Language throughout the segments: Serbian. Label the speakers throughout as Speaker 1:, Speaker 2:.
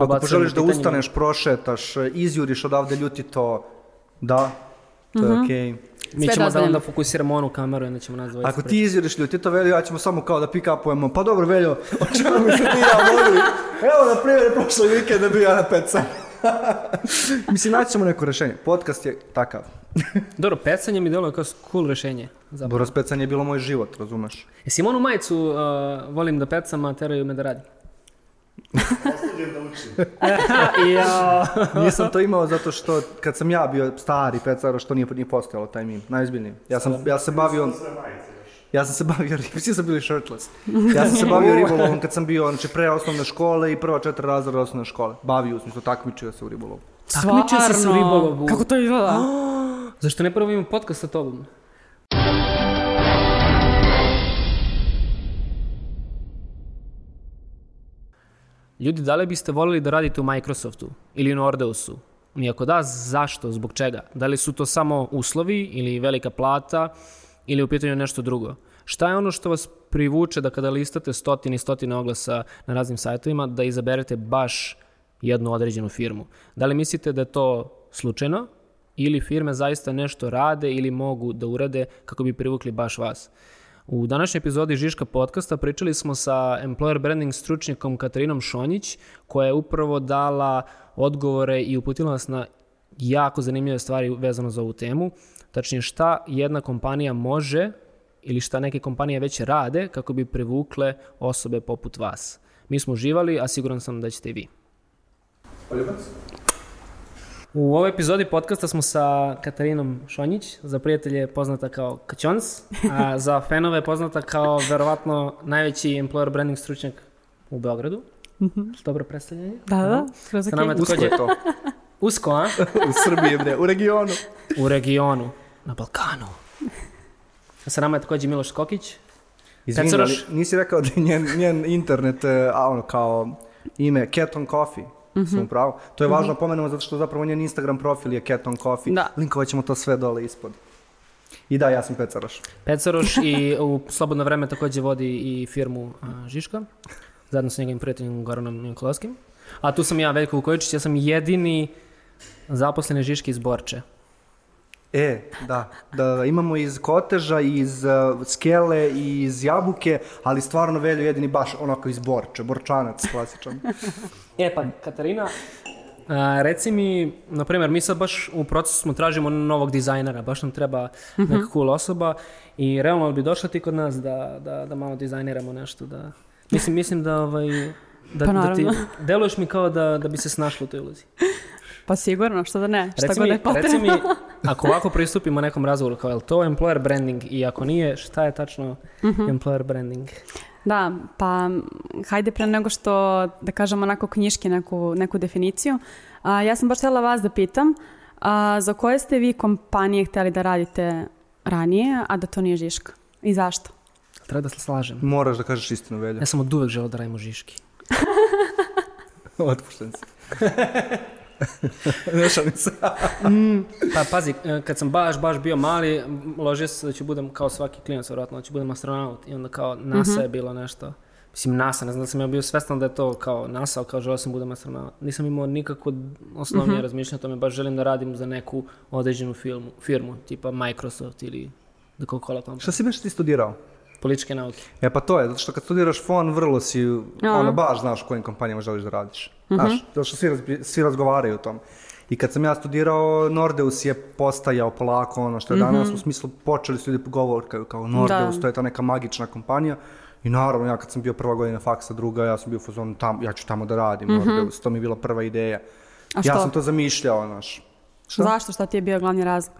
Speaker 1: Ako poželiš da ustaneš, prošetaš, izjuriš odavde ljuti to, da, to je okej.
Speaker 2: Mi
Speaker 3: Sve
Speaker 2: ćemo da onda fokusiramo onu kameru i onda ćemo nas dvojica
Speaker 1: Ako ti izjuriš ljuti to, Veljo, ja ćemo samo kao da pick-upujemo. Pa dobro, Veljo, o čemu mi se ti ja vodili? Evo, na primjer, prošli vikend da bio ja na peca. Mislim, naći ćemo neko rešenje. Podcast je takav.
Speaker 2: Dobro, pecanje mi deluje kao cool rešenje. Zapravo.
Speaker 1: Dobro, pecanje je bilo moj život, razumeš?
Speaker 2: Jesi imao onu majicu, uh, volim da pecam, a teraju me da radim?
Speaker 4: Učim.
Speaker 2: ja.
Speaker 1: Nisam to imao zato što kad sam ja bio stari pecar, što nije, nije postojalo taj mim, najozbiljniji. Ja sam, ja sam bavio, ja sam se bavio, svi su bili shirtless. Ja sam se bavio ribolovom kad sam bio, znači pre osnovne škole i prva četiri razreda osnovne škole. Bavio, u smislu, takmičio se u ribolovu.
Speaker 2: Takmičio se u ribolovu.
Speaker 3: Kako to izgleda?
Speaker 2: Zašto ne prvo imam podcast sa tobom? Ljudi, da li biste volili da radite u Microsoftu ili Nordeusu? I ako da, zašto? Zbog čega? Da li su to samo uslovi ili velika plata ili u pitanju nešto drugo? Šta je ono što vas privuče da kada listate stotine i stotine oglasa na raznim sajtovima da izaberete baš jednu određenu firmu? Da li mislite da je to slučajno ili firme zaista nešto rade ili mogu da urade kako bi privukli baš vas? U današnjoj epizodi Žiška podcasta pričali smo sa employer branding stručnjakom Katarinom Šonjić, koja je upravo dala odgovore i uputila nas na jako zanimljive stvari vezano za ovu temu. Tačnije šta jedna kompanija može ili šta neke kompanije već rade kako bi privukle osobe poput vas. Mi smo uživali, a siguran sam da ćete i vi. U ovoj epizodi podcasta smo sa Katarinom Šonjić, za prijatelje poznata kao Kaćons, a za fanove poznata kao verovatno najveći employer branding stručnjak u Beogradu. Dobro predstavljanje.
Speaker 3: Da, da, skroz
Speaker 2: Sa nama.
Speaker 1: Usko je to.
Speaker 2: usko, a?
Speaker 1: U Srbiji, bre, u regionu.
Speaker 2: U regionu, na Balkanu. A sa nama je takođe Miloš Skokić.
Speaker 1: Izvini, ali nisi rekao da je njen, njen internet, e, a ono kao ime Cat on Coffee. Sam upravo. To je važno pomenemo zato što zapravo njen Instagram profil je Cat on Coffee.
Speaker 3: Da.
Speaker 1: Linkovat ćemo to sve dole ispod. I da, ja sam Pecaroš.
Speaker 2: Pecaroš i u slobodno vreme takođe vodi i firmu Žiška, zajedno sa njegovim prijateljem Goranom Nikolovskim. A tu sam ja, Veljko Vukojičić, ja sam jedini zaposleni Žiški iz Borče.
Speaker 1: E, da, da, da, imamo iz Koteža, iz uh, Skele, i iz Jabuke, ali stvarno Veljo jedini baš onako iz Borče, Borčanac klasičan.
Speaker 2: E pa, Katarina, a, reci mi, na primjer, mi sad baš u procesu smo tražimo novog dizajnera, baš nam treba neka cool osoba i realno bi došla ti kod nas da, da, da malo dizajniramo nešto, da... Mislim, mislim da, ovaj, da,
Speaker 3: Pa
Speaker 2: da ti, deluješ mi kao da, da bi se snašla u toj ulozi.
Speaker 3: Pa sigurno, što da ne, šta
Speaker 2: Reci
Speaker 3: god
Speaker 2: mi,
Speaker 3: je potrebno.
Speaker 2: reci mi, ako ovako pristupimo nekom razgovoru, kao je li to employer branding i ako nije, šta je tačno
Speaker 3: Mhm.
Speaker 2: employer branding?
Speaker 3: Da, pa hajde pre nego što da kažem onako knjiški neku, neku definiciju. A, ja sam baš htjela vas da pitam, a, za koje ste vi kompanije htjeli da radite ranije, a da to nije Žiška? I zašto?
Speaker 2: Treba da se slažem.
Speaker 1: Moraš da kažeš istinu, Veljo.
Speaker 2: Ja sam od uvek želeo da radimo žiški.
Speaker 1: Otpušten si. ne šalim se.
Speaker 2: Pa pazi, e, kad sam baš, baš bio mali, ložio se da ću budem kao svaki klinac, vjerojatno, da ću budem astronaut. I onda kao NASA je bilo nešto. Mislim, NASA, ne znam da sam ja bio svestan da je to kao NASA, ali kao želeo sam budem astronaut. Nisam imao nikako osnovnije razmišljanje o tome, baš želim da radim za neku određenu filmu, firmu, tipa Microsoft ili The Coca-Cola Company.
Speaker 1: Šta si baš ti studirao?
Speaker 2: Političke nauke.
Speaker 1: E pa to je, zato što kad studiraš fon, vrlo si,
Speaker 3: Aha.
Speaker 1: ono, baš znaš u kojim kompanijama želiš da radiš. Znaš, zato što svi, razbi- svi razgovaraju o tom. I kad sam ja studirao, Nordeus je postajao polako ono što je danas, u smislu počeli su ljudi pogovorkaju kao Nordeus,
Speaker 3: Da.
Speaker 1: to je ta neka magična kompanija. I naravno, ja kad sam bio prva godina faksa, druga, ja sam bio u fazonu, tam, ja ću tamo da radim, Nordeus, to mi je bila prva ideja.
Speaker 3: A
Speaker 1: Ja
Speaker 3: što?
Speaker 1: sam to zamišljao, znaš. Šta?
Speaker 3: Zašto? Šta ti je bio glavni razlog?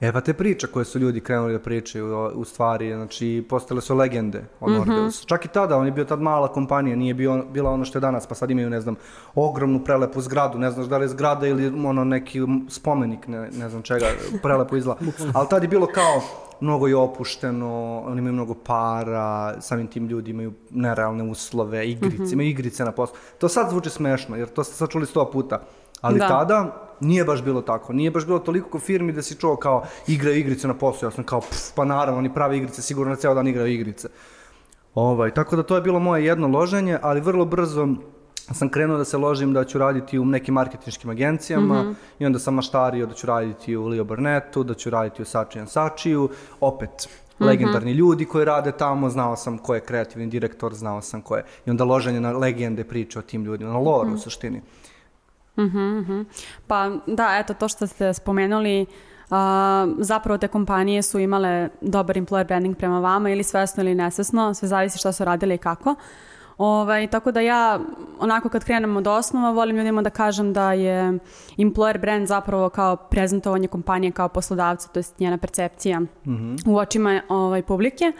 Speaker 1: E pa te priče koje su ljudi krenuli da pričaju u stvari, znači postale su legende o Nordeusu. Čak i tada, on je bio tad mala kompanija, nije bio, bila ono što je danas, pa sad imaju, ne znam, ogromnu prelepu zgradu, ne znaš da li je zgrada ili ono neki spomenik, ne, ne znam čega, prelepo izgleda. Ali tad je bilo kao, mnogo je opušteno, oni imaju mnogo para, samim tim ljudi imaju nerealne uslove, igrice, imaju igrice na poslu. To sad zvuči smešno, jer to ste sad čuli sto puta. Ali
Speaker 3: Da.
Speaker 1: tada nije baš bilo tako. Nije baš bilo toliko ko firmi da si čuo kao igraju igrice na poslu. Ja sam kao, pff, pa naravno, oni prave igrice, sigurno na ceo dan igraju igrice. Ovaj, tako da to je bilo moje jedno loženje, ali vrlo brzo sam krenuo da se ložim da ću raditi u nekim marketinškim agencijama
Speaker 3: Mhm.
Speaker 1: i onda sam maštario da ću raditi u Leo Burnettu, da ću raditi u Sači Sačiju, opet
Speaker 3: Mhm.
Speaker 1: legendarni ljudi koji rade tamo, znao sam ko je kreativni direktor, znao sam ko je. I onda loženje na legende priče o tim ljudima, na lore
Speaker 3: Mhm.
Speaker 1: u suštini.
Speaker 3: Pa da, eto to što ste spomenuli, a, zapravo te kompanije su imale dobar employer branding prema vama ili svesno ili nesvesno, sve zavisi šta su radile i kako. Ovaj, tako da ja, onako kad krenem od osnova, volim ljudima da kažem da je employer brand zapravo kao prezentovanje kompanije kao poslodavca, to jest njena percepcija u očima ovaj, publike.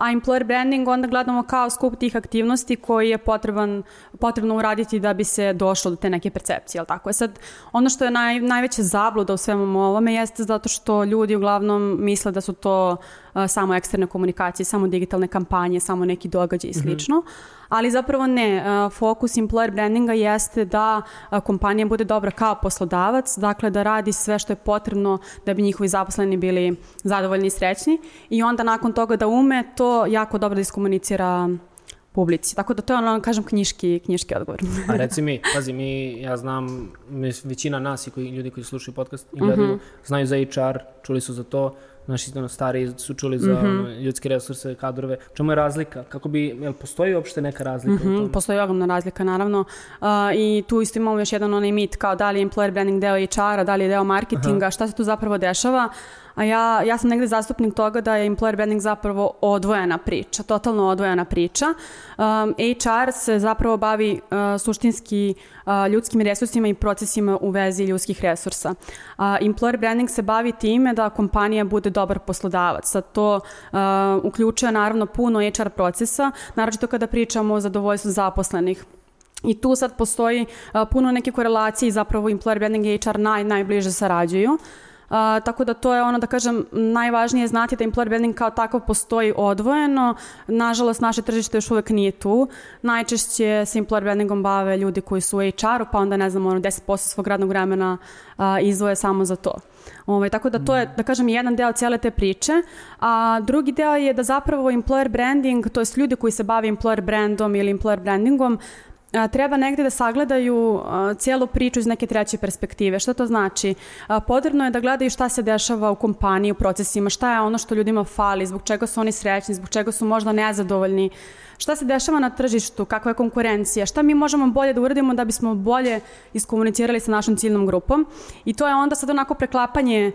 Speaker 3: A employer branding onda gledamo kao skup tih aktivnosti koji je potreban, potrebno uraditi da bi se došlo do te neke percepcije, jel tako? E sad, ono što je naj, najveća zabluda u svemu ovome jeste zato što ljudi uglavnom misle da su to a, samo eksterne komunikacije, samo digitalne kampanje, samo neki događaj i slično. Ali zapravo ne, fokus employer brandinga jeste da kompanija bude dobra kao poslodavac, dakle da radi sve što je potrebno da bi njihovi zaposleni bili zadovoljni i srećni i onda nakon toga da ume to jako dobro da iskomunicira publici. Tako da to je ono, kažem, knjiški, knjiški odgovor.
Speaker 2: A reci mi, pazi, mi, ja znam, većina nas i koji, ljudi koji slušaju podcast i gledaju, znaju za HR, čuli su za to, naši ono, stari su čuli za ono, ljudske resurse, kadrove. Čemu je razlika? Kako bi, jel postoji uopšte neka razlika u
Speaker 3: Mhm,
Speaker 2: tome?
Speaker 3: Postoji ogromna razlika, naravno. Uh, I tu isto imamo još jedan onaj mit kao da li je employer branding deo HR-a, da li je deo marketinga, šta se tu zapravo dešava. A ja, ja sam negde zastupnik toga da je employer branding zapravo odvojena priča, totalno odvojena priča. Um, HR se zapravo bavi uh, suštinski uh, ljudskim resursima i procesima u vezi ljudskih resursa. Uh, employer branding se bavi time da kompanija bude dobar poslodavac. Sad to uh, uključuje naravno puno HR procesa, naročito kada pričamo o zadovoljstvu zaposlenih. I tu sad postoji a, puno neke korelacije i zapravo employer branding i HR naj, najbliže sarađuju. A, tako da to je ono da kažem najvažnije je znati da employer branding kao takav postoji odvojeno. Nažalost naše tržište još uvek nije tu. Najčešće se employer brandingom bave ljudi koji su u HR-u pa onda ne znam ono 10% svog radnog vremena a, izdvoje samo za to. Ovaj, tako da to je, da kažem, jedan deo cijele te priče, a drugi deo je da zapravo employer branding, to jest ljudi koji se bave employer brandom ili employer brandingom, a, treba negde da sagledaju cijelu priču iz neke treće perspektive. Šta to znači? A, Potrebno je da gledaju šta se dešava u kompaniji, u procesima, šta je ono što ljudima fali, zbog čega su oni srećni, zbog čega su možda nezadovoljni, šta se dešava na tržištu, kakva je konkurencija, šta mi možemo bolje da uradimo da bismo bolje iskomunicirali sa našom ciljnom grupom. I to je onda sad onako preklapanje,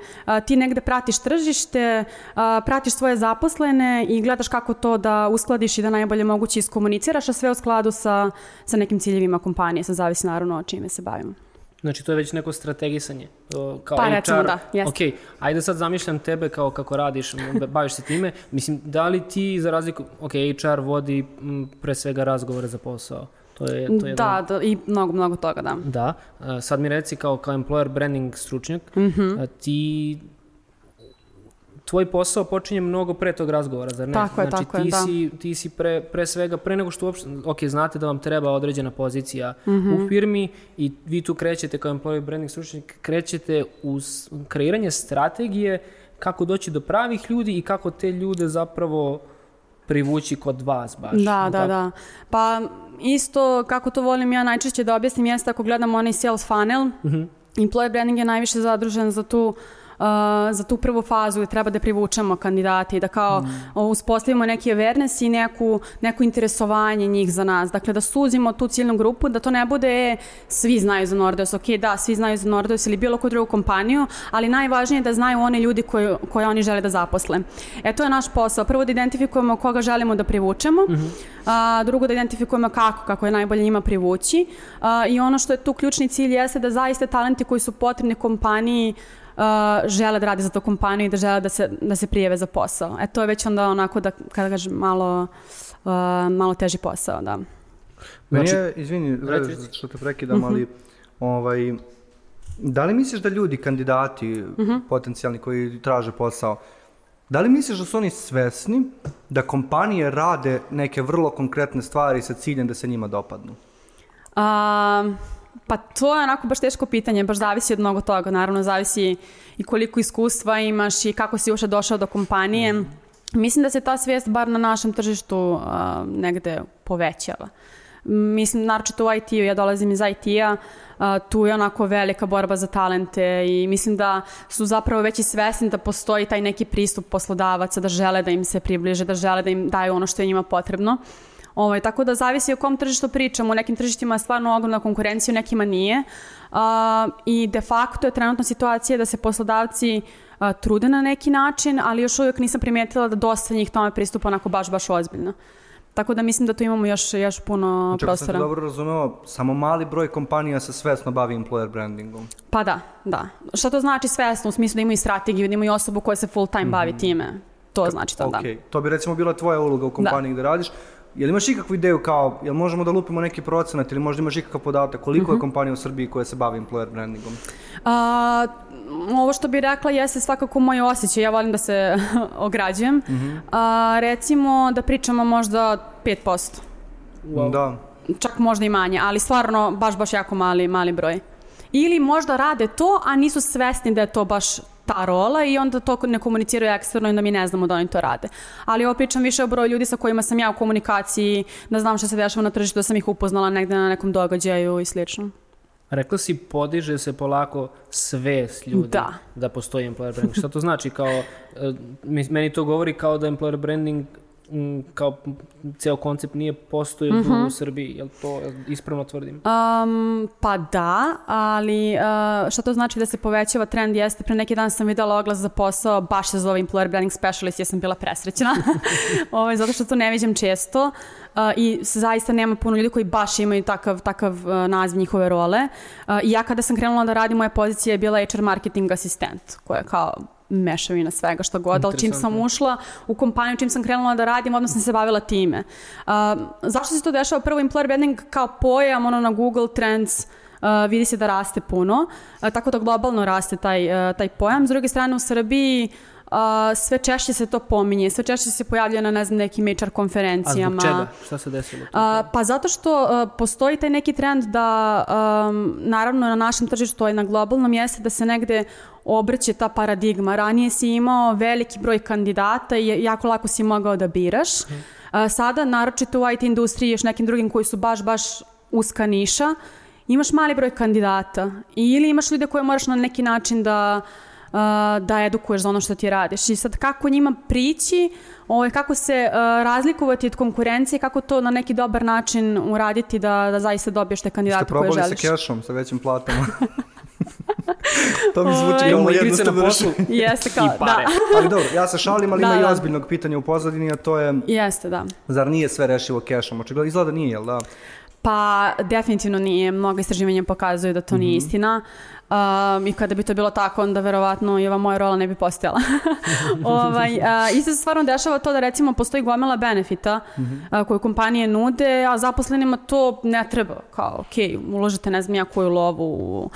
Speaker 3: ti negde pratiš tržište, pratiš svoje zaposlene i gledaš kako to da uskladiš i da najbolje moguće iskomuniciraš, a sve u skladu sa, sa nekim ciljevima kompanije, sad zavisi naravno o čime se bavimo.
Speaker 2: Znači, to je već neko strategisanje. Kao
Speaker 3: Pa,
Speaker 2: HR.
Speaker 3: recimo da, jeste.
Speaker 2: Ok, ajde sad zamišljam tebe kao kako radiš, baviš se time. Mislim, da li ti za razliku, ok, HR vodi m, pre svega razgovore za posao. To je, to je
Speaker 3: Da, da, i mnogo, mnogo toga, da.
Speaker 2: Da, a, sad mi reci kao, kao employer branding stručnjak,
Speaker 3: Mhm.
Speaker 2: a, ti tvoj posao počinje mnogo pre tog razgovora, zar ne?
Speaker 3: Tako je,
Speaker 2: znači,
Speaker 3: tako je,
Speaker 2: ti
Speaker 3: da.
Speaker 2: Si, ti si pre, pre svega, pre nego što uopšte, ok, znate da vam treba određena pozicija
Speaker 3: Mhm.
Speaker 2: u firmi i vi tu krećete kao employer branding stručnjak, krećete u kreiranje strategije kako doći do pravih ljudi i kako te ljude zapravo privući kod vas baš.
Speaker 3: Da, da, da. Pa isto kako to volim ja najčešće da objasnim jeste ako gledamo onaj sales funnel, employer branding je najviše zadružen za tu uh, za tu prvu fazu gde treba da privučemo kandidate i da kao uspostavimo neki awareness i neku, neko interesovanje njih za nas. Dakle, da suzimo tu ciljnu grupu, da to ne bude e, svi znaju za Nordeus, ok, da, svi znaju za Nordeus ili bilo koju drugu kompaniju, ali najvažnije je da znaju oni ljudi koji, koje oni žele da zaposle. E, to je naš posao. Prvo da identifikujemo koga želimo da privučemo, a, drugo da identifikujemo kako, kako je najbolje njima privući a, i ono što je tu ključni cilj jeste da zaista talenti koji su potrebni kompaniji a, žele da rade za tu kompaniju i da žele da se, da se prijeve za posao. E to je već onda onako da, kada kažem, malo, a, malo teži posao, da.
Speaker 1: Meni
Speaker 2: Znači-
Speaker 1: je, izvini,
Speaker 2: reci.
Speaker 1: što te prekidam, ali ovaj, da li misliš da ljudi, kandidati potencijalni koji traže posao, da li misliš da su oni svesni da kompanije rade neke vrlo konkretne stvari sa ciljem da se njima dopadnu?
Speaker 3: A, pa to je onako baš teško pitanje, baš zavisi od mnogo toga. Naravno, zavisi i koliko iskustva imaš i kako si uopšte došao do kompanije. Mislim da se ta svijest bar na našem tržištu a, negde povećava. Mislim, naročito u IT-u, ja dolazim iz IT-a, a, tu je onako velika borba za talente i mislim da su zapravo već i svesni da postoji taj neki pristup poslodavaca, da žele da im se približe, da žele da im daju ono što je njima potrebno. Ovaj, tako da zavisi o kom tržištu pričamo. U nekim tržištima je stvarno ogromna konkurencija, u nekima nije. A, I de facto je trenutna situacija da se poslodavci a, trude na neki način, ali još uvijek nisam primijetila da dosta njih tome pristupa onako baš, baš ozbiljno. Tako da mislim da tu imamo još, još puno
Speaker 1: Znači,
Speaker 3: prostora.
Speaker 1: dobro razumeo, samo mali broj kompanija se svesno bavi employer brandingom.
Speaker 3: Pa da, da. Šta to znači svesno? U smislu da imaju strategiju, da imaju osobu koja se full time bavi time. To znači to, da.
Speaker 1: Ok, to bi recimo bila tvoja uloga u kompaniji gde radiš. Jel imaš ikakvu ideju kao, jel možemo da lupimo neki procenat ili možda imaš ikakav podatak koliko
Speaker 3: Mhm.
Speaker 1: je kompanija u Srbiji koja se bavi employer brandingom?
Speaker 3: A, ovo što bih rekla jeste svakako moj osjećaj, ja volim da se ograđujem. A, recimo da pričamo možda 5%,
Speaker 2: Wow.
Speaker 1: Da.
Speaker 3: čak možda i manje, ali stvarno baš baš jako mali, mali broj. Ili možda rade to, a nisu svesni da je to baš ta rola i onda to ne komuniciraju eksterno i onda mi ne znamo da oni to rade. Ali ovo pričam više o broju ljudi sa kojima sam ja u komunikaciji, da znam što se dešava na tržištu, da sam ih upoznala negde na nekom događaju i slično.
Speaker 2: Rekla si podiže se polako svest ljudi
Speaker 3: Da.
Speaker 2: da postoji employer branding. Šta to znači? Kao, e, meni to govori kao da employer branding kao ceo koncept nije postoje
Speaker 3: Mhm.
Speaker 2: u Srbiji. Jel to jel ispravno tvrdim?
Speaker 3: Um, pa da, ali uh, šta to znači da se povećava trend jeste, pre neki dan sam videla oglas za posao, baš se zove Employer Branding Specialist, ja sam bila presrećena, ovaj, zato što to ne viđam često uh, i zaista nema puno ljudi koji baš imaju takav, takav uh, naziv njihove role. Uh, I ja kada sam krenula da radim, moja pozicija je bila HR marketing asistent, koja je kao mešavina svega što god, ali čim sam ušla u kompaniju, čim sam krenula da radim, sam se bavila time. Uh, zašto se to dešava? Prvo, employer branding kao pojam, ono na Google Trends, uh, vidi se da raste puno, uh, tako da globalno raste taj, uh, taj pojam. S druge strane, u Srbiji uh, sve češće se to pominje, sve češće se pojavlja na, ne znam, nekim HR
Speaker 2: A
Speaker 3: konferencijama.
Speaker 2: zbog čega? Šta se desilo?
Speaker 3: A, pa zato što a, postoji taj neki trend da, um, naravno na našem tržištu, a i na globalnom, jeste da se negde obrće ta paradigma. Ranije si imao veliki broj kandidata i jako lako si mogao da biraš. A, sada, naročito u IT industriji i još nekim drugim koji su baš, baš uska niša, imaš mali broj kandidata ili imaš ljude koje moraš na neki način da da edukuješ za ono što ti radiš. I sad kako njima prići, ovaj, kako se uh, razlikovati od konkurencije, kako to na neki dobar način uraditi da, da zaista dobiješ te
Speaker 1: Ste
Speaker 3: kandidate koje
Speaker 1: probali sa
Speaker 3: želiš.
Speaker 1: kešom, sa većim platama? to mi zvuči kao
Speaker 2: igrice na
Speaker 1: jednostavno
Speaker 2: poslu.
Speaker 3: Jeste kao,
Speaker 2: i pare.
Speaker 3: da.
Speaker 1: Ali dobro, ja se šalim, ali
Speaker 3: Da,
Speaker 1: ima i
Speaker 3: da.
Speaker 1: ozbiljnog pitanja u pozadini, a to je,
Speaker 3: Jeste, da.
Speaker 1: zar nije sve rešivo kešom? Očigledno izgleda da nije, jel da?
Speaker 3: Pa definitivno nije. Mnogo istraživanja pokazuju da to nije istina. Um, I kada bi to bilo tako, onda verovatno i ova moja rola ne bi postojala. ovaj, a, isto se stvarno dešava to da recimo postoji gomela benefita a, koje kompanije nude, a zaposlenima to ne treba. Kao, ok, uložite ne znam ja koju lovu u,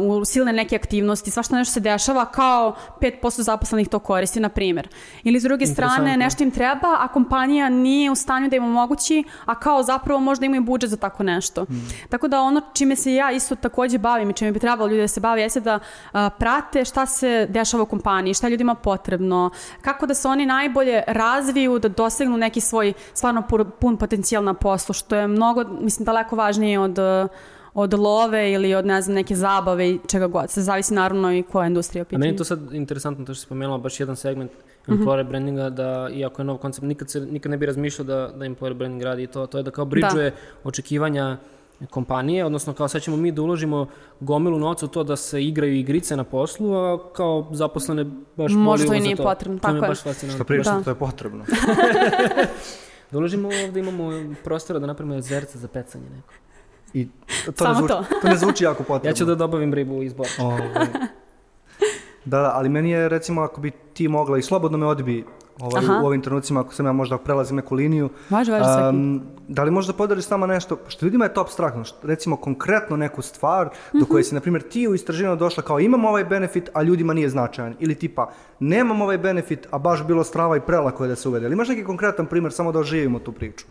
Speaker 3: u silne neke aktivnosti, svašta nešto se dešava, kao 5% zaposlenih to koristi, na primjer. Ili s druge strane, nešto im treba, a kompanija nije u stanju da im omogući, a kao zapravo možda imaju budžet za tako nešto. Tako da ono čime se ja isto takođe bavim i čime bi trebalo ljudi da se bave jeste da a, prate šta se dešava u kompaniji, šta je ljudima potrebno, kako da se oni najbolje razviju, da dosegnu neki svoj stvarno pu- pun potencijal na poslu, što je mnogo, mislim, daleko važnije od od love ili od ne znam neke zabave i čega god. Se zavisi naravno i koja je industrija u
Speaker 2: A meni je to sad interesantno to što si spomenula baš jedan segment
Speaker 3: Mhm.
Speaker 2: employer brandinga da iako je nov koncept nikad se nikad ne bi razmišljao da da employer branding radi i to to je da kao bridžuje očekivanja kompanije, odnosno kao sad ćemo mi da uložimo gomilu novca u to da se igraju igrice na poslu, a kao zaposlene baš
Speaker 3: Možda
Speaker 2: molimo
Speaker 3: i
Speaker 2: za
Speaker 3: nije
Speaker 2: to.
Speaker 3: potrebno,
Speaker 2: To mi je
Speaker 3: tako je.
Speaker 2: baš fascinantno.
Speaker 1: Što pričam,
Speaker 3: Da.
Speaker 1: to je potrebno.
Speaker 2: Da uložimo ovde, imamo prostora da napravimo zerce za pecanje neko.
Speaker 1: I to,
Speaker 3: Samo
Speaker 1: ne zvuči,
Speaker 3: to.
Speaker 1: to ne zvuči jako potrebno.
Speaker 2: Ja ću da dobavim ribu iz Borča.
Speaker 1: Ovaj. Da, da, ali meni je recimo ako bi ti mogla i slobodno me odbi ovaj,
Speaker 3: Aha.
Speaker 1: u ovim trenucima ako sam ja možda prelazim neku liniju.
Speaker 3: Važi, važi,
Speaker 1: um, da li možda podeliš s nama nešto, što ljudima je to abstraktno, što, recimo konkretno neku stvar do koje si, na primjer, ti u istraživanju došla kao imam ovaj benefit, a ljudima nije značajan. Ili tipa, nemam ovaj benefit, a baš bilo strava i prelako je da se uvede. Ali imaš neki konkretan primjer, samo da oživimo tu priču?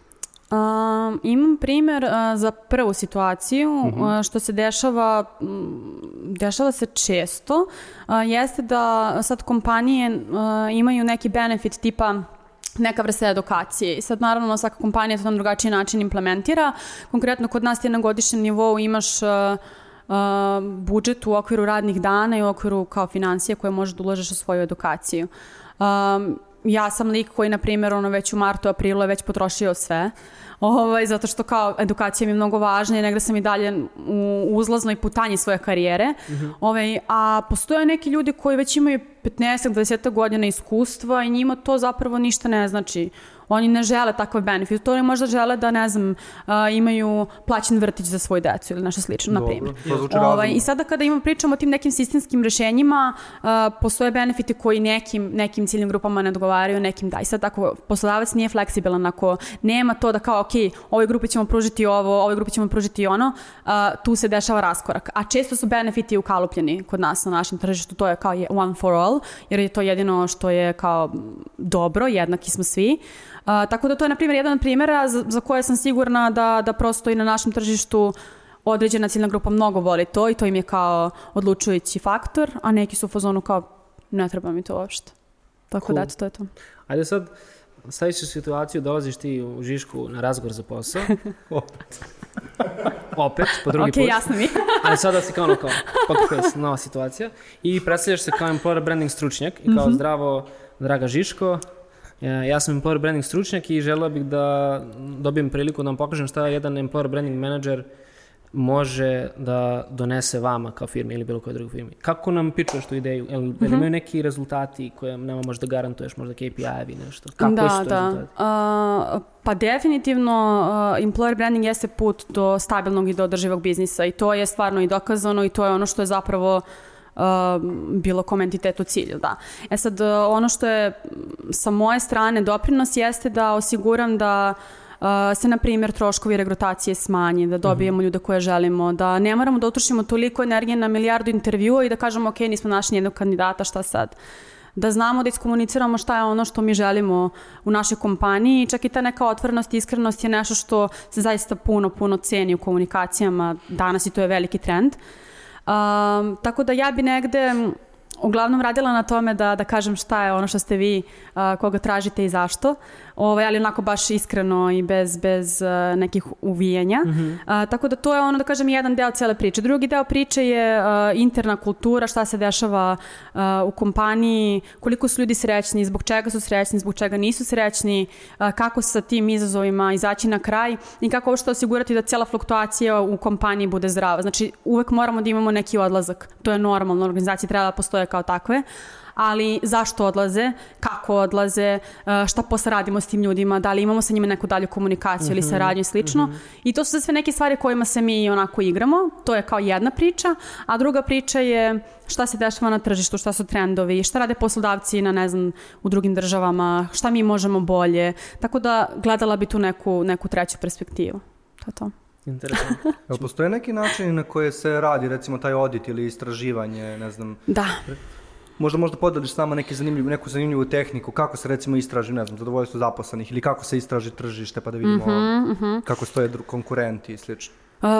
Speaker 3: Um, imam primjer uh, za prvu situaciju
Speaker 1: Mhm.
Speaker 3: uh, što se dešava mm, dešava se često uh, jeste da sad kompanije uh, imaju neki benefit tipa neka vrsta edukacije. I sad naravno svaka kompanija to na drugačiji način implementira. Konkretno kod nas ti na godišnjem nivou imaš uh, uh, budžet u okviru radnih dana i u okviru kao financije koje možeš da ulažeš u svoju edukaciju. Um, ja sam lik koji, na primjer, ono već u martu, aprilu je već potrošio sve. Ovaj, zato što kao edukacija mi je mnogo važna i negde sam i dalje u uzlaznoj putanji svoje karijere. Mm -hmm. ovaj, a postoje neki ljudi koji već imaju 15-20 godina iskustva i njima to zapravo ništa ne znači. Oni ne žele takve benefit. To oni možda žele da, ne znam, uh, imaju plaćen vrtić za svoju decu ili nešto slično, na primjer. Ovaj, I sada kada imamo pričamo o tim nekim sistemskim rešenjima, uh, postoje benefiti koji nekim, nekim ciljnim grupama ne dogovaraju, nekim da. I sad ako poslodavac nije fleksibilan, ako nema to da kao, ok, ovoj grupi ćemo pružiti ovo, ovoj grupi ćemo pružiti ono, uh, tu se dešava raskorak. A često su benefiti ukalupljeni kod nas na našem tržištu, to je kao one for all, jer je to jedino što je kao dobro, jednaki smo svi. A, tako da to je, na primjer, jedan od primjera za, za koje sam sigurna da, da prosto i na našem tržištu određena ciljna grupa mnogo voli to i to im je kao odlučujući faktor, a neki su u fazonu kao ne treba mi to uopšte. Tako cool. da, to je to.
Speaker 2: Ajde sad, staviš se situaciju, dolaziš ti u Žišku na razgovor za posao.
Speaker 1: Opet.
Speaker 2: Opet, po drugi
Speaker 3: okay,
Speaker 2: put.
Speaker 3: Ok, jasno mi.
Speaker 2: Ali sada si kao ono kao, copy nova situacija. I predstavljaš se kao employer branding stručnjak i kao mm -hmm. zdravo, draga Žiško, Ja sam employer branding stručnjak i želeo bih da dobijem priliku da vam pokažem šta jedan employer branding manager može da donese vama kao firmi ili bilo kojoj drugoj firmi. Kako nam pičuješ tu ideju? Jel, mm -hmm. imaju neki rezultati koje nama možda garantuješ, možda KPI-evi nešto? Kako
Speaker 3: da,
Speaker 2: su to
Speaker 3: da. Uh, pa definitivno uh, employer branding jeste put do stabilnog i do održivog biznisa i to je stvarno i dokazano i to je ono što je zapravo uh, bilo kom entitetu cilj, da. E sad, ono što je sa moje strane doprinos jeste da osiguram da Uh, se, na primjer, troškovi regrutacije smanje, da dobijemo mm -hmm. ljude koje želimo, da ne moramo da utrošimo toliko energije na milijardu intervjua i da kažemo, ok, nismo našli nijednog kandidata, šta sad? da znamo da iskomuniciramo šta je ono što mi želimo u našoj kompaniji. Čak i ta neka otvorenost i iskrenost je nešto što se zaista puno, puno ceni u komunikacijama danas i to je veliki trend. Uh, Um, tako da ja bi negde uglavnom radila na tome da, da kažem šta je ono što ste vi, uh, koga tražite i zašto ovaj, ali onako baš iskreno i bez, bez uh, nekih uvijanja. Mm -hmm. uh, tako da to je ono, da kažem, jedan deo cele priče. Drugi deo priče je uh, interna kultura, šta se dešava uh, u kompaniji, koliko su ljudi srećni, zbog čega su srećni, zbog čega nisu srećni, uh, kako sa tim izazovima izaći na kraj i kako uopšte osigurati da cela fluktuacija u kompaniji bude zdrava. Znači, uvek moramo da imamo neki odlazak. To je normalno, organizacije treba da postoje kao takve ali zašto odlaze, kako odlaze, e, šta posle radimo s tim ljudima, da li imamo sa njima neku dalju komunikaciju mm -hmm. ili mhm, saradnju i slično. Mm -hmm. I to su sve neke stvari kojima se mi onako igramo. To je kao jedna priča, a druga priča je šta se dešava na tržištu, šta su trendovi, šta rade poslodavci na, ne znam, u drugim državama, šta mi možemo bolje. Tako da gledala bi tu neku, neku treću perspektivu. To je to.
Speaker 2: Interesantno.
Speaker 1: Jel postoje neki način na koje se radi recimo taj audit ili istraživanje, ne znam?
Speaker 3: Da.
Speaker 1: Možda možda podeliš s nama neki zanimljiv, neku zanimljivu tehniku, kako se recimo istraži, ne znam, zadovoljstvo zaposlenih ili kako se istraži tržište pa da vidimo mm -hmm, mm -hmm. kako stoje konkurenti i slično.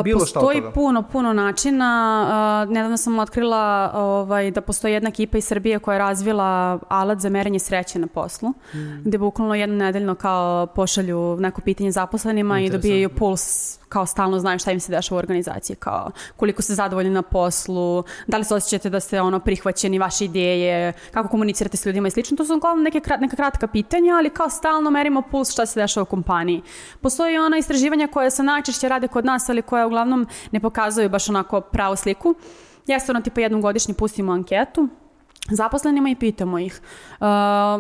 Speaker 3: Bilo postoji puno, puno načina. Nedavno sam otkrila ovaj, da postoji jedna ekipa iz Srbije koja je razvila alat za merenje sreće na poslu, mm. gde bukvalno jedno nedeljno kao pošalju neko pitanje zaposlenima i dobijaju puls kao stalno znaju šta im se dešava u organizaciji, kao koliko ste zadovoljni na poslu, da li se osjećate da ste ono prihvaćeni vaše ideje, kako komunicirate s ljudima i slično. To su uglavnom neke, neka kratka pitanja, ali kao stalno merimo puls šta se dešava u kompaniji. Postoji ona istraživanja koja se najčešće rade kod nas, ali koja uglavnom ne pokazuju baš onako pravu sliku. Jeste ono tipa jednom godišnje pustimo anketu, zaposlenima i pitamo ih. Uh,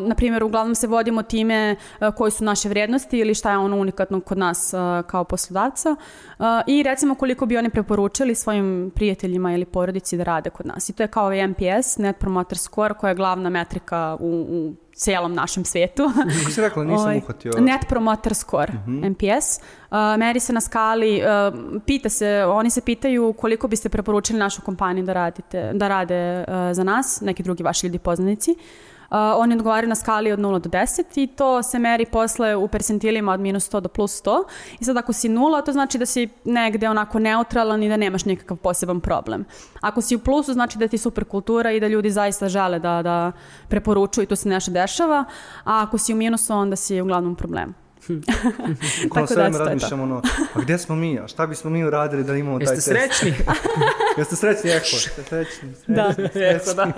Speaker 3: na primjer, uglavnom se vodimo time uh, koji su naše vrednosti ili šta je ono unikatno kod nas uh, kao poslodavca uh, i recimo koliko bi oni preporučili svojim prijateljima ili porodici da rade kod nas. I to je kao ovaj NPS, Net Promoter Score, koja je glavna metrika u, u cijelom našem svetu.
Speaker 1: Kako si rekla, nisam ovaj, uhvatio.
Speaker 3: Net Promoter Score, uh mhm. -huh. NPS. Uh, meri se na skali, uh, pita se, oni se pitaju koliko biste preporučili našu kompaniju da, radite, da rade uh, za nas, neki drugi vaši ljudi poznanici. Oni odgovaraju na skali od 0 do 10 i to se meri posle u percentilima od minus 100 do plus 100. I sad ako si 0, to znači da si negde onako neutralan i da nemaš nikakav poseban problem. Ako si u plusu, znači da ti super kultura i da ljudi zaista žele da, da preporučuju i to se nešto dešava, a ako si u minusu, onda si uglavnom u problemu.
Speaker 1: Tako sve
Speaker 3: da, to
Speaker 1: razmišljam ono, a gde smo mi, a šta bismo mi uradili da imamo taj
Speaker 2: Jeste
Speaker 1: test?
Speaker 2: srećni?
Speaker 1: Jeste srećni, Eko? Jeste srećni, srećni.
Speaker 3: Da.
Speaker 2: Eko, da.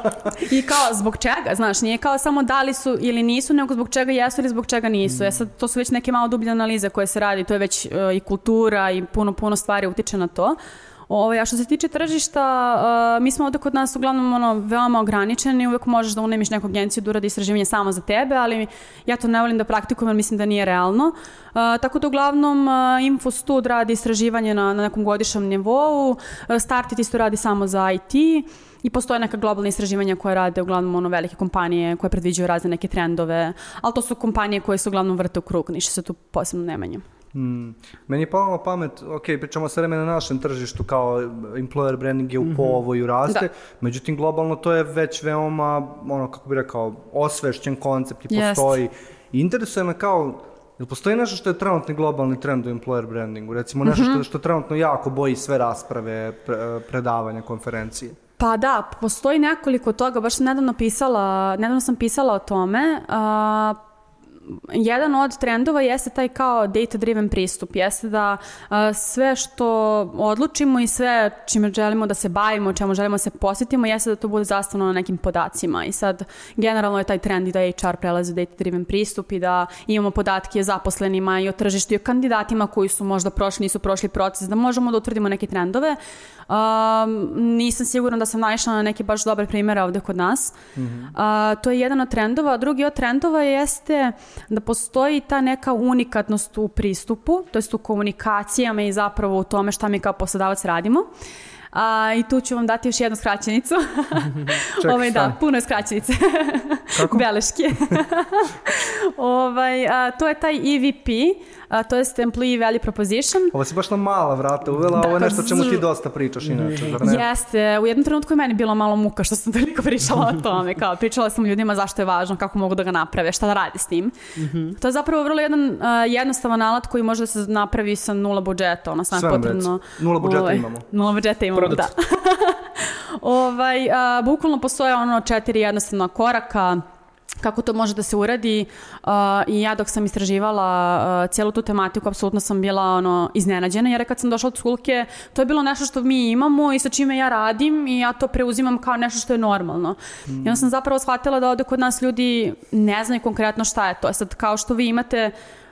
Speaker 3: I kao zbog čega, znaš, nije kao samo da li su ili nisu, nego zbog čega jesu ili zbog čega nisu. E sad, to su već neke malo dublje analize koje se radi, to je već e, i kultura i puno, puno stvari utiče na to. Ovaj, a što se tiče tržišta, e, mi smo ovde kod nas uglavnom ono, veoma ograničeni, uvek možeš da unajmiš neku agenciju da uradi istraživanje samo za tebe, ali ja to ne volim da praktikujem jer mislim da nije realno. E, tako da uglavnom e, Infostud radi istraživanje na, na nekom godišnjem nivou, Startit isto radi samo za IT, I postoje neka globalna istraživanja koje rade uglavnom ono velike kompanije koje predviđaju razne neke trendove, ali to su kompanije koje se uglavnom vrte u krug, ništa se tu posebno ne menja.
Speaker 1: Mm. Meni je palo na pamet, ok, pričamo sve vreme na našem tržištu kao employer branding je u povoju raste,
Speaker 3: Da.
Speaker 1: međutim globalno to je već veoma, ono kako bi rekao, osvešćen koncept i postoji. I interesuje me kao, Jel postoji nešto što je trenutni globalni trend u employer brandingu? Recimo nešto što, što trenutno jako boji sve rasprave, pre- predavanja, konferencije.
Speaker 3: Pa da, postoji nekoliko toga, baš sam nedavno pisala, nedavno sam pisala o tome. A, jedan od trendova jeste taj kao data-driven pristup, jeste da a, sve što odlučimo i sve čime želimo da se bavimo, čemu želimo da se posjetimo, jeste da to bude zastavno na nekim podacima i sad generalno je taj trend i da HR prelazi u data-driven pristup i da imamo podatke o zaposlenima i o tržištu i o kandidatima koji su možda prošli, nisu prošli proces, da možemo da utvrdimo neke trendove. Um, nisam sigurna da sam naišla na neke baš dobre primere ovde kod nas. A, to je jedan od trendova. A drugi od trendova jeste da postoji ta neka unikatnost u pristupu, to jest u komunikacijama i zapravo u tome šta mi kao poslodavac radimo. A, I tu ću vam dati još jednu skraćenicu.
Speaker 1: Čekaj,
Speaker 3: ovaj, da, puno je skraćenice.
Speaker 1: Kako?
Speaker 3: Beleške. ovaj, a, to je taj EVP, a, to jest Employee Value Proposition.
Speaker 1: Ovo si baš na mala vrata uvela, ovo je
Speaker 3: Da,
Speaker 1: nešto čemu ti dosta pričaš inače, zar ne?
Speaker 3: Jeste, u jednom trenutku je meni bilo malo muka što sam toliko pričala o tome, kao pričala sam ljudima zašto je važno, kako mogu da ga naprave, šta da rade s tim. To je zapravo vrlo jedan uh, jednostavan alat koji može da se napravi sa nula budžeta, ono sam potrebno.
Speaker 1: reci. Nula budžeta
Speaker 3: ovaj,
Speaker 1: imamo.
Speaker 3: Nula budžeta imamo,
Speaker 2: Prodat.
Speaker 3: da. ovaj, a, bukvalno postoje ono četiri jednostavna koraka kako to može da se uradi uh, i ja dok sam istraživala uh, cijelu tu tematiku apsolutno sam bila ono iznenađena jer kad sam došla od skulke to je bilo nešto što mi imamo i sa čime ja radim i ja to preuzimam kao nešto što je normalno. I onda sam zapravo shvatila da ovde kod nas ljudi ne znaju konkretno šta je to. Sad kao što vi imate uh,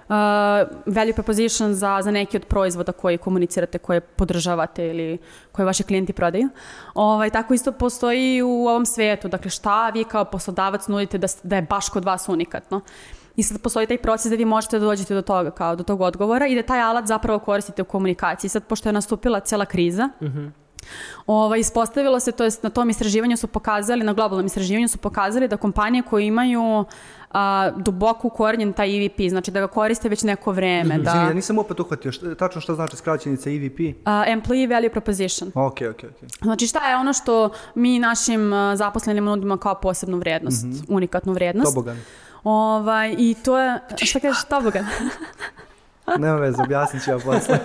Speaker 3: value proposition za, za neki od proizvoda koji komunicirate, koje podržavate ili koje vaši klijenti prodaju. Ovaj, tako isto postoji i u ovom svetu. Dakle, šta vi kao poslodavac nudite da, da je baš kod vas unikatno. I sad postoji taj proces da vi možete da dođete do toga, kao do tog odgovora i da taj alat zapravo koristite u komunikaciji. Sad, pošto je nastupila cijela kriza, Ovaj, ispostavilo se, to jest na tom istraživanju su pokazali, na globalnom istraživanju su pokazali da kompanije koje imaju a, duboko ukorenjen taj EVP, znači da ga koriste već neko vreme,
Speaker 1: Izvini,
Speaker 3: da...
Speaker 1: ja nisam opet uhvatio, šta, tačno šta znači skraćenica EVP?
Speaker 3: A, employee value proposition.
Speaker 1: Ok, ok, ok.
Speaker 3: Znači šta je ono što mi našim a, zaposlenima nudimo kao posebnu vrednost, unikatnu vrednost.
Speaker 1: Tobogan.
Speaker 3: Ovaj, I to je, šta kažeš, tobogan?
Speaker 1: Nema veze, objasnit ću ja posle.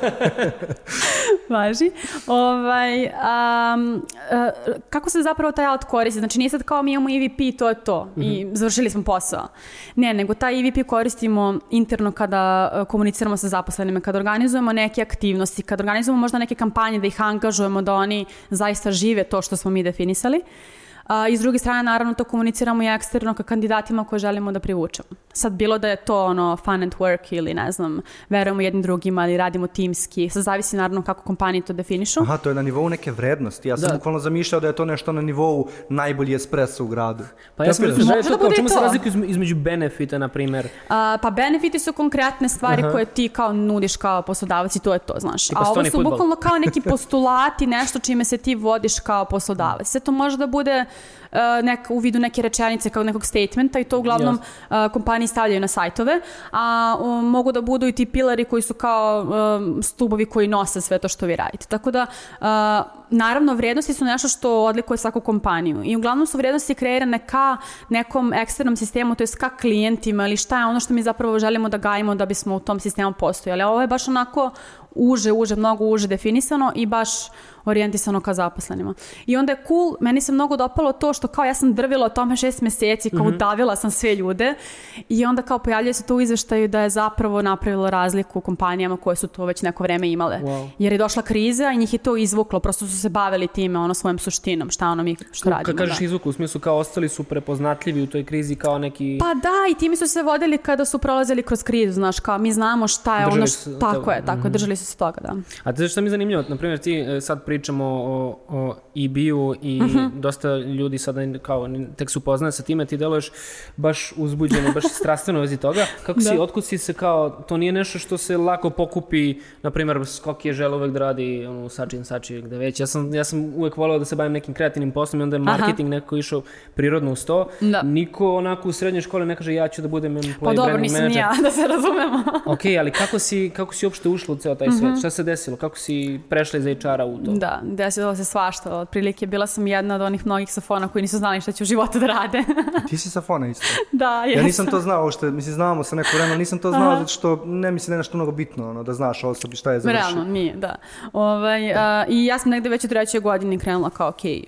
Speaker 3: Važi. Ovaj, um, uh, kako se zapravo taj alat koristi? Znači nije sad kao mi imamo EVP, to je to i završili smo posao. Ne, nego taj EVP koristimo interno kada uh, komuniciramo sa zaposlenima, kada organizujemo neke aktivnosti, kada organizujemo možda neke kampanje da ih angažujemo, da oni zaista žive to što smo mi definisali. A, I s druge strane, naravno, to komuniciramo i eksterno ka kandidatima koje želimo da privučemo. Sad, bilo da je to ono fun and work ili ne znam, verujemo jednim drugima ili radimo timski, sad zavisi naravno kako kompanije to definišu.
Speaker 1: Aha, to je na nivou neke vrednosti. Ja sam
Speaker 2: Da.
Speaker 1: bukvalno zamišljao da je to nešto na nivou najbolji espresso u gradu.
Speaker 2: Pa ja sam mislio da je to
Speaker 3: da bude
Speaker 2: čemu se izme- između benefita, na primjer.
Speaker 3: A, pa benefiti su konkretne stvari koje ti kao nudiš kao poslodavac i to je to, znaš.
Speaker 2: Tipa
Speaker 3: A ovo su bukvalno kao neki postulati, nešto čime se ti vodiš kao poslodavac. Sve to može da bude nek, u vidu neke rečenice kao nekog statementa i to uglavnom uh, kompanije stavljaju na sajtove, a um, mogu da budu i ti pilari koji su kao um, stubovi koji nose sve to što vi radite. Tako da, uh, naravno, vrednosti su nešto što odlikuje svaku kompaniju i uglavnom su vrednosti kreirane ka nekom eksternom sistemu, to je ka klijentima ili šta je ono što mi zapravo želimo da gajimo da bismo u tom sistemu postojali. Ovo je baš onako uže, uže, mnogo uže definisano i baš orijentisano ka zaposlenima. I onda je cool, meni se mnogo dopalo to što kao ja sam drvila o tome šest meseci, kao
Speaker 2: Mhm.
Speaker 3: udavila sam sve ljude i onda kao pojavljuje se to u izveštaju da je zapravo napravilo razliku u kompanijama koje su to već neko vreme imale.
Speaker 2: Wow.
Speaker 3: Jer je došla kriza i njih je to izvuklo, prosto su se bavili time, ono svojom suštinom, šta ono mi što radimo.
Speaker 2: Kad kažeš
Speaker 3: da.
Speaker 2: izvuku, u smislu kao ostali su prepoznatljivi u toj krizi kao neki...
Speaker 3: Pa da, i time su se vodili kada su prolazili kroz krizu, znaš, kao mi znamo šta je
Speaker 2: Držali
Speaker 3: ono što... Tako je, tako je, držali su se toga, da.
Speaker 2: A te znaš šta mi je zanimljivo? Naprimjer, ti e, sad pričamo o, o EB-u i
Speaker 3: Mhm.
Speaker 2: dosta ljudi sada kao tek su upoznane sa time, ti deluješ baš uzbuđeno, baš strastveno vezi toga. Kako si,
Speaker 3: Da.
Speaker 2: otkud si se kao, to nije nešto što se lako pokupi, na primjer, Skok je žele uvek da radi ono, sačin, sači, gde već. Ja sam, ja sam uvek volao da se bavim nekim kreativnim poslom i onda je
Speaker 3: Aha.
Speaker 2: marketing nekako išao prirodno uz to.
Speaker 3: Da.
Speaker 2: Niko onako u srednjoj školi ne kaže ja ću da budem employee
Speaker 3: Pa dobro,
Speaker 2: branding
Speaker 3: nisam ni
Speaker 2: manager.
Speaker 3: ja, da se razumemo.
Speaker 2: Ok, ali kako si, kako si uopšte ušla u ceo taj svet? Šta se desilo? Kako si prešla iz HR-a u to?
Speaker 3: Da, desilo se svašta. Otprilike bila sam jedna od onih mnogih safona koji nisu znali šta će u životu da rade.
Speaker 1: Ti si sa fona isto.
Speaker 3: da,
Speaker 1: Ja nisam to znao, uopšte, mislim, znamo se neko vreme, ali nisam to znao zato što ne mislim da je nešto mnogo bitno, ono, da znaš o osobi šta je završio.
Speaker 3: Realno, nije, da. Ovaj, a, I ja sam negde već u trećoj godini krenula kao, okej,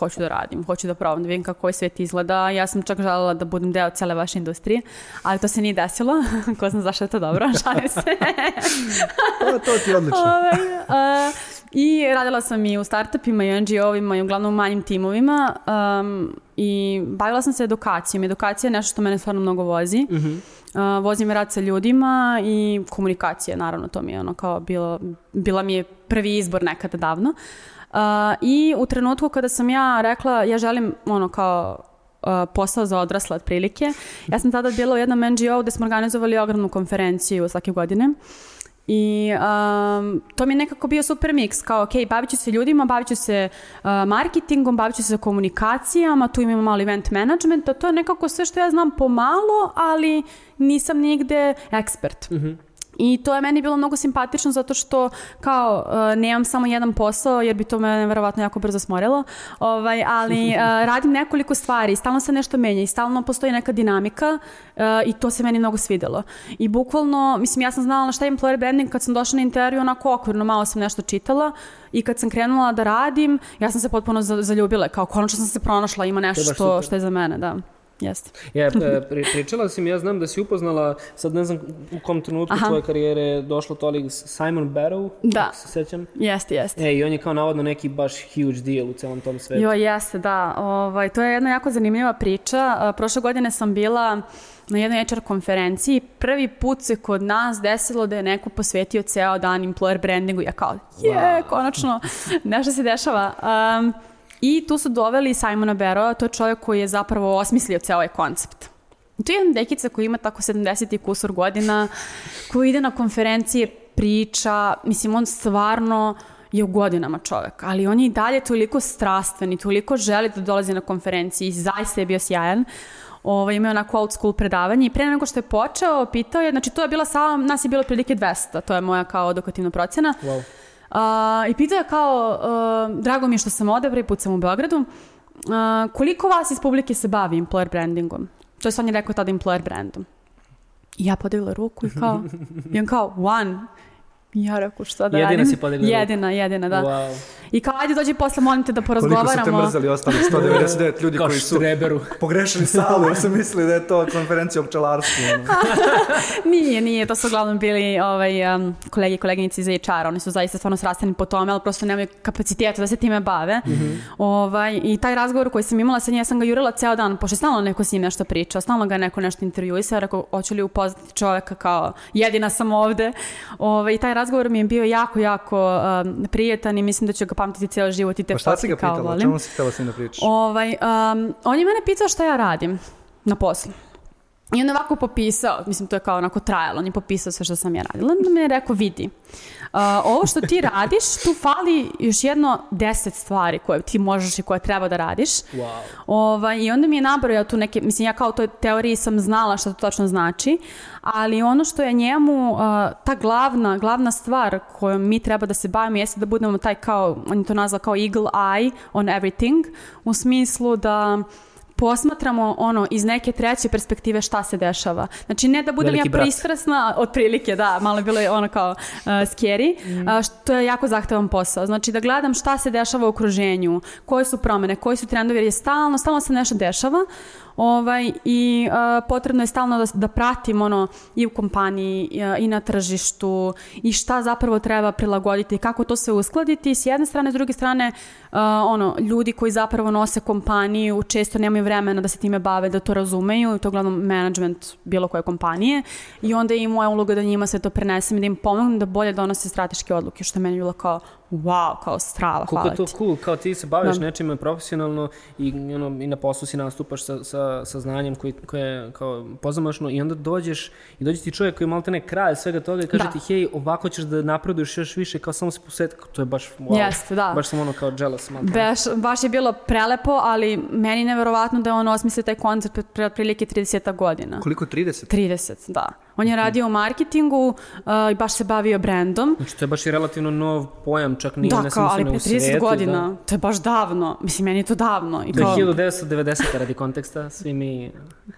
Speaker 3: hoću da radim, hoću da probam, da vidim kako ovaj svet izgleda. Ja sam čak želela da budem deo cele vaše industrije, ali to se nije desilo. Ko znam zašto je to dobro, šalim se.
Speaker 1: Pa, to ti je odlično.
Speaker 3: Ovaj, a, I radila sam i u startupima i NGO-ovima i uglavnom u manjim timovima um, i bavila sam se edukacijom. Edukacija je nešto što mene stvarno mnogo vozi. Uh, vozi me rad sa ljudima i komunikacija, naravno, to mi je ono kao bilo, bila mi je prvi izbor nekada davno. Uh, I u trenutku kada sam ja rekla, ja želim ono kao uh, posao za odrasle otprilike. Ja sam tada bila u jednom NGO gde smo organizovali ogromnu konferenciju svake godine. I um, to mi je nekako bio super miks, kao ok, bavit ću se ljudima, bavit ću se uh, marketingom, bavit ću se komunikacijama, tu imamo malo event management, to je nekako sve što ja znam pomalo, ali nisam nigde ekspert. I to je meni bilo mnogo simpatično zato što kao uh, nemam samo jedan posao jer bi to me verovatno jako brzo smorilo, ovaj, ali uh, radim nekoliko stvari, stalno se nešto menja i stalno postoji neka dinamika uh, i to se meni mnogo svidelo. I bukvalno, mislim ja sam znala na šta je employer branding kad sam došla na intervju onako okvirno, malo sam nešto čitala i kad sam krenula da radim, ja sam se potpuno za- zaljubila, kao konačno sam se pronašla, ima nešto što, što je za mene, da. Jeste.
Speaker 2: Ja, e, pri, pričala si mi, ja znam da si upoznala, sad ne znam u kom trenutku
Speaker 3: Aha.
Speaker 2: tvoje karijere došlo to, ali Simon Barrow,
Speaker 3: Da.
Speaker 2: se sećam.
Speaker 3: Jeste, jeste.
Speaker 2: E, i on je kao navodno neki baš huge deal u celom tom svetu.
Speaker 3: Jo, jeste, da. Ovaj, to je jedna jako zanimljiva priča. A, Prošle godine sam bila na jednoj HR konferenciji. Prvi put se kod nas desilo da je neko posvetio ceo dan employer brandingu. Ja kao, je,
Speaker 2: Wow.
Speaker 3: konačno, nešto se dešava. Um, I tu su doveli Simona Barrowa, to je čovjek koji je zapravo osmislio ceo ovaj koncept. To je jedna dekica koja ima tako 70 i kusur godina, koji ide na konferencije, priča, mislim, on stvarno je u godinama čovek, ali on je i dalje toliko strastven i toliko želi da dolazi na konferenciji i zaista je bio sjajan. Ovo, imao je onako old school predavanje i pre nego što je počeo, pitao je, znači to je bila sala, nas je bilo prilike 200, to je moja kao edukativna procena.
Speaker 2: Wow.
Speaker 3: I pitao je kao, uh, drago mi je što sam odebra i put sam u Beogradu, a, koliko vas iz publike se bavi employer brandingom? To je on je rekao tada employer brandom. I ja podigla ruku i kao, i on kao, one. I ja rekao, šta da
Speaker 2: Jedina
Speaker 3: radim?
Speaker 2: si podigla ruku.
Speaker 3: Jedina, jedina, da.
Speaker 2: Wow.
Speaker 3: I kao, ajde dođi posle, molim te da
Speaker 1: Koliko su te
Speaker 3: porazgovaramo.
Speaker 1: mrzeli ostali 199 ljudi koji su
Speaker 2: štreberu.
Speaker 1: pogrešili salu jer su mislili da je to konferencija o pčelarstvu.
Speaker 3: Nije, nije, to su uglavnom bili ovaj, um, kolege i koleginici iz HR, oni su zaista stvarno srastani po tome, ali prosto nemaju kapaciteta da se time bave. ovaj, I taj razgovor koji sam imala sa njim, ja sam ga jurila ceo dan, pošto je stalno neko s njim nešto pričao, stalno ga neko nešto intervjuisao, rekao, hoću li upoznati čoveka kao jedina sam ovde. Ovaj, I taj razgovor mi je bio jako, jako um, prijetan i mislim da ću ga pamtiti ceo život i te
Speaker 1: Pa šta si ga
Speaker 3: kao
Speaker 1: pitala? O
Speaker 3: volim.
Speaker 1: čemu si htjela s njim da pričaš?
Speaker 3: Ovaj, um, on je mene pitao šta ja radim na poslu. I on je ovako popisao, mislim to je kao onako trajalo, on je popisao sve što sam ja radila. Onda mi je rekao, vidi, uh, ovo što ti radiš, tu fali još jedno deset stvari koje ti možeš i koje treba da radiš.
Speaker 2: Wow.
Speaker 3: Ovaj, I onda mi je nabrojao tu neke, mislim ja kao toj teoriji sam znala što to točno znači, ali ono što je njemu uh, ta glavna, glavna stvar kojom mi treba da se bavimo jeste da budemo taj kao, on je to nazvao kao eagle eye on everything, u smislu da posmatramo ono iz neke treće perspektive šta se dešava. Znači ne da budem
Speaker 2: Veliki
Speaker 3: ja
Speaker 2: brat.
Speaker 3: pristrasna, otprilike da, malo je bilo ono kao uh, scary, uh, što je jako zahtevan posao. Znači da gledam šta se dešava u okruženju, koje su promene, koji su trendovi, jer je stalno, stalno se nešto dešava ovaj, i uh, potrebno je stalno da, da pratim ono i u kompaniji i, i na tržištu i šta zapravo treba prilagoditi, kako to se uskladiti s jedne strane, s druge strane uh, ono, ljudi koji zapravo nose kompaniju često nemaju vremena da se time bave, da to razumeju i to uglavnom management bilo koje kompanije i onda je i moja uloga da njima sve to prenesem i da im pomognem da bolje donose strateške odluke, što je meni bilo kao wow, kao strava,
Speaker 2: Koliko
Speaker 3: hvala
Speaker 2: je to
Speaker 3: ti.
Speaker 2: cool, kao ti se baviš
Speaker 3: Da.
Speaker 2: nečime profesionalno i, ono, i na poslu si nastupaš sa, sa, sa znanjem koji, koje je kao pozamašno i onda dođeš i dođe ti čovjek koji je malte ne kralj svega toga i kaže
Speaker 3: Da.
Speaker 2: ti hej, ovako ćeš da napreduješ još više, kao samo se posveti, to je baš wow.
Speaker 3: Jeste, da.
Speaker 2: Baš sam ono kao jealous malte.
Speaker 3: Baš, baš je bilo prelepo, ali meni je neverovatno da je on osmislio taj koncept pre- pre otprilike 30 godina.
Speaker 1: Koliko? 30?
Speaker 3: 30, da. On je radio u marketingu uh, i baš se bavio brandom.
Speaker 2: Znači to je baš i relativno nov pojam, čak nije
Speaker 3: Da, kao, ali pre
Speaker 2: u
Speaker 3: 30
Speaker 2: svetu,
Speaker 3: godina, to je baš davno. Mislim, meni je to davno. I
Speaker 2: Da.
Speaker 3: Kao,
Speaker 2: je 1990. radi konteksta, svi mi...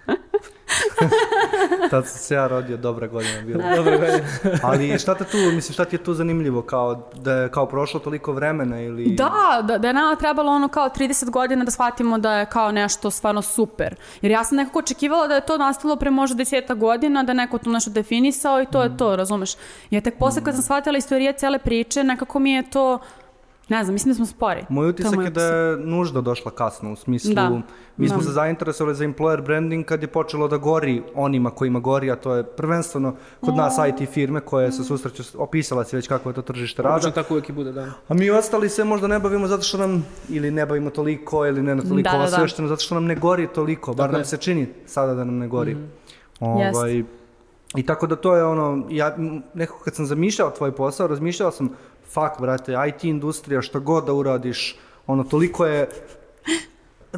Speaker 1: Tad sam se ja rodio, dobra godina bila.
Speaker 2: Dobro, godine.
Speaker 1: Ali šta te tu, mislim, šta ti je tu zanimljivo? Kao, da je kao prošlo toliko vremena ili...
Speaker 3: Da, da, da je nama trebalo ono kao 30 godina da shvatimo da je kao nešto stvarno super. Jer ja sam nekako očekivala da je to nastalo pre možda deseta godina, da neko tu nešto definisao i to je to, razumeš? Ja tek posle kad sam shvatila istorije cele priče, nekako mi je to, ne znam, mislim da smo spori.
Speaker 1: Moj
Speaker 3: To
Speaker 1: utisak
Speaker 3: moj
Speaker 1: je da je nužda došla kasno, u smislu,
Speaker 3: Da.
Speaker 1: mi smo
Speaker 3: Da.
Speaker 1: se zainteresovali za employer branding kad je počelo da gori onima kojima gori, a to je prvenstveno kod nas IT firme koje se susreću, opisala si već kako je to tržište rada.
Speaker 2: Obično tako uvijek i bude, da.
Speaker 1: A mi ostali se možda ne bavimo zato što nam, ili ne bavimo toliko, ili ne na toliko
Speaker 3: Da, da, da.
Speaker 1: osvešteno, zato što nam ne gori toliko, bar
Speaker 2: Tako
Speaker 1: nam
Speaker 2: je.
Speaker 1: se čini sada da nam ne gori.
Speaker 3: Mhm.
Speaker 1: Ovaj, I tako da to je ono, ja nekako kad sam zamišljao tvoj posao, razmišljao sam, fuck brate, IT industrija, što god da uradiš, ono, toliko je,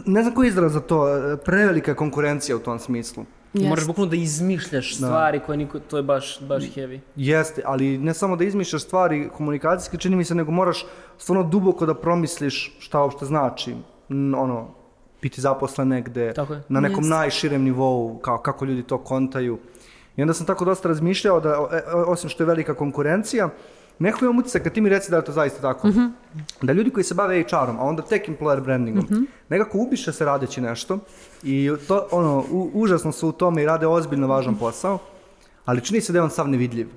Speaker 1: ne znam koji izraz za to, e, prevelika je konkurencija u tom smislu.
Speaker 3: Jest.
Speaker 2: Moraš bukvalno da izmišljaš stvari koje niko, to je baš, baš heavy.
Speaker 1: Jeste, ali ne samo da izmišljaš stvari komunikacijske, čini mi se, nego moraš stvarno duboko da promisliš šta uopšte znači, ono, biti zaposlen negde,
Speaker 2: Tako je.
Speaker 1: na nekom
Speaker 3: Jeste.
Speaker 1: najširem nivou, kao kako ljudi to kontaju. I onda sam tako dosta razmišljao da, o- e, osim što je velika konkurencija, nekako imam utisak, kad ti mi reci da je to zaista tako,
Speaker 3: Mhm.
Speaker 1: da ljudi koji se bave HR-om, a onda tek employer brandingom,
Speaker 3: Mhm.
Speaker 1: nekako ubiše se radeći nešto i to, ono, u- užasno su u tome i rade ozbiljno važan posao, ali čini se da je on sav nevidljiv.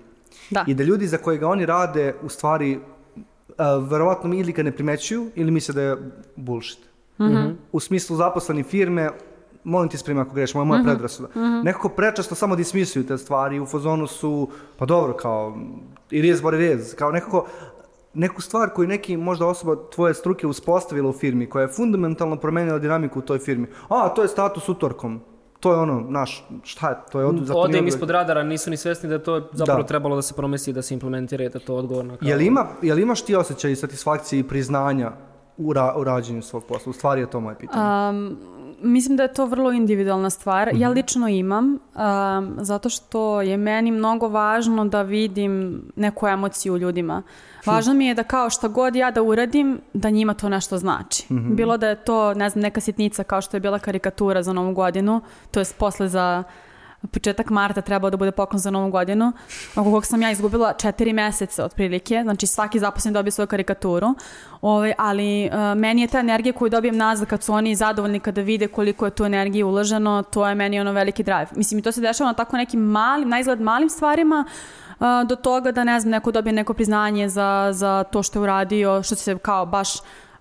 Speaker 3: Da.
Speaker 1: I da ljudi za koje ga oni rade, u stvari, uh, verovatno ili ga ne primećuju ili misle da je bullshit.
Speaker 3: Mhm.
Speaker 1: U smislu zaposleni firme, molim ti spremi ako greš, moja, moja predrasuda. Nekako prečesto samo dismisuju te stvari, u fazonu su, pa dobro, kao, i rijez bori rijez, kao nekako, neku stvar koju neki možda osoba tvoje struke uspostavila u firmi, koja je fundamentalno promenila dinamiku u toj firmi. A, to je status utorkom. To je ono, naš, šta je, to je od, zato
Speaker 2: Ode im
Speaker 1: odgovor-
Speaker 2: ispod radara, nisu ni svesni da je to zapravo
Speaker 1: Da.
Speaker 2: trebalo da se promesi, da se implementira i da je to odgovorno. Kao...
Speaker 1: Jel, ima, jel imaš ti osjećaj satisfakcije i priznanja u, ra, u rađenju svog posla? U stvari je to moje pitanje.
Speaker 3: Um, mislim da je to vrlo individualna stvar. Ja lično imam, um, zato što je meni mnogo važno da vidim neku emociju u ljudima. Važno mi je da kao šta god ja da uradim, da njima to nešto znači. Bilo da je to, ne znam, neka sitnica kao što je bila karikatura za novu godinu, to je posle za početak marta trebao da bude poklon za novu godinu, oko kog sam ja izgubila četiri meseca otprilike, znači svaki zaposlen dobije svoju karikaturu, ovaj, ali e, meni je ta energija koju dobijem nazad kad su oni zadovoljni kada vide koliko je tu energije uloženo, to je meni ono veliki drive. Mislim, i to se dešava na tako nekim malim, na izgled malim stvarima, e, do toga da ne znam, neko dobije neko priznanje za, za to što je uradio, što se kao baš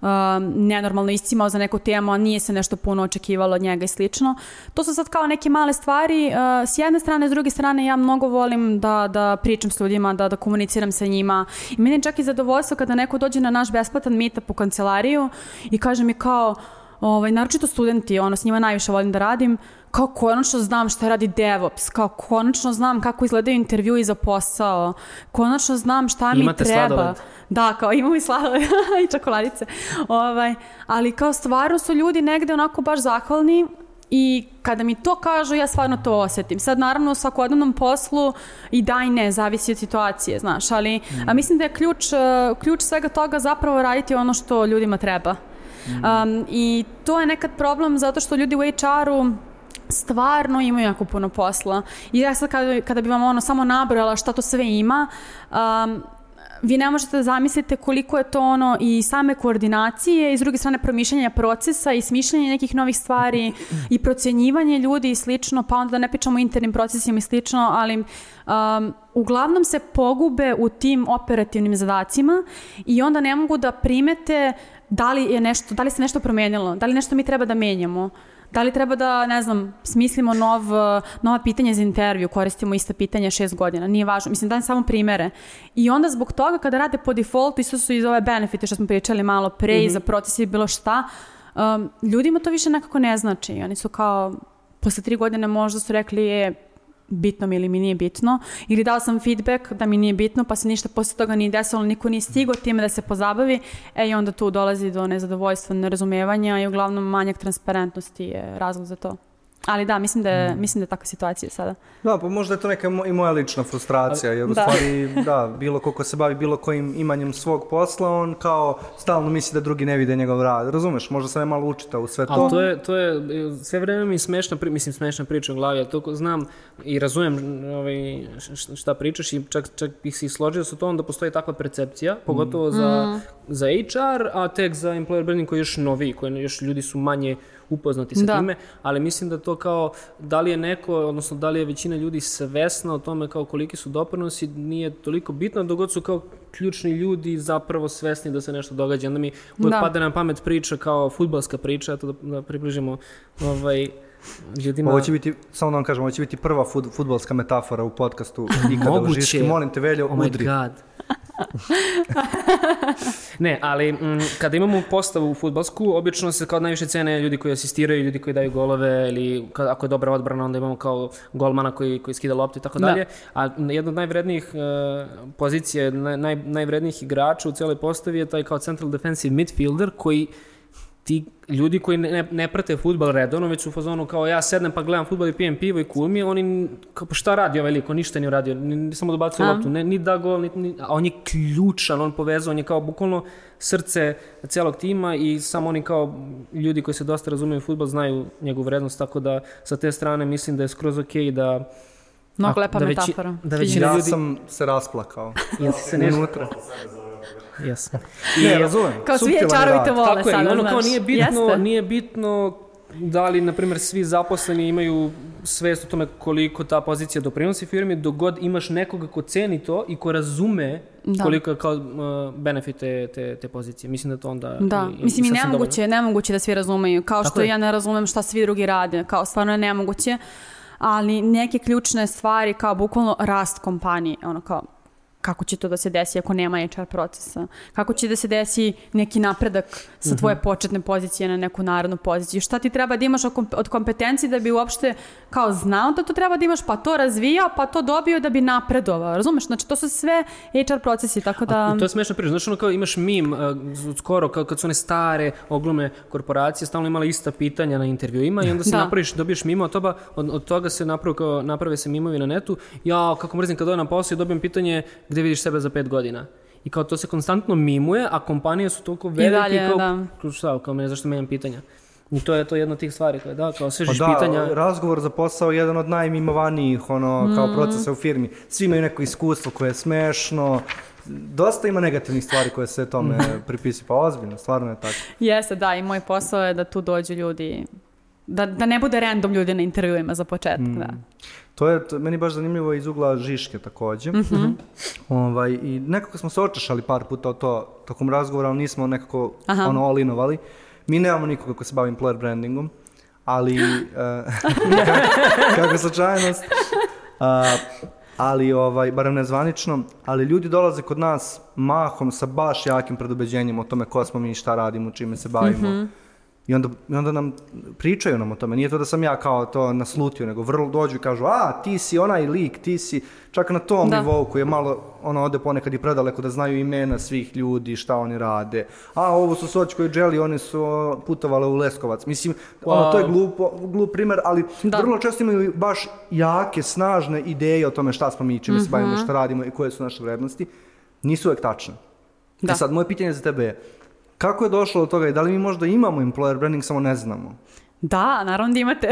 Speaker 3: um, nenormalno iscimao za neku temu, a nije se nešto puno očekivalo od njega i slično. To su sad kao neke male stvari. Uh, s jedne strane, s druge strane, ja mnogo volim da, da pričam s ljudima, da, da komuniciram sa njima. I meni je čak i zadovoljstvo kada neko dođe na naš besplatan meetup u kancelariju i kaže mi kao, ovaj, naročito studenti, ono, s njima najviše volim da radim, kao konačno znam šta radi DevOps, kao konačno znam kako izgledaju intervjui za posao, konačno znam šta mi
Speaker 2: Imate
Speaker 3: treba.
Speaker 2: sladoled?
Speaker 3: Da, kao imamo i sladoled i čokoladice. Ovaj, ali kao stvarno su ljudi negde onako baš zahvalni i kada mi to kažu, ja stvarno to osetim. Sad, naravno, u svakodnevnom poslu i da i ne, zavisi od situacije, znaš, ali a mislim da je ključ, eh, ključ svega toga zapravo raditi ono što ljudima treba. Um, I to je nekad problem zato što ljudi u HR-u stvarno imaju jako puno posla. I ja sad kada, kada bi vam ono samo nabrojala šta to sve ima, um, vi ne možete da zamislite koliko je to ono i same koordinacije i s druge strane promišljanja procesa i smišljanja nekih novih stvari i procjenjivanje ljudi i slično, pa onda da ne pričamo o internim procesima i slično, ali um, uglavnom se pogube u tim operativnim zadacima i onda ne mogu da primete da li, je nešto, da li se nešto promijenilo, da li nešto mi treba da menjamo. Da li treba da, ne znam, smislimo nov, nova pitanja za intervju, koristimo ista pitanja šest godina, nije važno. Mislim, dajem samo primere. I onda zbog toga kada rade po defaultu, isto su iz ove benefite što smo pričali malo pre i za proces i bilo šta, um, ljudima to više nekako ne znači. Oni su kao, posle tri godine možda su rekli je, bitno mi ili mi nije bitno, ili dao sam feedback da mi nije bitno, pa se ništa posle toga nije desilo, niko nije stigao time da se pozabavi, e i onda tu dolazi do nezadovoljstva, nerazumevanja i uglavnom manjak transparentnosti je razlog za to. Ali da, mislim da je, mislim da je takva situacija sada.
Speaker 1: Da, pa možda je to neka i moja lična frustracija, jer u
Speaker 3: Da.
Speaker 1: stvari, da, bilo ko ko se bavi bilo kojim imanjem svog posla, on kao stalno misli da drugi ne vide njegov rad. Razumeš, možda sam je malo učitao u sve to.
Speaker 2: Ali to je, to je, sve vreme mi smešna, pri- mislim smešna priča u glavi, ja to znam i razumem ovaj, šta pričaš i čak, čak bih se i složio sa tom da postoji takva percepcija, pogotovo za, za HR, a tek za employer branding koji je još noviji, koji još ljudi su manje upoznati sa
Speaker 3: Da.
Speaker 2: time, ali mislim da to kao, da li je neko, odnosno da li je većina ljudi svesna o tome kao koliki su doprinosi, nije toliko bitno, dok god su kao ključni ljudi zapravo svesni da se nešto događa. Onda mi uvek
Speaker 3: Da.
Speaker 2: pada na pamet priča kao futbalska priča, eto da, da približimo ovaj, ljudima.
Speaker 1: Ovo će biti, samo da vam kažem, ovo će biti prva fut, futbolska metafora u podcastu ikada u
Speaker 2: Moguće.
Speaker 1: Žiški. Molim te, Veljo,
Speaker 2: Oh my
Speaker 1: udri.
Speaker 2: god. ne, ali mm, kada imamo postavu futbalsku, obično se kao najviše cene ljudi koji asistiraju, ljudi koji daju golove ili kad, ako je dobra odbrana, onda imamo kao golmana koji, koji skida loptu i tako
Speaker 3: Da.
Speaker 2: dalje. A jedna od najvrednijih uh, pozicija, naj, naj, najvrednijih igrača u cijeloj postavi je taj kao central defensive midfielder koji ti ljudi koji ne, ne prate futbal redovno, već su u fazonu kao ja sednem pa gledam futbal i pijem pivo i cool mi je, oni kao pa šta radi ovaj lik, on ništa nije uradio, ni, ni samo dobacuje
Speaker 3: A.
Speaker 2: loptu, ne, ni da gol, ni, ni, a on je ključan, on povezao, on je kao bukvalno srce celog tima i samo oni kao ljudi koji se dosta razumiju u futbal znaju njegovu vrednost, tako da sa te strane mislim da je skroz okej da
Speaker 3: Mnogo lepa
Speaker 2: da veći-
Speaker 3: metafora.
Speaker 2: da većina
Speaker 1: Ja
Speaker 2: ljudi-
Speaker 1: sam se rasplakao.
Speaker 2: jesi se nešto...
Speaker 1: Unutra.
Speaker 2: Yes.
Speaker 1: Ne, razumem.
Speaker 3: Kao svi
Speaker 1: je
Speaker 3: čarovi vole
Speaker 2: Tako je, i ono kao nije bitno,
Speaker 3: Jeste.
Speaker 2: nije bitno da li, na primjer, svi zaposleni imaju svest o tome koliko ta pozicija doprinosi firmi, dok god imaš nekoga ko ceni to i ko razume
Speaker 3: Da.
Speaker 2: koliko je kao uh, benefit te, te, te pozicije. Mislim da to onda...
Speaker 3: Da,
Speaker 2: i- i
Speaker 3: mislim i nemoguće, nemoguće da svi razumeju, kao
Speaker 2: Tako
Speaker 3: što
Speaker 2: je.
Speaker 3: ja ne razumem šta svi drugi rade, kao stvarno je nemoguće, ali neke ključne stvari kao bukvalno rast kompanije, ono kao kako će to da se desi ako nema HR procesa, kako će da se desi neki napredak sa
Speaker 2: Mhm.
Speaker 3: tvoje početne pozicije na neku narodnu poziciju, šta ti treba da imaš od kom- od kompetencije da bi uopšte kao znao da to treba da imaš, pa to razvijao, pa to dobio da bi napredovao, razumeš? Znači to su sve HR procesi, tako da...
Speaker 2: I to je smešna priča. Znaš ono kao imaš mim uh, skoro kao kad su one stare ogromne korporacije stalno imale ista pitanja na intervjuima i onda se
Speaker 3: Da.
Speaker 2: napraviš, dobiješ mimo od toga, od, od toga se napravi kao, naprave se mimovi na netu. Ja kako mrzim kad dođem na posao i dobijem pitanje gde vidiš sebe za pet godina. I kao to se konstantno mimuje, a kompanije su toliko velike
Speaker 3: dalje,
Speaker 2: kao,
Speaker 3: da.
Speaker 2: kao šta, kao me, zašto menjam pitanja. I to je to jedna od tih stvari, kao, da, kao
Speaker 1: Pa
Speaker 2: svežiš
Speaker 1: da,
Speaker 2: pitanja.
Speaker 1: razgovor za posao je jedan od najmimovanijih ono, kao procesa u firmi. Svi imaju neko iskustvo koje je smešno. Dosta ima negativnih stvari koje se tome pripisi. Pa ozbiljno, stvarno je tako.
Speaker 3: Jeste, da, i moj posao je da tu dođu ljudi, da, da ne bude random ljudi na intervjuima za početak, da.
Speaker 1: To je to, meni baš zanimljivo iz ugla Žiške takođe. ovaj, I nekako smo se očešali par puta o to tokom razgovora, ali nismo nekako
Speaker 3: Aha.
Speaker 1: ono all-inovali. Mi nemamo nikoga ko se bavi employer brandingom, ali eh, kako slučajnost. A, ali, ovaj, barem nezvanično, ali ljudi dolaze kod nas mahom sa baš jakim predubeđenjem o tome ko smo mi, šta radimo, čime se bavimo. I onda, I onda nam pričaju nam o tome. Nije to da sam ja kao to naslutio, nego vrlo dođu i kažu, a, ti si onaj lik, ti si čak na tom
Speaker 3: Da.
Speaker 1: nivou koji je malo, ono, ode ponekad i predaleko da znaju imena svih ljudi, šta oni rade. A, ovo su Sočko i Dželi, oni su putovali u Leskovac. Mislim, ono, to je
Speaker 2: Wow.
Speaker 1: glupo, glup primer, ali
Speaker 3: Da.
Speaker 1: vrlo često imaju baš jake, snažne ideje o tome šta smo mi, čime se bavimo, šta radimo i koje su naše vrednosti. Nisu uvek tačne.
Speaker 3: Da.
Speaker 1: E sad, moje pitanje za tebe je, kako je došlo do toga i da li mi možda imamo employer branding, samo ne znamo?
Speaker 3: Da, naravno da imate.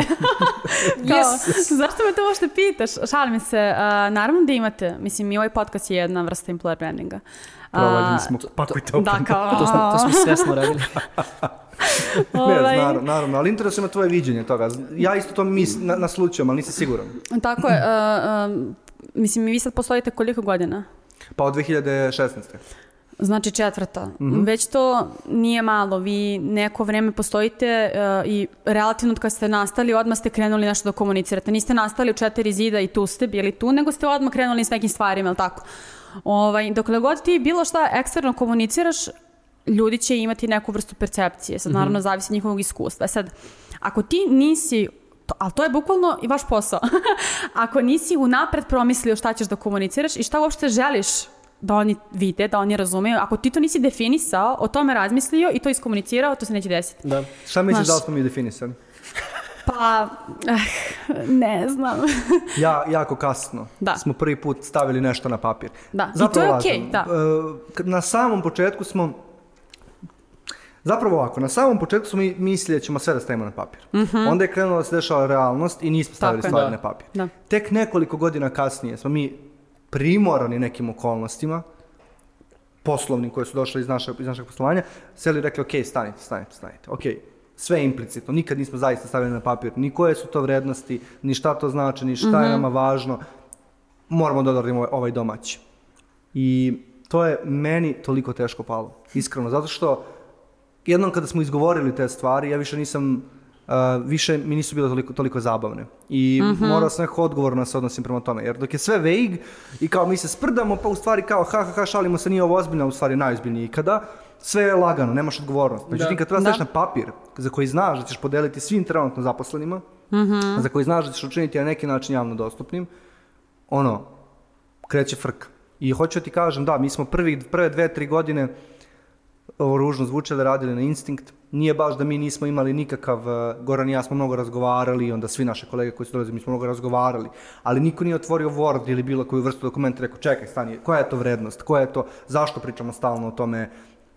Speaker 3: Kao, zašto me to uopšte pitaš? Šalim se, a, naravno da imate. Mislim, i ovaj podcast je jedna vrsta employer brandinga.
Speaker 1: Provaljeni smo, pakuj to.
Speaker 3: Da, kao...
Speaker 2: To smo, to smo svesno radili.
Speaker 1: Ne,
Speaker 3: ovaj,
Speaker 1: naravno, naravno, ali interesuje me tvoje viđenje toga. Ja isto to mis, na, naslučujem, ali nisam siguran.
Speaker 3: Tako je. a, a, mislim, vi sad postojite koliko godina?
Speaker 1: Pa od 2016.
Speaker 3: Znači četvrta.
Speaker 1: Mhm.
Speaker 3: Već to nije malo. Vi neko vreme postojite e, i relativno od kad ste nastali, odmah ste krenuli nešto da komunicirate. Niste nastali u četiri zida i tu ste bili tu, nego ste odmah krenuli s nekim stvarima, ili tako? Ovaj, dokle god ti bilo šta eksterno komuniciraš, ljudi će imati neku vrstu percepcije. Sad naravno zavisi od njihovog iskustva. Sad, ako ti nisi To, ali to je bukvalno i vaš posao. Ako nisi unapred promislio šta ćeš da komuniciraš i šta uopšte želiš da oni vide, da oni razumeju, ako ti to nisi definisao, o tome razmislio i to iskomunicirao, to se neće desiti.
Speaker 2: Da.
Speaker 1: Šta misliš da li smo mi definisani?
Speaker 3: Pa, eh, ne znam.
Speaker 1: Ja, jako kasno
Speaker 3: Da.
Speaker 1: smo prvi put stavili nešto na papir.
Speaker 3: Da, i
Speaker 1: Zapravo
Speaker 3: to je okej, da.
Speaker 1: E, k- Na samom početku smo Zapravo ovako, na samom početku smo mi mislili da ćemo sve da stavimo na papir. Onda je krenula da se dešava realnost i nismo stavili.
Speaker 3: Tako
Speaker 1: stvari
Speaker 2: Da.
Speaker 1: na papir.
Speaker 3: Da.
Speaker 1: Tek nekoliko godina kasnije smo mi primorani nekim okolnostima, poslovnim koje su došle iz, naše, iz našeg poslovanja, seli i rekli, ok, stanite, stanite, stanite, ok, sve je implicitno, nikad nismo zaista stavili na papir, ni koje su to vrednosti, ni šta to znači, ni šta je nama važno, moramo da odradimo ovaj- ovaj domaći. I to je meni toliko teško palo, iskreno, zato što jednom kada smo izgovorili te stvari, ja više nisam, uh, više mi nisu bile toliko, toliko zabavne. I morao sam nekako odgovorno da se odnosim prema tome. Jer dok je sve vague i kao mi se sprdamo, pa u stvari kao ha ha ha šalimo se, nije ovo ozbiljno, u stvari najozbiljnije ikada, sve je lagano, nemaš odgovornost. Međutim, kad treba
Speaker 3: Da.
Speaker 1: staviš na papir, za koji znaš da ćeš podeliti svim trenutno zaposlenima, za koji znaš da ćeš učiniti na neki način javno dostupnim, ono, kreće frka. I hoću da ti kažem, da, mi smo prvi, prve dve, tri godine ovo ružno zvuče da radili na instinkt. Nije baš da mi nismo imali nikakav, uh, Goran i ja smo mnogo razgovarali, onda svi naše kolege koji su dolazili, mi smo mnogo razgovarali, ali niko nije otvorio Word ili bilo koju vrstu dokumenta i rekao, čekaj, stani, koja je to vrednost, koja je to, zašto pričamo stalno o tome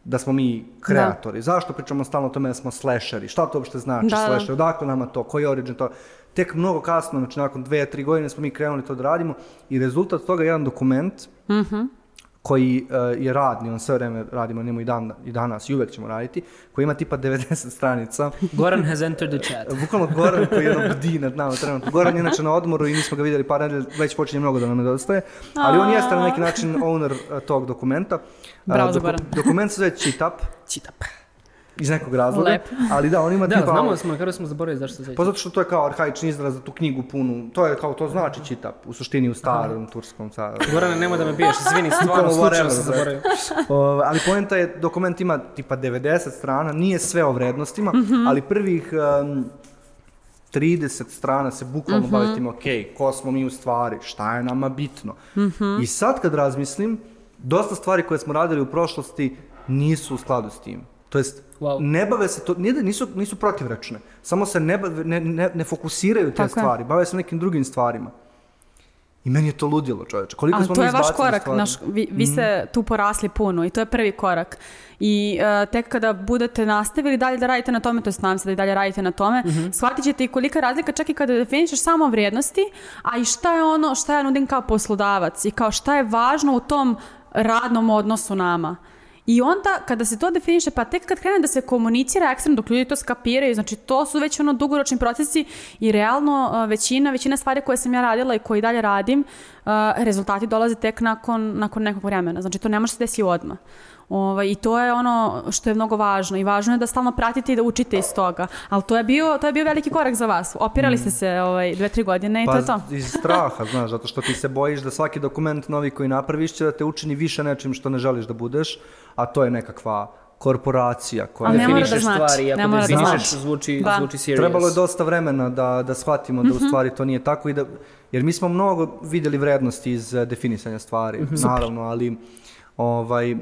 Speaker 1: da smo mi kreatori, zašto pričamo stalno o tome da smo slasheri, šta to uopšte znači
Speaker 3: Da, da.
Speaker 1: slasher, odakle nama to, koji je origin to, tek mnogo kasno, znači nakon dve, tri godine smo mi krenuli to da radimo i rezultat toga je jedan dokument koji uh, je radni, on sve vreme radimo, njemu i, dan, i danas i uvek ćemo raditi, koji ima tipa 90 stranica.
Speaker 2: Goran has entered the chat.
Speaker 1: Bukvalno Goran koji je ono bdi nad nama trenutno. Goran je inače na odmoru i nismo ga vidjeli par nedelja, već počinje mnogo da nam nedostaje, ali on jeste na neki način owner uh, tog dokumenta. Uh,
Speaker 3: Bravo za Goran.
Speaker 1: Dokument se zove Cheat Up
Speaker 2: Čitap.
Speaker 1: Iz nekog razloga,
Speaker 3: Lepo.
Speaker 1: ali da, on ima
Speaker 2: Da,
Speaker 1: tipa...
Speaker 2: znamo da smo, na kraju smo zaboravili zašto se
Speaker 1: Pa zato što to je kao arhaični izraz za tu knjigu punu, to je kao, to znači čitap, u suštini u starom turskom caru.
Speaker 2: Gorane, nemoj da me biješ, izvini, stvarno slučajno sam
Speaker 1: bre.
Speaker 2: zaboravio.
Speaker 1: O, ali poenta je, dokument ima tipa 90 strana, nije sve o vrednostima, ali prvih um, 30 strana se bukvalno bavi tim, ok, ko smo mi u stvari, šta je nama bitno. I sad kad razmislim, dosta stvari koje smo radili u prošlosti nisu u skladu s tim. To jest,
Speaker 2: Wow.
Speaker 1: ne bave se to, nije da nisu, nisu protivrečne, samo se ne, bave- ne, ne, ne fokusiraju te
Speaker 3: Tako je.
Speaker 1: stvari, bave se nekim drugim stvarima. I meni je to ludilo, čoveče. Koliko
Speaker 3: Ali
Speaker 1: smo
Speaker 3: to je vaš korak,
Speaker 1: stvari?
Speaker 3: naš, vi, vi ste tu porasli puno i to je prvi korak. I e, tek kada budete nastavili dalje da radite na tome, to je nadam se da i dalje radite na tome, shvatit ćete i kolika je razlika čak i kada definišeš samo vrijednosti, a i šta je ono šta ja nudim kao poslodavac i kao šta je važno u tom radnom odnosu nama. I onda kada se to definiše, pa tek kad krene da se komunicira ekstremno, dok ljudi to skapiraju, znači to su već ono dugoročni procesi i realno a, većina, većina stvari koje sam ja radila i koje i dalje radim, a, rezultati dolaze tek nakon, nakon nekog vremena. Znači to ne može se desiti odmah. Ovaj, I to je ono što je mnogo važno i važno je da stalno pratite i da učite iz toga. Ali to je bio, to je bio veliki korak za vas. Opirali ste se ovaj, dve, tri godine i to je to.
Speaker 1: Pa iz straha, znaš, zato što ti se bojiš da svaki dokument novi koji napraviš će da te učini više nečim što ne želiš da budeš, a to je nekakva korporacija koja
Speaker 3: Ali ne mora da znači,
Speaker 2: stvari, ako
Speaker 3: ne mora da znači.
Speaker 2: zvuči,
Speaker 3: Da.
Speaker 2: zvuči serious.
Speaker 1: Trebalo je dosta vremena da, da shvatimo da u stvari to nije tako i da, jer mi smo mnogo vidjeli vrednosti iz definisanja stvari, naravno, ali ovaj,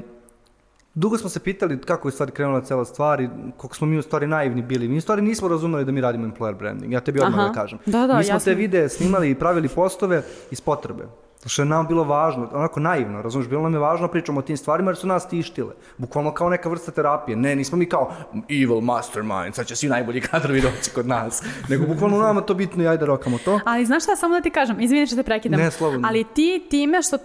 Speaker 1: dugo smo se pitali kako je stvari krenula cela stvar i koliko smo mi u stvari naivni bili. Mi u stvari nismo razumeli da mi radimo employer branding, ja tebi odmah
Speaker 3: Aha.
Speaker 1: da kažem.
Speaker 3: Da, da,
Speaker 1: mi smo
Speaker 3: jasno.
Speaker 1: te videe snimali i pravili postove iz potrebe. Što je nam bilo važno, onako naivno, razumiješ, bilo nam je važno da pričamo o tim stvarima jer su nas tištile. Bukvalno kao neka vrsta terapije. Ne, nismo mi kao evil mastermind, sad će svi najbolji kadrovi doći kod nas. Nego bukvalno nama to bitno i ajde rokamo to.
Speaker 3: Ali znaš šta, samo da ti kažem, izvini što te prekidam.
Speaker 1: Ne, slobodno.
Speaker 3: Ali ti time što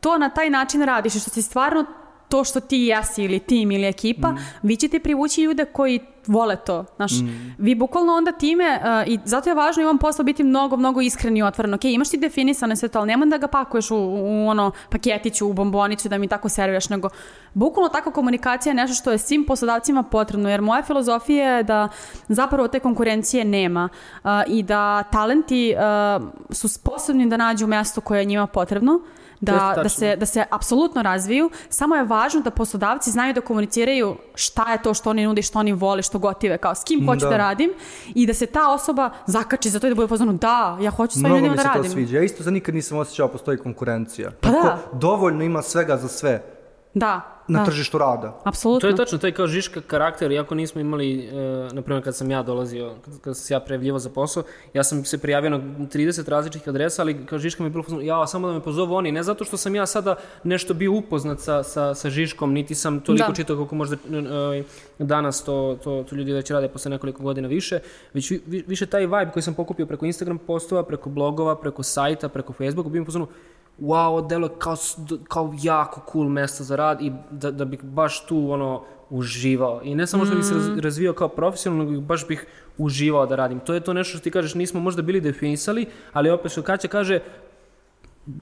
Speaker 3: to na taj način radiš i što si stvarno to što ti jesi ili tim ili ekipa,
Speaker 1: Mm.
Speaker 3: vi ćete privući ljude koji vole to. Znaš,
Speaker 1: Mm.
Speaker 3: vi bukvalno onda time, uh, i zato je važno i ovom poslu biti mnogo, mnogo iskren i otvoren. Ok, imaš ti definisane sve to, ali nemoj da ga pakuješ u, u ono paketiću, u bombonicu, da mi tako serviraš, nego bukvalno takva komunikacija je nešto što je svim poslodavcima potrebno, jer moja filozofija je da zapravo te konkurencije nema uh, i da talenti uh, su sposobni da nađu mesto koje je njima potrebno,
Speaker 2: je
Speaker 3: da, da, se, da se apsolutno razviju, samo je važno da poslodavci znaju da komuniciraju šta je to što oni nude, što oni vole, što gotive, kao s kim hoću da.
Speaker 1: Da.
Speaker 3: radim i da se ta osoba zakači za to i da bude pozvano da, ja hoću s ovim
Speaker 1: Mnogo
Speaker 3: ljudima
Speaker 1: mi
Speaker 3: da
Speaker 1: se to
Speaker 3: radim.
Speaker 1: sviđa. Ja isto za nikad nisam osjećao postoji konkurencija.
Speaker 3: Pa da.
Speaker 1: Dovoljno ima svega za sve
Speaker 3: Da,
Speaker 1: na
Speaker 3: da,
Speaker 1: tržištu rada.
Speaker 2: To
Speaker 3: apsolutno.
Speaker 2: je tačno, to je kao Žiška karakter, iako nismo imali, e, na primjer kad sam ja dolazio, kad, kad sam se ja prijavljivao za posao, ja sam se prijavio na 30 različitih adresa, ali kao Žiška mi je bilo, ja samo da me pozovu oni, ne zato što sam ja sada nešto bio upoznat sa, sa, sa Žiškom, niti sam toliko
Speaker 3: Da.
Speaker 2: čitao koliko možda e, danas to, to, to ljudi već rade posle nekoliko godina više, već vi- vi- više taj vibe koji sam pokupio preko Instagram postova, preko blogova, preko sajta, preko Facebooka, bi mi pozvano, wow, delo kao, kao jako cool mesto za rad i da, da bih baš tu ono uživao. I ne samo što bih se raz- razvijao kao profesionalno, nego baš bih uživao da radim. To je to nešto što ti kažeš, nismo možda bili definisali, ali opet što Kaća kaže,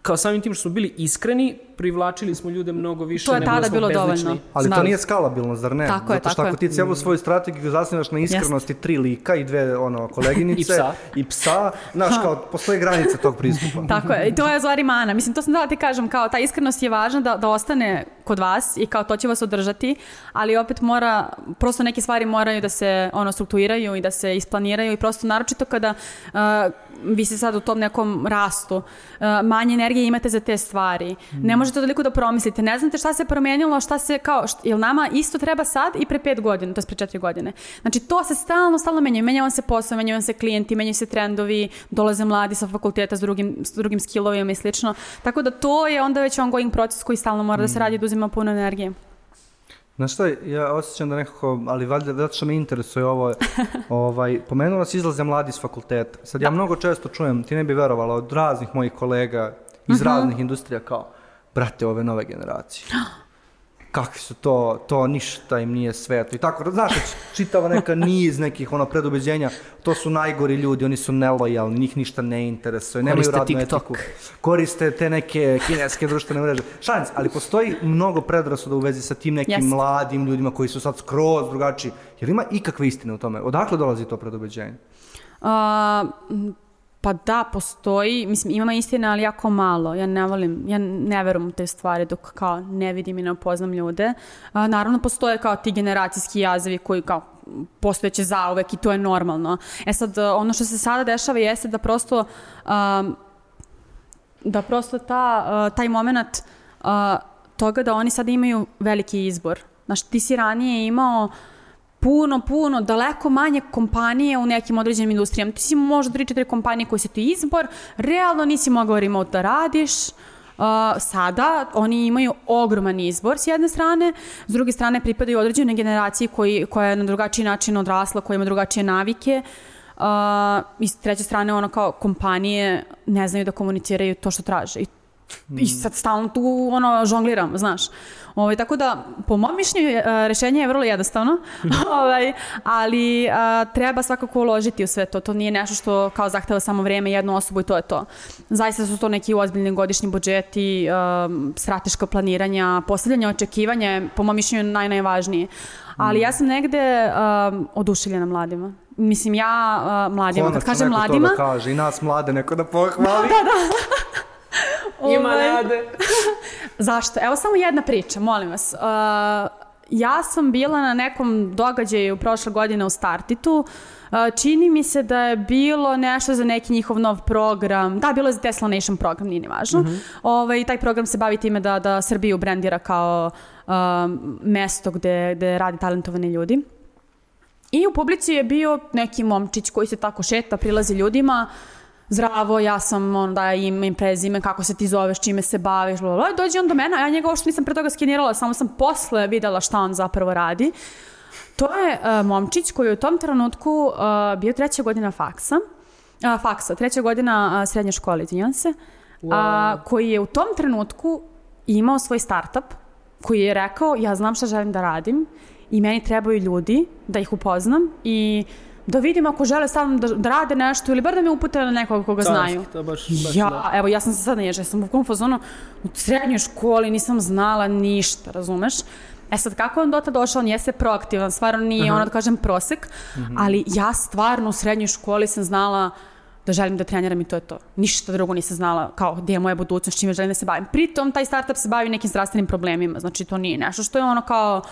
Speaker 2: kao samim tim što smo bili iskreni, privlačili smo ljude mnogo više
Speaker 3: To je
Speaker 2: nego
Speaker 3: tada
Speaker 2: da
Speaker 3: bilo
Speaker 2: bezlični.
Speaker 3: dovoljno.
Speaker 1: Ali
Speaker 3: Znam.
Speaker 1: to nije skalabilno, zar ne?
Speaker 3: Tako je,
Speaker 1: Zato što
Speaker 3: tako
Speaker 1: ako
Speaker 3: je.
Speaker 1: ti cijelu svoju strategiju zasnivaš na iskrenosti tri lika i dve ono, koleginice
Speaker 2: I psa.
Speaker 1: i psa, znaš, kao postoje granice tog pristupa.
Speaker 3: Tako je, i to je stvari mana. Mislim, to sam da ti kažem, kao ta iskrenost je važna da, da ostane kod vas i kao to će vas održati, ali opet mora, prosto neke stvari moraju da se ono strukturiraju i da se isplaniraju i prosto naročito kada uh, vi ste sad u tom nekom rastu, uh, manje energije imate za te stvari. Ne možete toliko da promislite, ne znate šta se promijenilo, šta se kao, št- jel nama isto treba sad i pre pet godina, to je pre četiri godine. Znači to se stalno, stalno menja, menja vam se posao, menja vam se klijenti, menjaju se trendovi, dolaze mladi sa fakulteta s drugim, s drugim skillovima i slično. Tako da to je onda već ongoing proces koji stalno mora da se radi i da uzima puno energije.
Speaker 1: Znaš šta, ja osjećam da nekako, ali valjda zato što me interesuje ovo, ovaj, pomenula si izlaze mladi s fakulteta. Sad ja mnogo često čujem, ti ne bi verovala, od raznih mojih kolega iz raznih industrija kao, brate, ove nove generacije. Kakvi su to, to ništa im nije sveto. I tako, znaš, čitava neka niz nekih ono predubeđenja, to su najgori ljudi, oni su nelojalni, njih ništa ne interesuje, nemaju radnu
Speaker 2: TikTok.
Speaker 1: etiku koriste te neke kineske društvene mreže. Šans, ali postoji mnogo predrasuda u vezi sa tim nekim
Speaker 3: Jeste.
Speaker 1: mladim ljudima koji su sad skroz drugačiji. Jer ima ikakve istine u tome? Odakle dolazi to predubeđenje?
Speaker 3: M, pa da, postoji, mislim, ima istina, ali jako malo. Ja ne volim, ja ne verujem u te stvari dok kao ne vidim i ne upoznam ljude. A, naravno, postoje kao ti generacijski jazovi koji kao postojeće zauvek i to je normalno. E sad, ono što se sada dešava jeste da prosto um, da prosto ta, uh, taj moment uh, toga da oni sada imaju veliki izbor. Znaš, ti si ranije imao puno, puno, daleko manje kompanije u nekim određenim industrijama. Ti si možda 3-4 kompanije koje su ti izbor, realno nisi mogao remote da radiš, Uh, sada oni imaju ogroman izbor s jedne strane, s druge strane pripadaju određenoj generaciji koji, koja je na drugačiji način odrasla, koja ima drugačije navike, Uh, i s treće strane ono kao kompanije ne znaju da komuniciraju to što traže i I sad stalno tu ono žongliram, znaš. Ovaj, tako da, po mom mišljenju, e, rešenje je vrlo jednostavno, ovaj, ali a, treba svakako uložiti u sve to. To nije nešto što kao zahteva samo vreme, jednu osobu i to je to. Zaista su to neki ozbiljni godišnji budžeti, um, strateško planiranja, postavljanje očekivanja je, po mom mišljenju, naj, najvažnije. Ali ja sam negde um, oduševljena mladima. Mislim, ja uh, mladima, kad
Speaker 1: Konačno
Speaker 3: kažem
Speaker 1: neko
Speaker 3: mladima...
Speaker 1: to da kaže i nas mlade neko da pohvali.
Speaker 2: Ima
Speaker 3: ovaj,
Speaker 2: nade.
Speaker 3: Zašto? Evo samo jedna priča, molim vas. Uh, ja sam bila na nekom događaju prošle godine u Startitu. A, čini mi se da je bilo nešto za neki njihov nov program. Da, bilo je za Tesla Nation program, nije ni važno.
Speaker 2: Mhm.
Speaker 3: ovaj, taj program se bavi time da, da Srbiju brandira kao um, mesto gde, gde radi talentovani ljudi. I u publici je bio neki momčić koji se tako šeta, prilazi ljudima, zdravo, ja sam on daje ime i prezime, kako se ti zoveš, čime se baviš, bla, bla, dođe on do mene, ja njega uopšte nisam pre toga skenirala, samo sam posle videla šta on zapravo radi. To je uh, momčić koji je u tom trenutku uh, bio treća godina faksa, uh, faksa, treća godina uh, srednje škole, izvinjam se, a, koji je u tom trenutku imao svoj startup, koji je rekao, ja znam šta želim da radim i meni trebaju ljudi da ih upoznam i da vidim ako žele sa mnom da, da rade nešto ili bar da me upute na nekog koga znaju.
Speaker 2: Carski, to baš, baš
Speaker 3: Ja,
Speaker 2: da.
Speaker 3: evo, ja sam se sad naježila, ja sam u kom fazonu, u srednjoj školi nisam znala ništa, razumeš? E sad, kako je on do tada došao, on jeste proaktivan, stvarno nije, ono da kažem, prosek, ali ja stvarno u srednjoj školi sam znala da želim da treniram i to je to. Ništa drugo nisam znala kao gdje je moja budućnost, čime želim da se bavim. Pritom, taj startup se bavi nekim zdravstvenim problemima, znači to nije nešto što je ono kao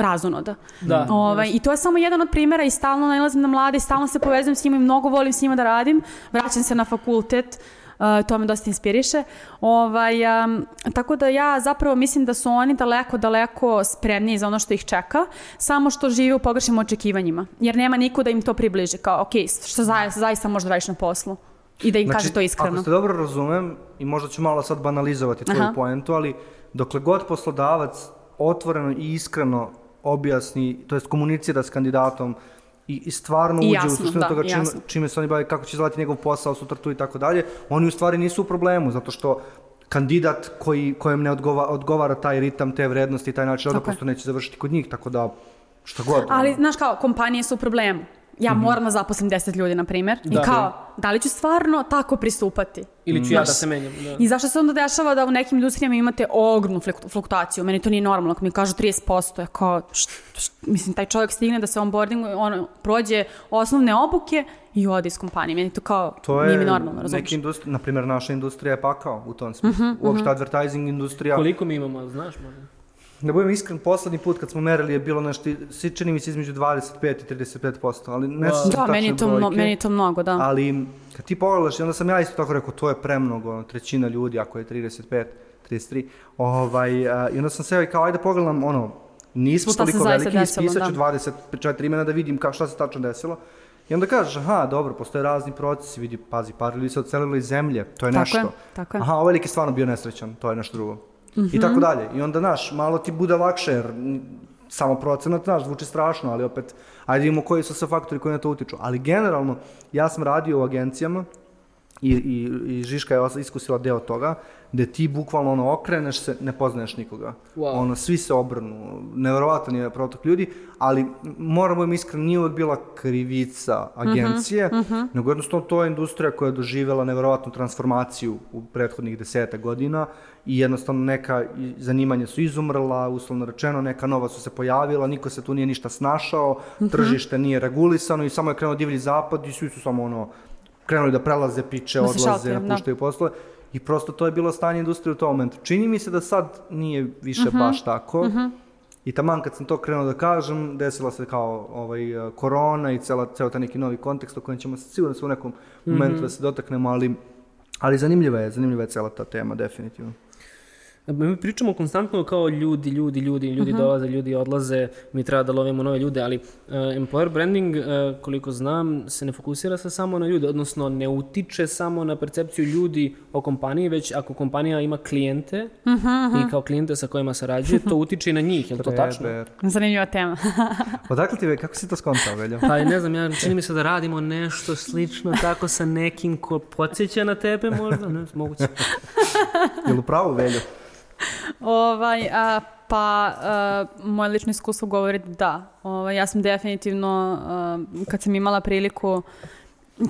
Speaker 3: razonoda.
Speaker 2: Da,
Speaker 3: Ovaj, I to je samo jedan od primjera i stalno nalazim na mlade i stalno se povezujem s njima i mnogo volim s njima da radim. Vraćam se na fakultet, uh, to me dosta inspiriše. Ovaj, um, tako da ja zapravo mislim da su oni daleko, daleko spremniji za ono što ih čeka, samo što žive u pogrešnim očekivanjima. Jer nema niko da im to približi, kao, ok, što zaista, zaista možda radiš na poslu. I da im kaže to iskreno.
Speaker 1: Ako ste dobro razumem, i možda ću malo sad banalizovati tvoju
Speaker 3: Aha.
Speaker 1: poentu, ali dokle god poslodavac otvoreno i iskreno objasni, to jest komunicira s kandidatom i, i stvarno uđe
Speaker 3: jasno,
Speaker 1: u suštinu
Speaker 3: da,
Speaker 1: toga
Speaker 3: i
Speaker 1: čime,
Speaker 3: jasno.
Speaker 1: čime se oni bave, kako će izgledati njegov posao sutra tu i tako dalje, oni u stvari nisu u problemu, zato što kandidat koji, kojem ne odgova, odgovara taj ritam, te vrednosti, taj način, onda
Speaker 3: Tako je.
Speaker 1: prosto neće završiti kod njih, tako da šta god.
Speaker 3: Ali, znaš kao, kompanije su u problemu. Ja moram da zaposlim 10 ljudi, na primjer.
Speaker 2: Da.
Speaker 3: I kao, da li ću stvarno tako pristupati?
Speaker 2: Ili ću ja da se menjam. Da.
Speaker 3: I zašto se onda dešava da u nekim industrijama imate ogromnu fluk- fluktuaciju? Meni to nije normalno. Ako mi kažu 30%, je kao, št, št, mislim, taj čovjek stigne da se onboarding, on prođe osnovne obuke i ode iz kompanije. Meni to kao,
Speaker 1: To
Speaker 3: nije
Speaker 1: je
Speaker 3: mi normalno, razumiješ?
Speaker 1: neki industrija, na primjer naša industrija je pakao u tom smislu. Uopšte advertising industrija.
Speaker 2: Koliko mi imamo, znaš možda?
Speaker 1: Da budem iskren, poslednji put kad smo merili je bilo nešto, svi čini mi se između 25 i 35%, ali ne
Speaker 2: Wow.
Speaker 1: wow.
Speaker 3: Da, meni je, to mno, meni je to mnogo, da.
Speaker 1: Ali kad ti pogledaš, i onda sam ja isto tako rekao, to je premnogo, ono, trećina ljudi, ako je 35, 33, ovaj, a, i onda sam se kao, ajde pogledam, ono, nismo
Speaker 3: Šta
Speaker 1: toliko veliki,
Speaker 3: desilo,
Speaker 1: ispisat ću
Speaker 3: da.
Speaker 1: 24 imena da vidim kao, šta se tačno desilo. I onda kažeš, aha, dobro, postoje razni procesi, vidi, pazi, par ljudi se odselilo iz zemlje, to je
Speaker 3: Tako
Speaker 1: nešto.
Speaker 3: je, tako je.
Speaker 1: Aha, ovaj lik je stvarno bio nesrećan, to je nešto drugo. I
Speaker 3: Mhm.
Speaker 1: tako dalje. I onda, znaš, malo ti bude lakše, jer samo procenat, znaš, zvuči strašno, ali opet, ajde vidimo koji su sve faktori koji na to utiču. Ali generalno, ja sam radio u agencijama i, i, i Žiška je iskusila deo toga, gde ti bukvalno ono okreneš se, ne poznaješ nikoga.
Speaker 2: Wow.
Speaker 1: Ono, svi se obrnu, neverovatan je protok ljudi, ali moramo im iskreno, nije uvek bila krivica agencije, nego jednostavno to je industrija koja je doživjela neverovatnu transformaciju u prethodnih deseta godina i jednostavno neka zanimanja su izumrla, uslovno rečeno, neka nova su se pojavila, niko se tu nije ništa snašao, tržište nije regulisano i samo je krenuo divlji zapad i svi su samo ono, krenuli da prelaze piče,
Speaker 3: Da
Speaker 1: odlaze,
Speaker 3: da.
Speaker 1: napuštaju poslove. I prosto to je bilo stanje industrije u tom momentu. Čini mi se da sad nije više
Speaker 3: Mhm.
Speaker 1: baš tako. I taman kad sam to krenuo da kažem, desila se kao ovaj, korona i cela, ceo taj neki novi kontekst o kojem ćemo se sigurno se u nekom momentu da se dotaknemo, ali, ali zanimljiva je, zanimljiva je cela ta tema, definitivno.
Speaker 2: Mi pričamo konstantno kao ljudi, ljudi, ljudi, ljudi
Speaker 3: Mhm.
Speaker 2: dolaze, ljudi odlaze, mi treba da lovimo nove ljude, ali uh, employer branding, uh, koliko znam, se ne fokusira se samo na ljude, odnosno ne utiče samo na percepciju ljudi o kompaniji, već ako kompanija ima klijente
Speaker 3: Mhm,
Speaker 2: i kao klijente sa kojima sarađuje, to utiče i na njih, je li to tačno?
Speaker 1: Treber.
Speaker 3: Zanimljiva tema.
Speaker 1: Odakle ti, kako si to skontao, Veljo?
Speaker 2: Pa ne znam, ja čini mi se da radimo nešto slično tako sa nekim ko podsjeća na tebe možda, ne, moguće.
Speaker 1: Jel u pravu, Veljo?
Speaker 3: Ovaj, a, pa, a, moje lično iskustvo govori da. Ovaj, ja sam definitivno, a, kad sam imala priliku,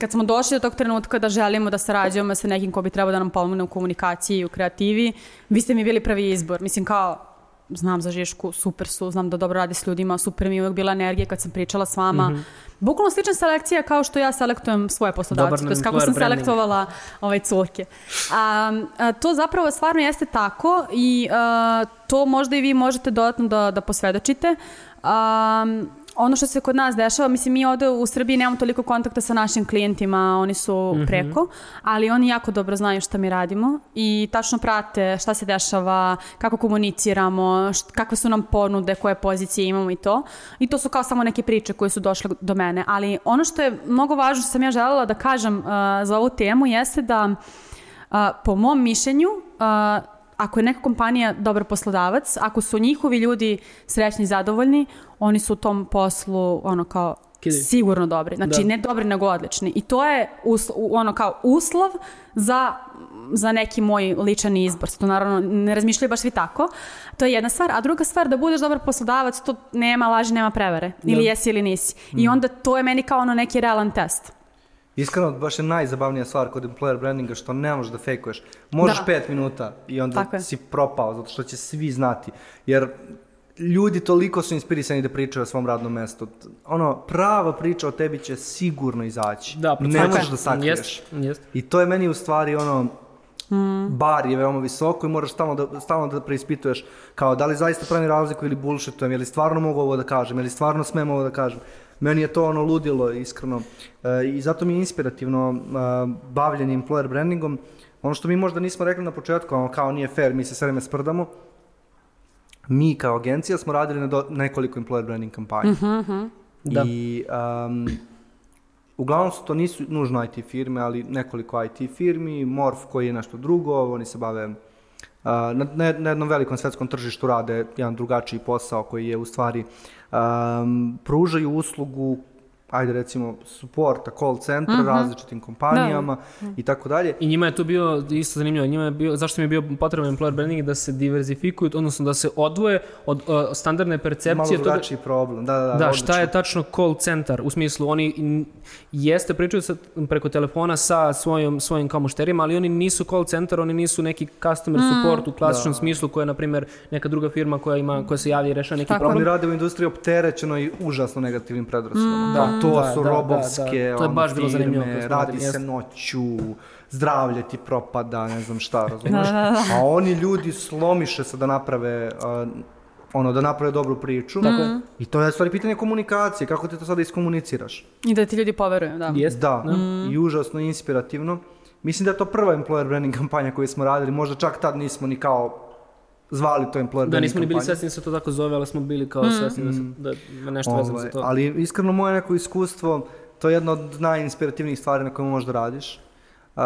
Speaker 3: kad smo došli do tog trenutka da želimo da sarađujemo sa nekim ko bi trebao da nam pomogne u komunikaciji i u kreativi, vi ste mi bili pravi izbor. Mislim kao, znam za Žišku, super su, znam da dobro radi s ljudima, super mi je uvek bila energija kad sam pričala s vama. Bukvalno slična selekcija kao što ja selektujem svoje poslodavce, to jest kako sam
Speaker 2: branding.
Speaker 3: selektovala ovaj curke. A, a, to zapravo stvarno jeste tako i a, to možda i vi možete dodatno da, da posvedočite. A, ono što se kod nas dešava, mislim mi ovde u Srbiji nemamo toliko kontakta sa našim klijentima, oni su preko, ali oni jako dobro znaju šta mi radimo i tačno prate šta se dešava, kako komuniciramo, št- kakve su nam ponude, koje pozicije imamo i to. I to su kao samo neke priče koje su došle do mene. Ali ono što je mnogo važno što sam ja želela da kažem uh, za ovu temu jeste da uh, po mom mišljenju uh, ako je neka kompanija dobar poslodavac, ako su njihovi ljudi srećni i zadovoljni, oni su u tom poslu ono kao
Speaker 2: Kidi.
Speaker 3: sigurno dobri. Znači
Speaker 2: Da.
Speaker 3: ne dobri nego odlični. I to je usl- u- ono kao uslov za za neki moj ličan izbor. To naravno ne razmišljaju baš svi tako. To je jedna stvar. A druga stvar, da budeš dobar poslodavac, to nema laži, nema prevere. Ili jesi ili nisi. I onda to je meni kao ono neki realan test.
Speaker 1: Iskreno, baš je najzabavnija stvar kod employer brandinga što ne možeš da fejkuješ. Možeš
Speaker 3: Da.
Speaker 1: pet minuta i onda
Speaker 3: Tako je.
Speaker 1: si propao, zato što će svi znati. Jer ljudi toliko su inspirisani da pričaju o svom radnom mestu. Ono, prava priča o tebi će sigurno izaći.
Speaker 2: Da,
Speaker 1: ne
Speaker 2: procent-
Speaker 1: možeš da sakriješ.
Speaker 2: Jest, jest.
Speaker 1: I to je meni u stvari ono, bar je veoma visoko i moraš stalno da, stalno da preispituješ kao da li zaista pravim razliku ili bullshitujem, je li stvarno mogu ovo da kažem, je li stvarno smem ovo da kažem. Meni je to ono ludilo, iskreno. E, I zato mi je inspirativno e, bavljenje employer brandingom. Ono što mi možda nismo rekli na početku, ono, kao nije fair, mi se sve vreme sprdamo. Mi kao agencija smo radili na do, nekoliko employer branding kampanja.
Speaker 2: Da.
Speaker 1: I um, uglavnom su to nisu nužno IT firme, ali nekoliko IT firmi, Morf koji je nešto drugo, oni se bave na, na, na jednom velikom svetskom tržištu rade jedan drugačiji posao koji je u stvari um, pružaju uslugu ajde recimo supporta, call centra različitim kompanijama i tako dalje.
Speaker 2: I njima je to bio isto zanimljivo, njima je bio, zašto mi je bio potreban employer branding da se diverzifikuju, odnosno da se odvoje od uh, standardne
Speaker 1: Malo
Speaker 2: percepcije toga,
Speaker 1: drugačiji problem. Da, da, da,
Speaker 2: Da, šta
Speaker 1: odlično.
Speaker 2: je tačno call centar? U smislu, oni jeste pričaju sa, preko telefona sa svojim, svojim kao mušterijama, ali oni nisu call centar, oni nisu neki customer support u klasičnom smislu koja je, na primjer, neka druga firma koja, ima, koja se javlja i rešava neki
Speaker 3: Tako.
Speaker 2: problem.
Speaker 1: Oni rade u industriji opterećeno i užasno negativnim predrasudama.
Speaker 2: Da,
Speaker 1: to
Speaker 2: da,
Speaker 1: su
Speaker 2: da,
Speaker 1: robovske
Speaker 2: da, da. To je baš bilo zanimljivo
Speaker 1: firme, radi se noću, zdravlje ti propada, ne znam šta, razumeš?
Speaker 3: Da, da, da.
Speaker 1: A oni ljudi slomiše se da naprave uh, ono, da naprave dobru priču.
Speaker 2: Tako je.
Speaker 1: I to je stvari pitanje komunikacije, kako ti to sada iskomuniciraš.
Speaker 3: I da ti ljudi poveruju, da.
Speaker 2: Jest.
Speaker 1: Da, i užasno inspirativno. Mislim da je to prva employer branding kampanja koju smo radili, možda čak tad nismo ni kao zvali to employer
Speaker 2: Da, nismo ni bili svesni da se to tako zove, ali smo bili kao svesni da, se, da ima nešto vezano za
Speaker 1: Ovaj,
Speaker 2: to.
Speaker 1: Ali iskreno moje neko iskustvo, to je jedna od najinspirativnijih stvari na kojima možda radiš. Uh,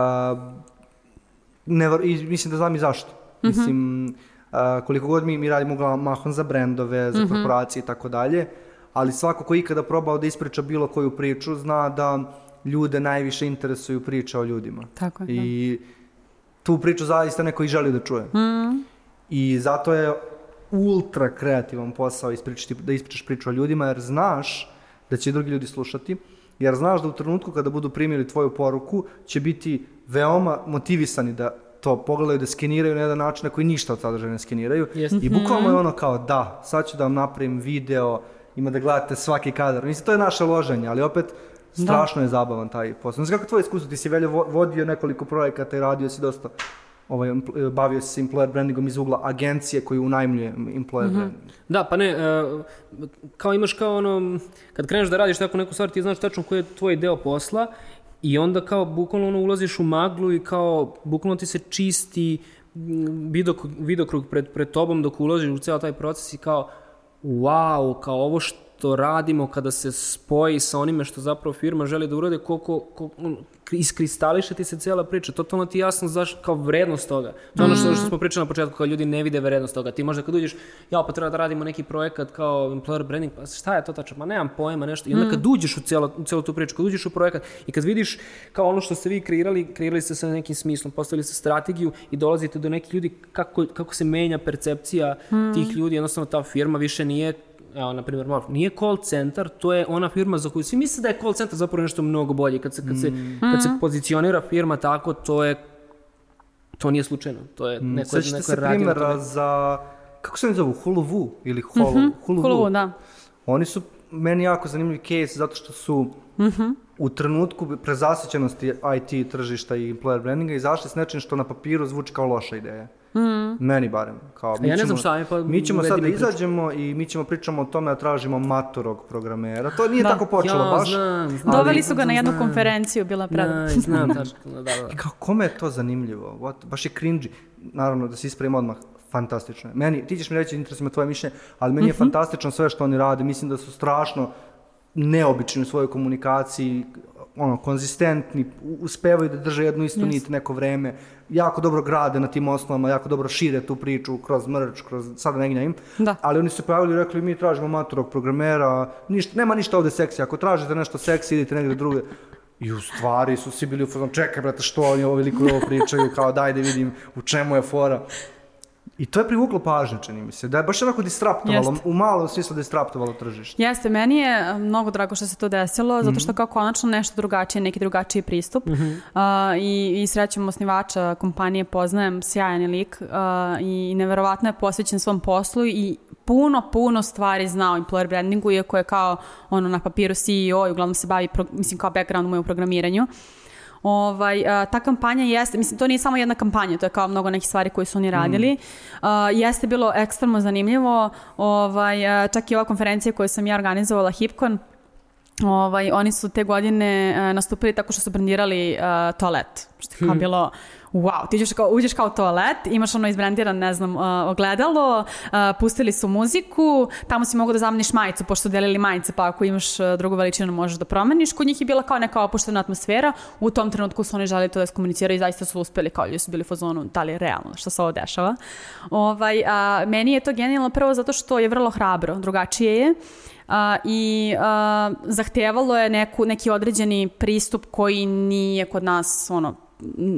Speaker 1: nevar, i mislim da znam i zašto. Mislim, uh, koliko god mi, mi radimo uglavnom mahom za brendove, za korporacije i tako dalje, ali svako ko ikada probao da ispriča bilo koju priču zna da ljude najviše interesuju priče o ljudima.
Speaker 3: Tako je, da.
Speaker 1: I tu priču zaista neko i želi da čuje. I zato je ultra kreativan posao ispričati, da ispričaš priču o ljudima, jer znaš da će drugi ljudi slušati, jer znaš da u trenutku kada budu primili tvoju poruku, će biti veoma motivisani da to pogledaju, da skeniraju na jedan način na koji ništa od sadržaja ne skeniraju.
Speaker 2: Jeste.
Speaker 1: I bukvalno je ono kao da, sad ću da vam napravim video, ima da gledate svaki kadar. Mislim, to je naše loženje, ali opet strašno je zabavan taj posao. Znači, kako je tvoje iskustvo? Ti si veljo vo- vodio nekoliko projekata i radio si dosta, ovaj, empl- bavio se employer brandingom iz ugla agencije koju unajmljuje employer branding.
Speaker 2: Da, pa ne, e, kao imaš kao ono, kad kreneš da radiš tako neku stvar, ti znaš tačno koji je tvoj deo posla i onda kao bukvalno ono ulaziš u maglu i kao bukvalno ti se čisti mm, vidokrug, vidokrug pred, pred tobom dok ulaziš u ceo taj proces i kao wow, kao ovo što radimo kada se spoji sa onime što zapravo firma želi da urade, koliko, koliko iskristališe ti se cijela priča, totalno ti jasno znaš kao vrednost toga. To je ono što, što smo pričali na početku, kao ljudi ne vide vrednost toga. Ti možda kad uđeš, ja pa treba da radimo neki projekat kao employer branding, pa šta je to tačno? Ma nemam pojma nešto. I onda kad uđeš u cijelo, u cijelu tu priču, kad uđeš u projekat i kad vidiš kao ono što ste vi kreirali, kreirali ste sa nekim smislom, postavili ste strategiju i dolazite do nekih ljudi kako, kako se menja percepcija tih ljudi, jednostavno ta firma više nije evo, na primjer, Morf, nije call centar, to je ona firma za koju svi misle da je call centar zapravo nešto mnogo bolje. Kad se, kad se, kad se pozicionira firma tako, to je to nije slučajno. To je neko,
Speaker 1: Sećate
Speaker 2: neko
Speaker 1: se
Speaker 2: je radio na
Speaker 1: primjera za kako se oni zovu, Hulu ili Hulu,
Speaker 3: Mhm,
Speaker 1: Hulu,
Speaker 3: Hulu, da.
Speaker 1: Oni su meni jako zanimljiv case zato što su
Speaker 3: Mhm.
Speaker 1: u trenutku prezasićenosti IT tržišta i employer brandinga izašli s nečim što na papiru zvuči kao loša ideja. Meni barem. Kao, mi
Speaker 2: ja ne znam šta je, pa
Speaker 1: Mi ćemo sad da
Speaker 2: priču.
Speaker 1: izađemo i mi ćemo pričamo o tome da tražimo matorog programera. To nije
Speaker 3: Da.
Speaker 1: tako počelo
Speaker 2: ja,
Speaker 1: baš.
Speaker 2: znam, znam.
Speaker 3: Doveli su ga na jednu
Speaker 2: Znam.
Speaker 3: konferenciju, bila predivna.
Speaker 2: Da, znam, tačno, da, da.
Speaker 1: I kao, kome je to zanimljivo? What? Baš je cringy. Naravno, da se ispravim odmah, fantastično je. Meni, ti ćeš mi reći, interesuje me tvoje mišljenje, ali meni je
Speaker 3: Mhm.
Speaker 1: fantastično sve što oni rade. Mislim da su strašno neobični u svojoj komunikaciji, ono, konzistentni, uspevaju da drže jednu istu nit neko vreme, jako dobro grade na tim osnovama, jako dobro šire tu priču kroz merch, kroz, sada ne gnjavim,
Speaker 3: Da.
Speaker 1: ali oni su se pojavili i rekli mi tražimo maturog programera, ništa, nema ništa ovde seksi, ako tražite nešto seksi idite negdje druge. I u stvari su svi bili u fazonu, čekaj brate, što oni ovo veliko ovo pričaju, kao daj da vidim u čemu je fora. I to je privuklo pažnju, čini mi se, da je baš onako distraptovalo,
Speaker 3: Jeste.
Speaker 1: u malom smislu distraptovalo tržište.
Speaker 3: Jeste, meni je mnogo drago što se to desilo, zato
Speaker 1: Mhm.
Speaker 3: što kao konačno nešto drugačije, neki drugačiji pristup. A, i, I srećom osnivača kompanije poznajem, sjajan je lik a, i neverovatno je posvećen svom poslu i puno, puno stvari zna o employer brandingu, iako je kao ono na papiru CEO i uglavnom se bavi, pro- mislim kao background mu je u programiranju. Ovaj, a, ta kampanja jeste, mislim, to nije samo jedna kampanja, to je kao mnogo nekih stvari koje su oni radili. A, jeste bilo ekstremno zanimljivo, ovaj, a, čak i ova konferencija koju sam ja organizovala, HipCon, Ovaj, oni su te godine uh, nastupili tako što su brandirali uh, toalet. Što je kao bilo, wow, ti uđeš kao, uđeš kao toalet, imaš ono izbrandiran, ne znam, uh, ogledalo, uh, pustili su muziku, tamo si mogu da zameniš majicu, pošto delili majice, pa ako imaš uh, drugu veličinu možeš da promeniš. Kod njih je bila kao neka opuštena atmosfera, u tom trenutku su oni želi to da iskomuniciraju i zaista su uspeli, kao ljudi su bili u fazonu, da li je realno što se ovo dešava. Ovaj, a, meni je to genijalno prvo zato što je vrlo hrabro, drugačije je. A, i a, zahtevalo je neku, neki određeni pristup koji nije kod nas ono,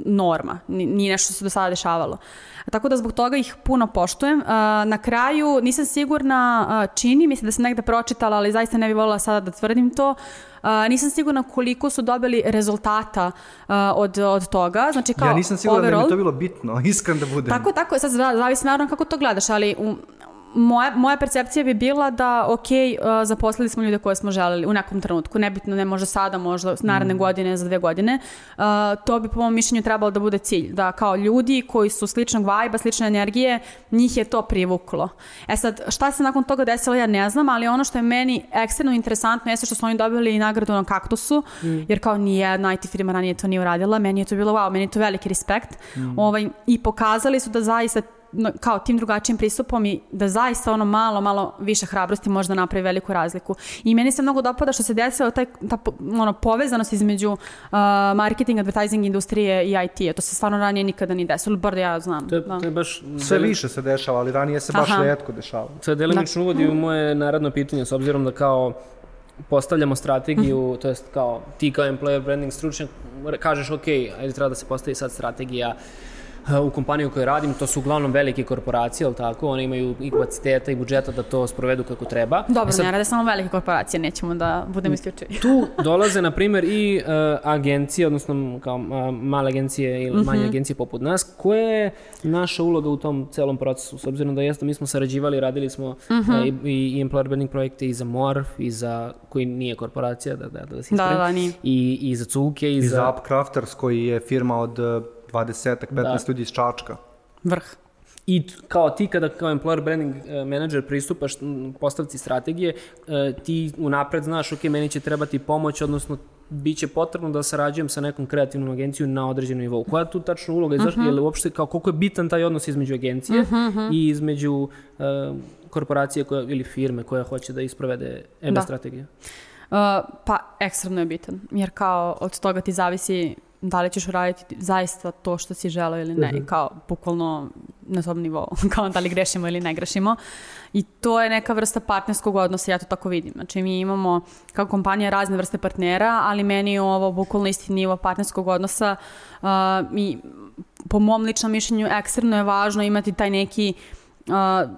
Speaker 3: norma, ni- nije nešto što se do sada dešavalo. Tako da zbog toga ih puno poštujem. Na kraju nisam sigurna, čini mi se da sam negde pročitala, ali zaista ne bih voljela sada da tvrdim to, nisam sigurna koliko su dobili rezultata od, od toga. Znači kao
Speaker 1: ja nisam siguran da mi
Speaker 3: overall-
Speaker 1: je to bilo bitno, iskren da budem.
Speaker 3: tako, tako, sad zavisi naravno kako to gledaš, ali u, moja, moja percepcija bi bila da, ok, uh, zaposlili smo ljude koje smo želeli u nekom trenutku, nebitno, ne možda sada, možda naredne godine, za dve godine, uh, to bi po mom mišljenju trebalo da bude cilj, da kao ljudi koji su sličnog vajba, slične energije, njih je to privuklo. E sad, šta se nakon toga desilo, ja ne znam, ali ono što je meni ekstremno interesantno jeste što su oni dobili i nagradu na kaktusu, jer kao nijedna IT firma ranije to nije uradila, meni je to bilo wow, meni je to veliki respekt. Ovaj, I pokazali su da zaista kao tim drugačijim pristupom i da zaista ono malo, malo više hrabrosti možda napravi veliku razliku. I meni se mnogo dopada što se desilo taj, ta ono, povezanost između uh, marketing, advertising industrije i IT-a. To se stvarno ranije nikada nije desilo, bar da ja znam.
Speaker 2: To je,
Speaker 3: da.
Speaker 2: to je baš...
Speaker 1: Sve više se dešava, ali ranije se baš
Speaker 3: Aha.
Speaker 1: retko dešavalo.
Speaker 2: To je delimično uvodi u moje naredno pitanje, s obzirom da kao postavljamo strategiju, to jest kao ti kao employer branding stručnjak kažeš ok, ajde treba da se postavi sad strategija uh, u kompaniju u kojoj radim, to su uglavnom velike korporacije, ali tako, one imaju i kapaciteta i budžeta da to sprovedu kako treba.
Speaker 3: Dobro,
Speaker 2: E sad,
Speaker 3: ne rade samo velike korporacije, nećemo da budemo isključivi.
Speaker 2: tu dolaze, na primjer, i uh, agencije, odnosno kao uh, male agencije ili manje agencije poput nas. Koja je naša uloga u tom celom procesu? S obzirom da jeste, mi smo sarađivali, radili smo uh, i, i, employer branding projekte i za Morf, i za, koji nije korporacija, da, da, da se
Speaker 3: Da,
Speaker 2: ispravim,
Speaker 3: da, nije.
Speaker 2: I, i za Cuke, i,
Speaker 1: I
Speaker 2: za...
Speaker 1: za Upcrafters koji je firma od eh, 20-15
Speaker 2: Da.
Speaker 1: ljudi iz Čačka.
Speaker 3: Vrh.
Speaker 2: I kao ti kada kao employer branding eh, manager pristupaš postavci strategije, eh, ti unapred znaš, ok, meni će trebati pomoć, odnosno bit će potrebno da sarađujem sa nekom kreativnom agencijom na određenom nivou. Koja je tu tačno uloga? Uh
Speaker 3: Mhm.
Speaker 2: -huh. Je li uopšte, kao koliko je bitan taj odnos između agencije i između eh, korporacije koja, ili firme koja hoće da isprovede MB
Speaker 3: Da.
Speaker 2: strategiju?
Speaker 3: Uh, pa, ekstremno je bitan, jer kao od toga ti zavisi da li ćeš uraditi zaista to što si želeo ili ne, i kao bukvalno na tom nivou, kao da li grešimo ili ne grešimo. I to je neka vrsta partnerskog odnosa, ja to tako vidim. Znači mi imamo kao kompanija razne vrste partnera, ali meni je ovo bukvalno isti nivo partnerskog odnosa uh, i po mom ličnom mišljenju ekstremno je važno imati taj neki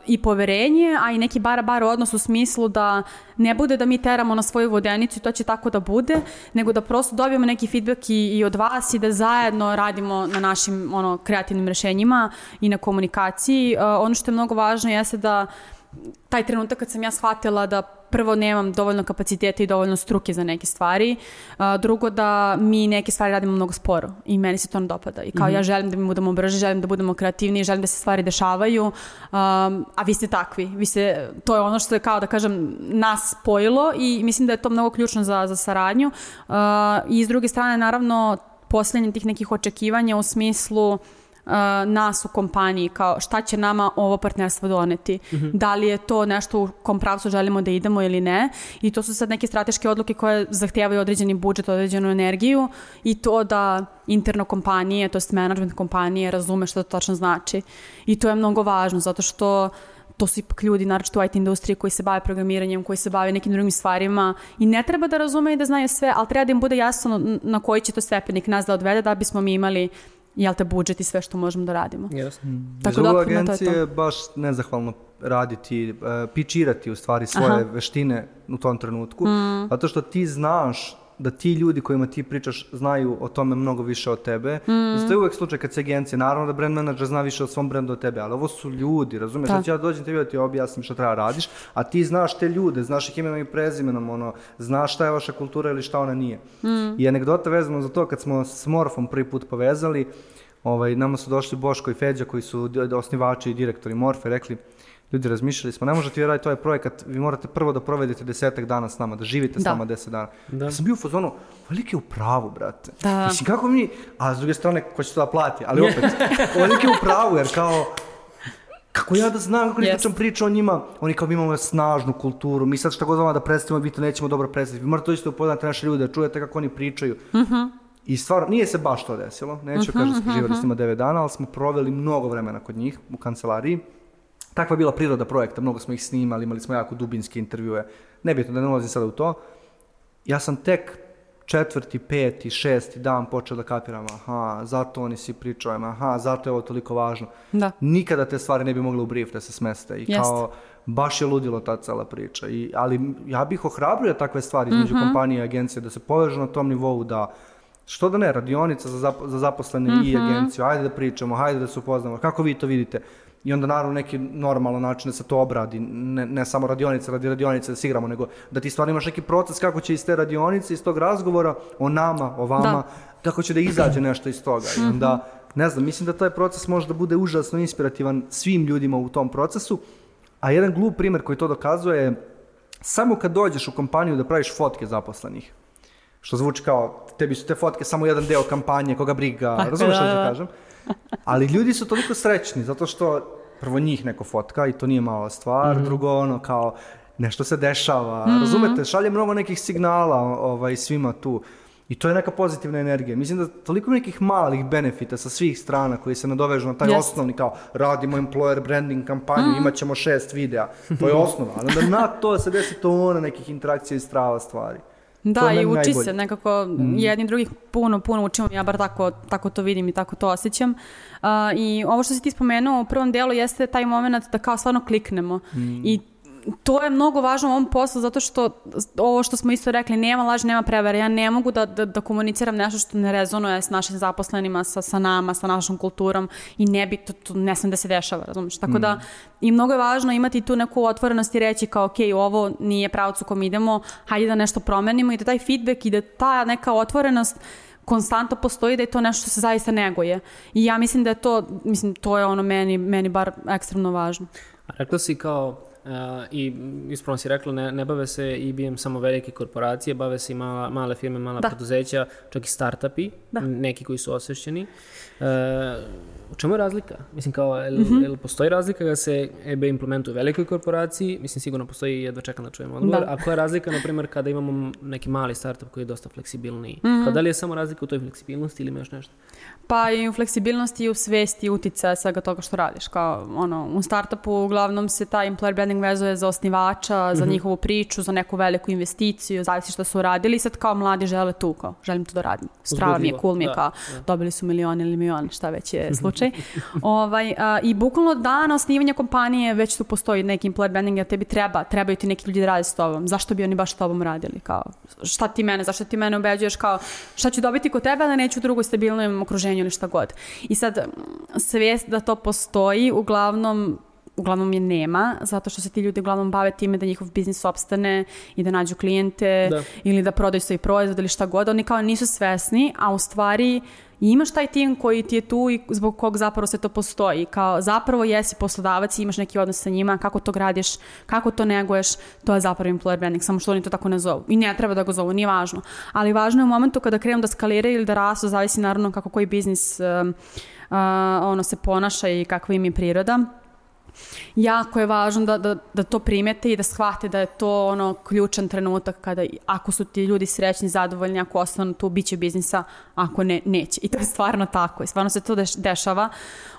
Speaker 3: i poverenje, a i neki bara-bar odnos u smislu da ne bude da mi teramo na svoju vodenicu i to će tako da bude, nego da prosto dobijemo neki feedback i, i od vas i da zajedno radimo na našim ono, kreativnim rešenjima i na komunikaciji. Uh, ono što je mnogo važno jeste da taj trenutak kad sam ja shvatila da prvo nemam dovoljno kapaciteta i dovoljno struke za neke stvari, a, drugo da mi neke stvari radimo mnogo sporo i meni se to ne dopada. I kao mm -hmm. ja želim da mi budemo brže, želim da budemo kreativniji, želim da se stvari dešavaju, um, a vi ste takvi, vi ste, to je ono što je kao da kažem nas spojilo i mislim da je to mnogo ključno za, za saradnju. Uh, i s druge strane naravno posljednje tih nekih očekivanja u smislu uh, nas u kompaniji, kao šta će nama ovo partnerstvo doneti. Mm -hmm. Da li je to nešto u kom pravcu želimo da idemo ili ne. I to su sad neke strateške odluke koje zahtijevaju određeni budžet, određenu energiju i to da interno kompanije, to jest management kompanije razume što to tačno znači. I to je mnogo važno zato što to su ipak ljudi, naročito u IT industriji koji se bave programiranjem, koji se bave nekim drugim stvarima i ne treba da razume i da znaju sve, ali treba da im bude jasno na koji će to stepenik nas da odvede da bismo mi imali jel te budžet i sve što možemo da radimo.
Speaker 2: Yes.
Speaker 1: Mm. Tako da agencije je baš nezahvalno raditi, uh, pičirati u stvari svoje Aha. veštine u tom trenutku, mm. zato što ti znaš da ti ljudi kojima ti pričaš znaju o tome mnogo više od tebe. Mm. to je uvek slučaj kad se agencije, naravno da brand manager zna više o svom brendu od tebe, ali ovo su ljudi, razumeš? Da. ja dođem tebi da ti objasnim šta treba radiš, a ti znaš te ljude, znaš ih imenom i prezimenom, ono, znaš šta je vaša kultura ili šta ona nije. Mm. I anegdota vezano za to kad smo s Morfom prvi put povezali, ovaj, nama su došli Boško i Feđa koji su osnivači i direktori Morfe, rekli, ljudi razmišljali smo, ne možete vi raditi ovaj projekat, vi morate prvo da provedete desetak dana s nama, da živite da. s nama deset dana. Da. Ja sam bio u fazonu, velike u pravu, brate. Da. Mislim, kako mi, a s druge strane, ko će to da plati, ali opet, velike u pravu, jer kao, kako ja da znam kako yes. pričam o njima, oni kao mi imamo snažnu kulturu, mi sad šta god vama da predstavimo, vi to nećemo dobro predstaviti, vi morate doći da upoznate naše ljude, da čujete kako oni pričaju. Mhm. Uh -huh. I stvarno, nije se baš to desilo, neću uh -huh, kažem da smo živali s njima 9 dana, ali smo proveli mnogo vremena kod njih u kancelariji takva je bila priroda projekta, mnogo smo ih snimali, imali smo jako dubinske intervjue, nebitno da ne ulazim sada u to. Ja sam tek četvrti, peti, šesti dan počeo da kapiram, aha, zato oni svi pričaju, aha, zato je ovo toliko važno. Da. Nikada te stvari ne bi mogle u brief da se smeste i Jest. kao, baš je ludilo ta cela priča. I, ali ja bih ohrabrio takve stvari između mm -hmm. kompanije i agencije, da se povežu na tom nivou da Što da ne, radionica za, zap, za zaposlene mm -hmm. i mhm. agenciju, ajde da pričamo, ajde da se upoznamo, kako vi to vidite? I onda naravno neki normalan način da se to obradi, ne, ne samo radionice, radi radionice da se igramo, nego da ti stvarno imaš neki proces kako će iz te radionice, iz tog razgovora o nama, o vama, da. kako će da izađe nešto iz toga. I onda, mhm. ne znam, mislim da taj proces može da bude užasno inspirativan svim ljudima u tom procesu, a jedan glup primer koji to dokazuje je samo kad dođeš u kompaniju da praviš fotke zaposlenih, što zvuči kao, tebi su te fotke samo jedan deo kampanje, koga briga, razumeš što ću da kažem? Ali ljudi su toliko srećni zato što prvo njih neko fotka i to nije mala stvar, mm -hmm. drugo ono kao nešto se dešava, mm -hmm. razumete, šalje mnogo nekih signala ovaj, svima tu. I to je neka pozitivna energija. Mislim da toliko nekih malih benefita sa svih strana koji se nadovežu na taj yes. osnovni kao radimo employer branding kampanju, mm. imat ćemo šest videa. To je osnova. Ali onda na to se desi tona nekih interakcija i strava stvari.
Speaker 3: Da, i uči najbolje. se nekako mm. jedni drugih puno, puno učimo, ja bar tako, tako to vidim i tako to osjećam. Uh, I ovo što si ti spomenuo u prvom delu jeste taj moment da kao stvarno kliknemo. Mm. I to je mnogo važno u ovom poslu zato što ovo što smo isto rekli, nema laž, nema prevara. Ja ne mogu da, da, da komuniciram nešto što ne rezonuje s našim zaposlenima, sa, sa nama, sa našom kulturom i ne bi, to, to ne sam da se dešava, razumiješ? Tako mm. da i mnogo je važno imati tu neku otvorenost i reći kao ok, ovo nije pravac u kom idemo, hajde da nešto promenimo i da taj feedback i da ta neka otvorenost konstantno postoji da je to nešto što se zaista neguje. I ja mislim da je to, mislim, to je ono meni, meni bar ekstremno važno.
Speaker 2: A rekla si kao Uh, I ispravno si rekla, ne, ne bave se IBM samo velike korporacije, bave se i mala, male firme, mala da. preduzeća, čak i startupi, da. neki koji su osvešćeni. Uh, u čemu je razlika? Mislim, kao, jel, mm -hmm. jel postoji razlika da se EB implementuje u velikoj korporaciji? Mislim, sigurno postoji, jedva čekam da čujem odgovor. Da. A koja je razlika, na primjer, kada imamo neki mali startup koji je dosta fleksibilniji? Mm -hmm. Kao, da li je samo razlika u toj fleksibilnosti ili ima još nešto?
Speaker 3: Pa i u fleksibilnosti i u svesti utica svega toga što radiš. Kao, ono, u startupu uglavnom se taj employer branding branding vezuje za osnivača, za njihovu priču, za neku veliku investiciju, zavisi šta su uradili i sad kao mladi žele tu, kao želim to da radim. Strava mi je,
Speaker 2: Uzbudljivo,
Speaker 3: cool mi je,
Speaker 2: da,
Speaker 3: kao dobili su milion ili milion, šta već je slučaj. ovaj, a, I bukvalno dana osnivanja kompanije već tu postoji neki employer branding, jer tebi treba, trebaju ti neki ljudi da rade s tobom. Zašto bi oni baš s tobom radili? Kao, šta ti mene, zašto ti mene ubeđuješ kao šta ću dobiti kod tebe, a da neću u drugoj stabilnom okruženju ili šta god. I sad, mm, svijest da to postoji, uglavnom uglavnom je nema, zato što se ti ljudi uglavnom bave time da njihov biznis opstane i da nađu klijente
Speaker 2: Da.
Speaker 3: ili da prodaju svoj proizvod ili šta god. Oni kao nisu svesni, a u stvari imaš taj tim koji ti je tu i zbog kog zapravo sve to postoji. Kao zapravo jesi poslodavac i imaš neki odnos sa njima, kako to gradiš, kako to neguješ, to je zapravo employer branding, samo što oni to tako ne zovu. I ne treba da ga zovu, nije važno. Ali važno je u momentu kada krenu da skaliraju ili da rastu, zavisi naravno kako koji biznis um, uh, ono se ponaša i kakva im je priroda jako je važno da, da, da to primete i da shvate da je to ono ključan trenutak kada ako su ti ljudi srećni, zadovoljni, ako ostanu tu, bit će biznisa, ako ne, neće. I to je stvarno tako. I stvarno se to deš, dešava.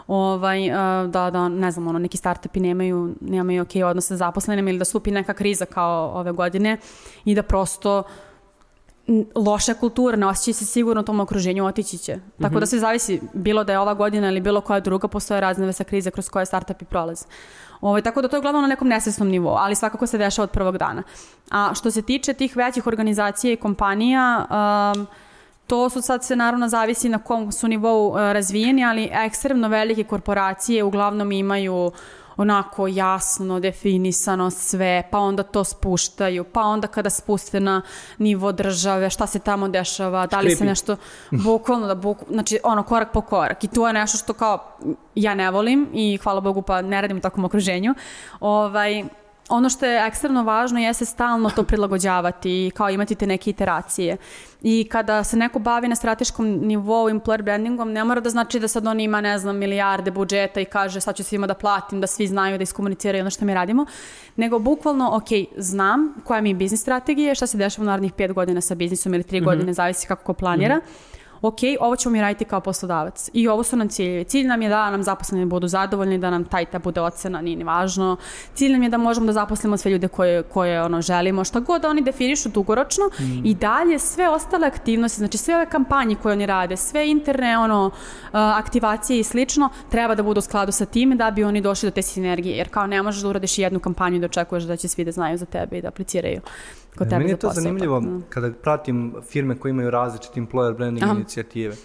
Speaker 3: Ovaj, a, da, da, ne znam, ono, neki startupi nemaju, nemaju ok odnos sa zaposlenima ili da stupi neka kriza kao ove godine i da prosto n- loša kultura, ne osjećaj se sigurno u tom okruženju, otići će. Tako da sve zavisi, bilo da je ova godina ili bilo koja druga, postoje razne vrste krize kroz koje startupi prolaze. Ovaj, tako da to je uglavnom na nekom nesvesnom nivou, ali svakako se dešava od prvog dana. A što se tiče tih većih organizacija i kompanija, um, to su sad se naravno zavisi na kom su nivou e, razvijeni, ali ekstremno velike korporacije uglavnom imaju onako jasno definisano sve, pa onda to spuštaju, pa onda kada spuste na nivo države, šta se tamo dešava, da li se nešto bukvalno da buk, znači ono korak po korak i to je nešto što kao ja ne volim i hvala Bogu pa ne radim u takvom okruženju. Ovaj, ono što je ekstremno važno jeste stalno to prilagođavati i kao imati te neke iteracije. I kada se neko bavi na strateškom nivou employer brandingom, ne mora da znači da sad on ima, ne znam, milijarde budžeta i kaže sad ću svima da platim, da svi znaju da iskomuniciraju ono što mi radimo, nego bukvalno, ok, znam koja mi je biznis strategija, šta se dešava u narednih pet godina sa biznisom ili tri godine, zavisi kako ko planira. Ok, ovo ćemo mi raditi kao poslodavac i ovo su nam ciljevi. Cilj nam je da nam zaposleni budu zadovoljni, da nam taj ta bude ocena, nije ni važno. Cilj nam je da možemo da zaposlimo sve ljude koje, koje ono, želimo, šta god da oni definišu dugoročno i dalje sve ostale aktivnosti, znači sve ove kampanje koje oni rade, sve interne ono, aktivacije i slično, treba da budu u skladu sa time da bi oni došli do te sinergije, jer kao ne možeš da uradiš jednu kampanju i da očekuješ da će svi da znaju za tebe i da apliciraju kod tebe
Speaker 1: Meni je to
Speaker 3: posao,
Speaker 1: zanimljivo
Speaker 3: tako da.
Speaker 1: kada pratim firme koje imaju različite employer branding
Speaker 3: Aha.
Speaker 1: inicijative.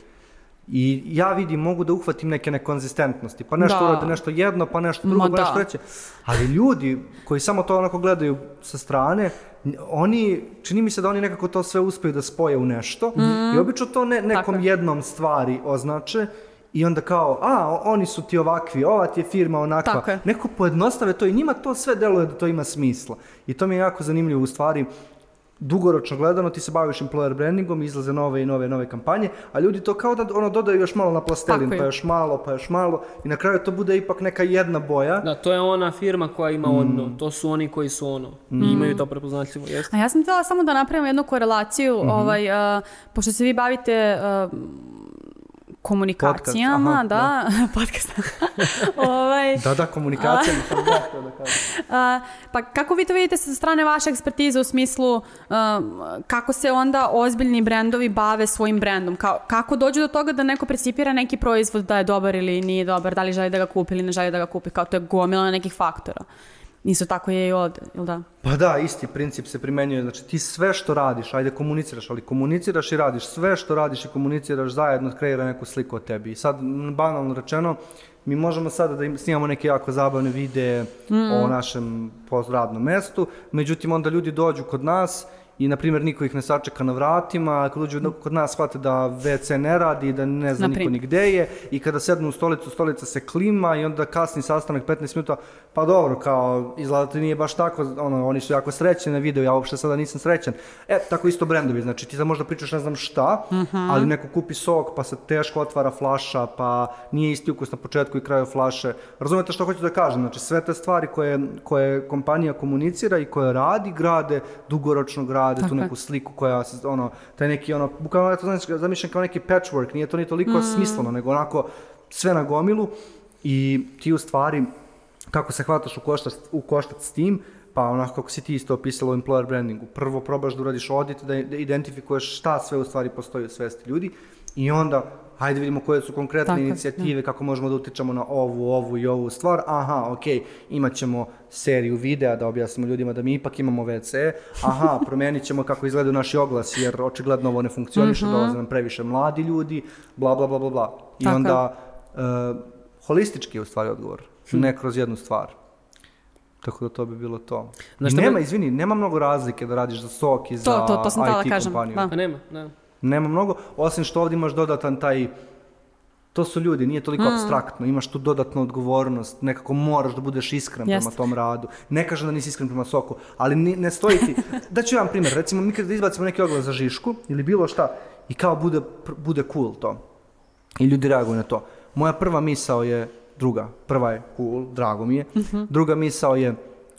Speaker 1: I ja vidim, mogu da uhvatim neke nekonzistentnosti, pa nešto
Speaker 3: Da.
Speaker 1: urade nešto jedno, pa nešto drugo,
Speaker 3: Ma
Speaker 1: pa nešto
Speaker 3: da.
Speaker 1: treće. Ali ljudi koji samo to onako gledaju sa strane, oni, čini mi se da oni nekako to sve uspeju da spoje u nešto i obično to ne, nekom
Speaker 3: je.
Speaker 1: jednom stvari označe i onda kao, a, oni su ti ovakvi, ova ti je firma onakva.
Speaker 3: Tako je.
Speaker 1: Neko pojednostave to i njima to sve deluje da to ima smisla. I to mi je jako zanimljivo u stvari dugoročno gledano ti se baviš employer brandingom, izlaze nove i nove nove kampanje, a ljudi to kao da ono dodaju još malo na plastelin, pa još malo, pa još malo i na kraju to bude ipak neka jedna boja.
Speaker 2: Da, to je ona firma koja ima
Speaker 1: Mm.
Speaker 2: ono, to su oni koji su ono. I imaju to prepoznatljivo, jeste.
Speaker 3: A ja sam htjela samo da napravim jednu korelaciju,
Speaker 1: Mhm.
Speaker 3: ovaj, a, pošto se vi bavite a, komunikacijama,
Speaker 1: Podcast, aha,
Speaker 3: da, podcast. ovaj,
Speaker 1: Da, da, komunikacija, sam da kažem.
Speaker 3: a, pa kako vi to vidite sa strane vaše ekspertize u smislu a, kako se onda ozbiljni brendovi bave svojim brendom? Kao, kako dođu do toga da neko precipira neki proizvod da je dobar ili nije dobar, da li želi da ga kupi ili ne želi da ga kupi, kao to je gomila nekih faktora. Isto tako je i ovde, jel da?
Speaker 1: Pa da, isti princip se primenjuje, znači ti sve što radiš, ajde komuniciraš, ali komuniciraš i radiš, sve što radiš i komuniciraš zajedno kreira neku sliku o tebi. I sad, banalno rečeno, mi možemo sada da im snimamo neke jako zabavne videe o našem radnom mestu, međutim onda ljudi dođu kod nas i na primjer niko ih ne sačeka na vratima, kad dođu kod nas shvate da WC ne radi, da ne zna
Speaker 3: Na
Speaker 1: niko
Speaker 3: primjer.
Speaker 1: ni gde je i kada sednu u stolicu, stolica se klima i onda kasni sastanak 15 minuta, pa dobro, kao izgleda da to nije baš tako, ono, oni su jako srećni na video, ja uopšte sada nisam srećan. E, tako isto brendovi, znači ti sad možda pričaš ne znam šta, ali neko kupi sok pa se teško otvara flaša, pa nije isti ukus na početku i kraju flaše. Razumete što hoću da kažem? Znači sve te stvari koje, koje kompanija komunicira i koje radi, grade, dugoročno grade tu
Speaker 3: Tako je.
Speaker 1: neku sliku koja se, ono, taj neki, ono, bukvalno ja to znači, zamišljam kao neki patchwork, nije to ni toliko smisleno, nego onako sve na gomilu i ti u stvari kako se hvataš u koštac, u koštac s tim, pa onako kako si ti isto opisala u employer brandingu. Prvo probaš da uradiš audit, da identifikuješ šta sve u stvari postoji u svesti ljudi i onda hajde vidimo koje su konkretne
Speaker 3: Tako
Speaker 1: inicijative, kako možemo da utičemo na ovu, ovu i ovu stvar. Aha, ok, imat ćemo seriju videa da objasnimo ljudima da mi ipak imamo WC. Aha, promenit ćemo kako izgledaju naši oglasi, jer očigledno ovo ne funkcioniše, dolaze nam previše mladi ljudi, bla, bla, bla, bla, bla. I
Speaker 3: Tako
Speaker 1: onda, uh, holistički je u stvari odgovor, ne kroz jednu stvar. Tako da to bi bilo to.
Speaker 2: Znaš
Speaker 1: I nema,
Speaker 2: me-
Speaker 1: izvini, nema mnogo razlike da radiš za sok i za
Speaker 3: To, to, to sam htjela
Speaker 1: IT kompaniju.
Speaker 3: da.
Speaker 2: Pa nema, da.
Speaker 1: Nema mnogo, osim što ovdje imaš dodatan taj, to su ljudi, nije toliko
Speaker 3: Mm.
Speaker 1: abstraktno, imaš tu dodatnu odgovornost, nekako moraš da budeš iskren
Speaker 3: Jeste.
Speaker 1: prema tom radu. Ne kažem da nisi iskren prema soku, ali ni- ne stoji ti. Da ću jedan primjer, recimo mi kada izbacimo neki oglas za žišku ili bilo šta i kao bude, pr- bude cool to i ljudi reaguju na to. Moja prva misao je druga, prva je cool, drago mi je, druga misao je,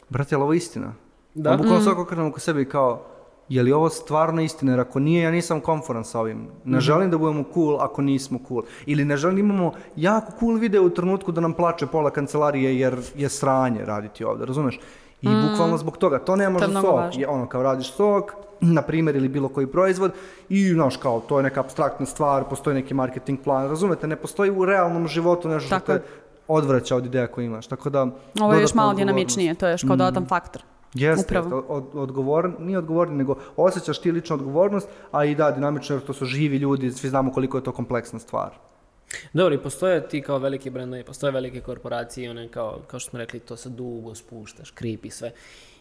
Speaker 1: brate, je li ovo istina?
Speaker 2: Da.
Speaker 1: Da. Bukvalno svako okrenem oko sebe i kao, je li ovo stvarno istina? Jer ako nije, ja nisam konforan sa ovim. Ne želim da budemo cool ako nismo cool. Ili ne želim da imamo jako cool video u trenutku da nam plače pola kancelarije jer je sranje raditi ovdje, razumeš? I bukvalno zbog toga, to ne može sok,
Speaker 3: važno.
Speaker 1: je ono kao radiš sok, na primjer ili bilo koji proizvod i znaš kao to je neka abstraktna stvar, postoji neki marketing plan, razumete, ne postoji u realnom životu nešto
Speaker 3: Tako
Speaker 1: što te odvraća od ideja koje imaš, tako da
Speaker 3: Ovo je još malo dinamičnije, to je još kao dodatan faktor.
Speaker 1: Jeste,
Speaker 3: Upravo.
Speaker 1: jeste, od, odgovoran, nije odgovoran, nego osjećaš ti ličnu odgovornost, a i da, dinamično, jer to su živi ljudi, svi znamo koliko je to kompleksna stvar.
Speaker 2: Dobro, i postoje ti kao veliki brendovi, postoje velike korporacije, one kao, kao što smo rekli, to se dugo spuštaš, krip i sve.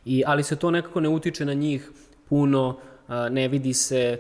Speaker 2: I, ali se to nekako ne utiče na njih puno, a, ne vidi se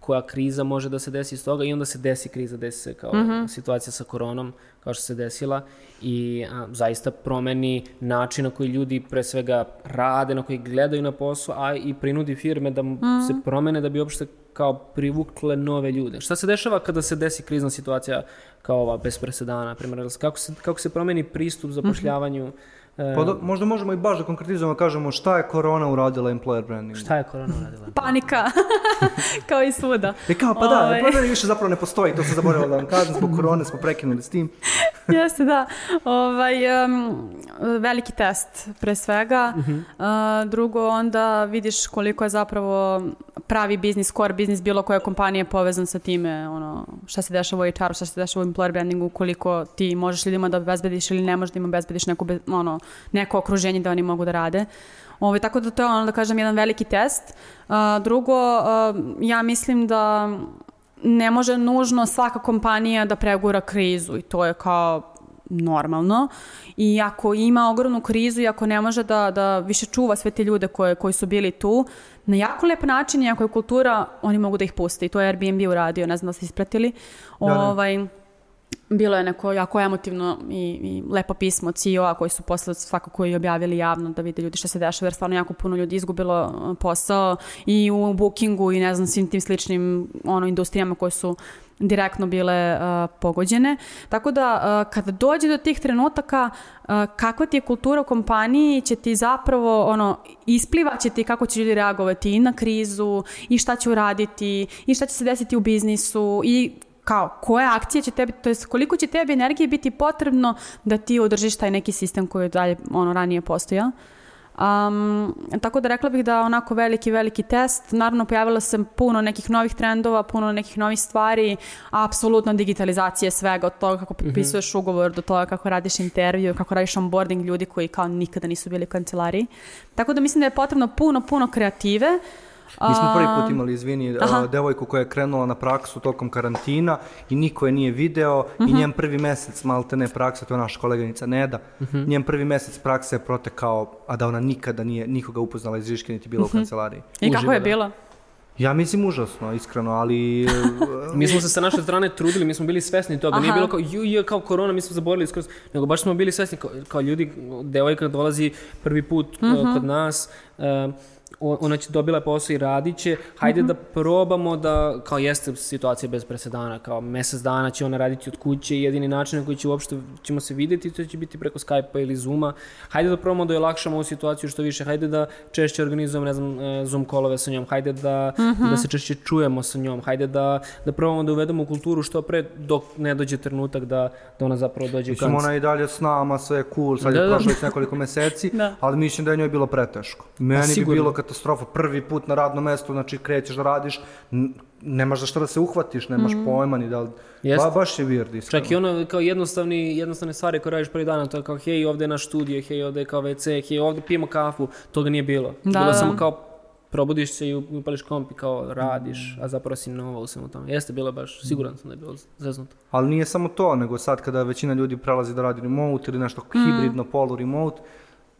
Speaker 2: koja kriza može da se desi iz toga i onda se desi kriza, desi se kao situacija sa koronom, kao što se desila i a, zaista promeni način na koji ljudi pre svega rade, na koji gledaju na posao, a i prinudi firme da m- se promene da bi uopšte kao privukle nove ljude. Šta se dešava kada se desi krizna situacija kao ova bez presedana, na primjer, kako se, kako se promeni pristup zapošljavanju, e,
Speaker 1: Pa do- možda možemo i baš da konkretizujemo, kažemo šta je korona uradila employer brandingu.
Speaker 2: šta je korona uradila?
Speaker 3: Panika, kao i svuda.
Speaker 1: E kao, pa da,
Speaker 3: Ovaj.
Speaker 1: employer branding više zapravo ne postoji, to sam zaboravila da vam kažem, zbog korone smo prekinuli s tim.
Speaker 3: Jeste, da. Ovaj, em, veliki test, pre svega. A, drugo, onda vidiš koliko je zapravo pravi biznis, core biznis bilo koje kompanije povezan sa time, ono, šta se dešava u HR-u, šta se dešava u employer brandingu, koliko ti možeš ljudima da obezbediš ili ne možeš da im obezbediš neko, be- ono, neko okruženje da oni mogu da rade. Ovaj, tako da to je ono da kažem jedan veliki test. A, drugo, a, ja mislim da ne može nužno svaka kompanija da pregura krizu i to je kao normalno i ako ima ogromnu krizu i ako ne može da, da više čuva sve te ljude koje, koji su bili tu, na jako lep način i ako je kultura, oni mogu da ih puste i to je Airbnb uradio, ne znam da ste ispratili.
Speaker 1: Da, da.
Speaker 3: Ovaj, bilo je neko jako emotivno i, i lepo pismo CEO-a koji su posle svakako i objavili javno da vide ljudi šta se dešava jer stvarno jako puno ljudi izgubilo uh, posao i u bookingu i ne znam svim tim sličnim ono, industrijama koje su direktno bile uh, pogođene. Tako da uh, kada dođe do tih trenutaka uh, kakva ti je kultura u kompaniji će ti zapravo ono isplivaće ti kako će ljudi reagovati i na krizu i šta će uraditi i šta će se desiti u biznisu i kao koje akcije će tebi, to jest koliko će tebi energije biti potrebno da ti održiš taj neki sistem koji je dalje ono ranije postojao. Um, tako da rekla bih da onako veliki, veliki test. Naravno, pojavilo se puno nekih novih trendova, puno nekih novih stvari, apsolutno digitalizacija svega, od toga kako potpisuješ ugovor, do toga kako radiš intervju, kako radiš onboarding ljudi koji kao nikada nisu bili u kancelariji. Tako da mislim da je potrebno puno, puno kreative.
Speaker 1: Mi smo prvi put imali, izvini,
Speaker 3: Aha.
Speaker 1: devojku koja je krenula na praksu tokom karantina i niko je nije video i njen prvi mesec malte ne praksa, to je naša koleganica Neda, njen prvi mesec prakse je protekao, a da ona nikada nije nikoga upoznala iz Žiške niti bila u kancelariji.
Speaker 3: I kako je bilo?
Speaker 1: Ja mislim užasno, iskreno, ali
Speaker 2: Mi smo se sa naše strane trudili, mi smo bili svesni toga. Nije
Speaker 3: Aha.
Speaker 2: bilo kao, ju, je, kao korona, mi smo zaboravili skroz, nego baš smo bili svesni kao, kao ljudi, devojka dolazi prvi put uh, kod nas, uh, ona će dobila posao i radit će, hajde da probamo da, kao jeste situacija bez presedana, kao mesec dana će ona raditi od kuće i jedini način na koji će uopšte ćemo se videti, to će biti preko Skype-a ili Zooma. Hajde da probamo da je olakšamo ovu situaciju što više, hajde da češće organizujemo, ne znam, e, Zoom kolove sa njom, hajde da, da se češće čujemo sa njom, hajde da, da probamo da uvedemo u kulturu što pre dok ne dođe trenutak da, da ona zapravo dođe u
Speaker 1: Mislim,
Speaker 2: kanc.
Speaker 1: ona je i dalje s nama, sve je cool, sad
Speaker 2: Da,
Speaker 1: je
Speaker 2: da.
Speaker 1: prošlo već nekoliko meseci,
Speaker 3: Da.
Speaker 1: ali mislim da je njoj bilo preteško. Meni bi bilo katastrofa, prvi put na radnom mestu, znači krećeš da radiš, nemaš za što da se uhvatiš, nemaš pojma ni da li...
Speaker 2: Jeste.
Speaker 1: Ba, baš je weird, iskreno.
Speaker 2: Čak i ono kao jednostavni, jednostavne stvari koje radiš prvi dan, to je kao hej, ovde je naš studio, hej, ovde je kao WC, hej, ovde pijemo kafu, toga nije bilo.
Speaker 3: Da,
Speaker 2: bilo
Speaker 3: da.
Speaker 2: samo kao probudiš se i upališ komp i kao radiš, a zapravo si nova u svemu tome. Jeste bilo baš, siguran sam da je bilo zeznuto.
Speaker 1: Ali nije samo to, nego sad kada većina ljudi prelazi da radi remote ili nešto hibridno, polu remote,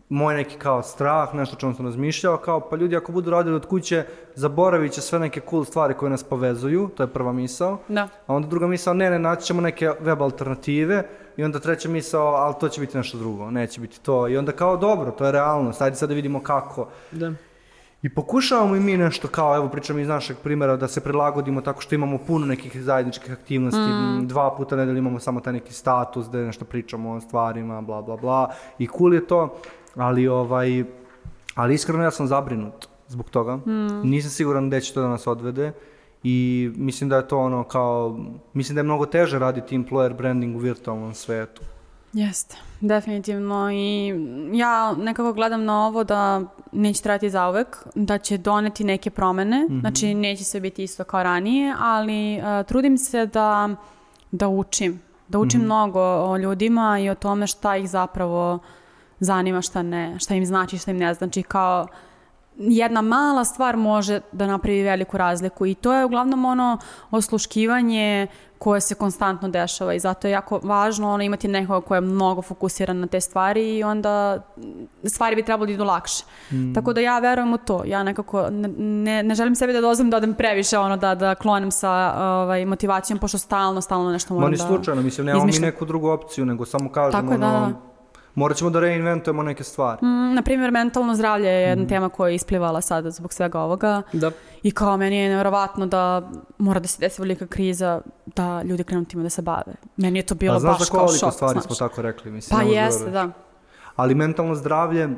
Speaker 1: moj neki kao strah, nešto o čemu sam razmišljao, kao pa ljudi ako budu radili od kuće, zaboravit će sve neke cool stvari koje nas povezuju, to je prva misao.
Speaker 3: Da.
Speaker 1: A onda druga misao, ne, ne, naći ćemo neke web alternative i onda treća misao, ali to će biti nešto drugo, neće biti to. I onda kao dobro, to je realnost, ajde sad da vidimo kako.
Speaker 2: Da.
Speaker 1: I pokušavamo i mi nešto kao, evo pričam iz našeg primjera, da se prilagodimo tako što imamo puno nekih zajedničkih aktivnosti, m, dva puta nedelju imamo samo taj neki status gde nešto pričamo o stvarima, bla bla bla. I cool je to, ali ovaj, ali iskreno ja sam zabrinut zbog toga. Nisam siguran gde će to da nas odvede. I mislim da je to ono kao, mislim da je mnogo teže raditi employer branding u virtualnom svetu.
Speaker 3: Jeste, definitivno i ja nekako gledam na ovo da neće trajati zauvek, da će doneti neke promene, znači neće sve biti isto kao ranije, ali e, trudim se da, da učim, da učim mnogo o ljudima i o tome šta ih zapravo zanima, šta ne, šta im znači, šta im ne znači, kao jedna mala stvar može da napravi veliku razliku i to je uglavnom ono osluškivanje koje se konstantno dešava i zato je jako važno ono imati nekoga ko je mnogo fokusiran na te stvari i onda stvari bi trebalo da idu lakše. Tako da ja verujem u to. Ja nekako ne, ne, želim sebi da dozvolim da odem previše ono da, da klonem sa ovaj, motivacijom pošto stalno, stalno nešto
Speaker 1: Ma
Speaker 3: moram
Speaker 1: ni
Speaker 3: da
Speaker 1: slučajno, mislim, nemamo mi neku drugu opciju, nego samo kažemo,
Speaker 3: Tako
Speaker 1: ono,
Speaker 3: da.
Speaker 1: Morat ćemo da reinventujemo neke stvari.
Speaker 3: Mm, na primjer, mentalno zdravlje je jedna tema koja je isplivala sada zbog svega ovoga.
Speaker 2: Da.
Speaker 3: I kao meni je nevjerovatno da mora da se desi velika kriza da ljudi krenu time da se bave. Meni je to bilo
Speaker 1: A znaš
Speaker 3: baš
Speaker 1: za
Speaker 3: kao
Speaker 1: koliko
Speaker 3: šok.
Speaker 1: stvari
Speaker 3: znaš.
Speaker 1: smo tako rekli? Mislim,
Speaker 3: Pa jeste,
Speaker 1: veruješ.
Speaker 3: da.
Speaker 1: Ali mentalno zdravlje,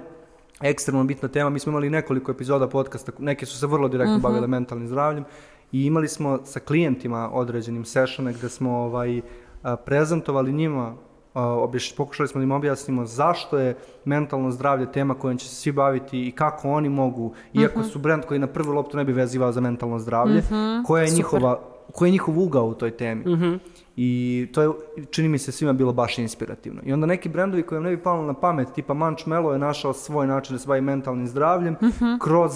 Speaker 1: ekstremno bitna tema. Mi smo imali nekoliko epizoda podcasta, neke su se vrlo direktno
Speaker 3: Mhm.
Speaker 1: bavile mentalnim zdravljem i imali smo sa klijentima određenim sessione gde smo ovaj, prezentovali njima objaš, pokušali smo da im objasnimo zašto je mentalno zdravlje tema kojom će se svi baviti i kako oni mogu, iako
Speaker 3: Mhm.
Speaker 1: su brand koji na prvu loptu ne bi vezivao za mentalno zdravlje, koja je
Speaker 3: Super.
Speaker 1: njihova koji je njihov ugao u toj temi. I to je, čini mi se, svima bilo baš inspirativno. I onda neki brendovi koji vam ne bi palo na pamet, tipa Manchmelo je našao svoj način da se bavi mentalnim zdravljem kroz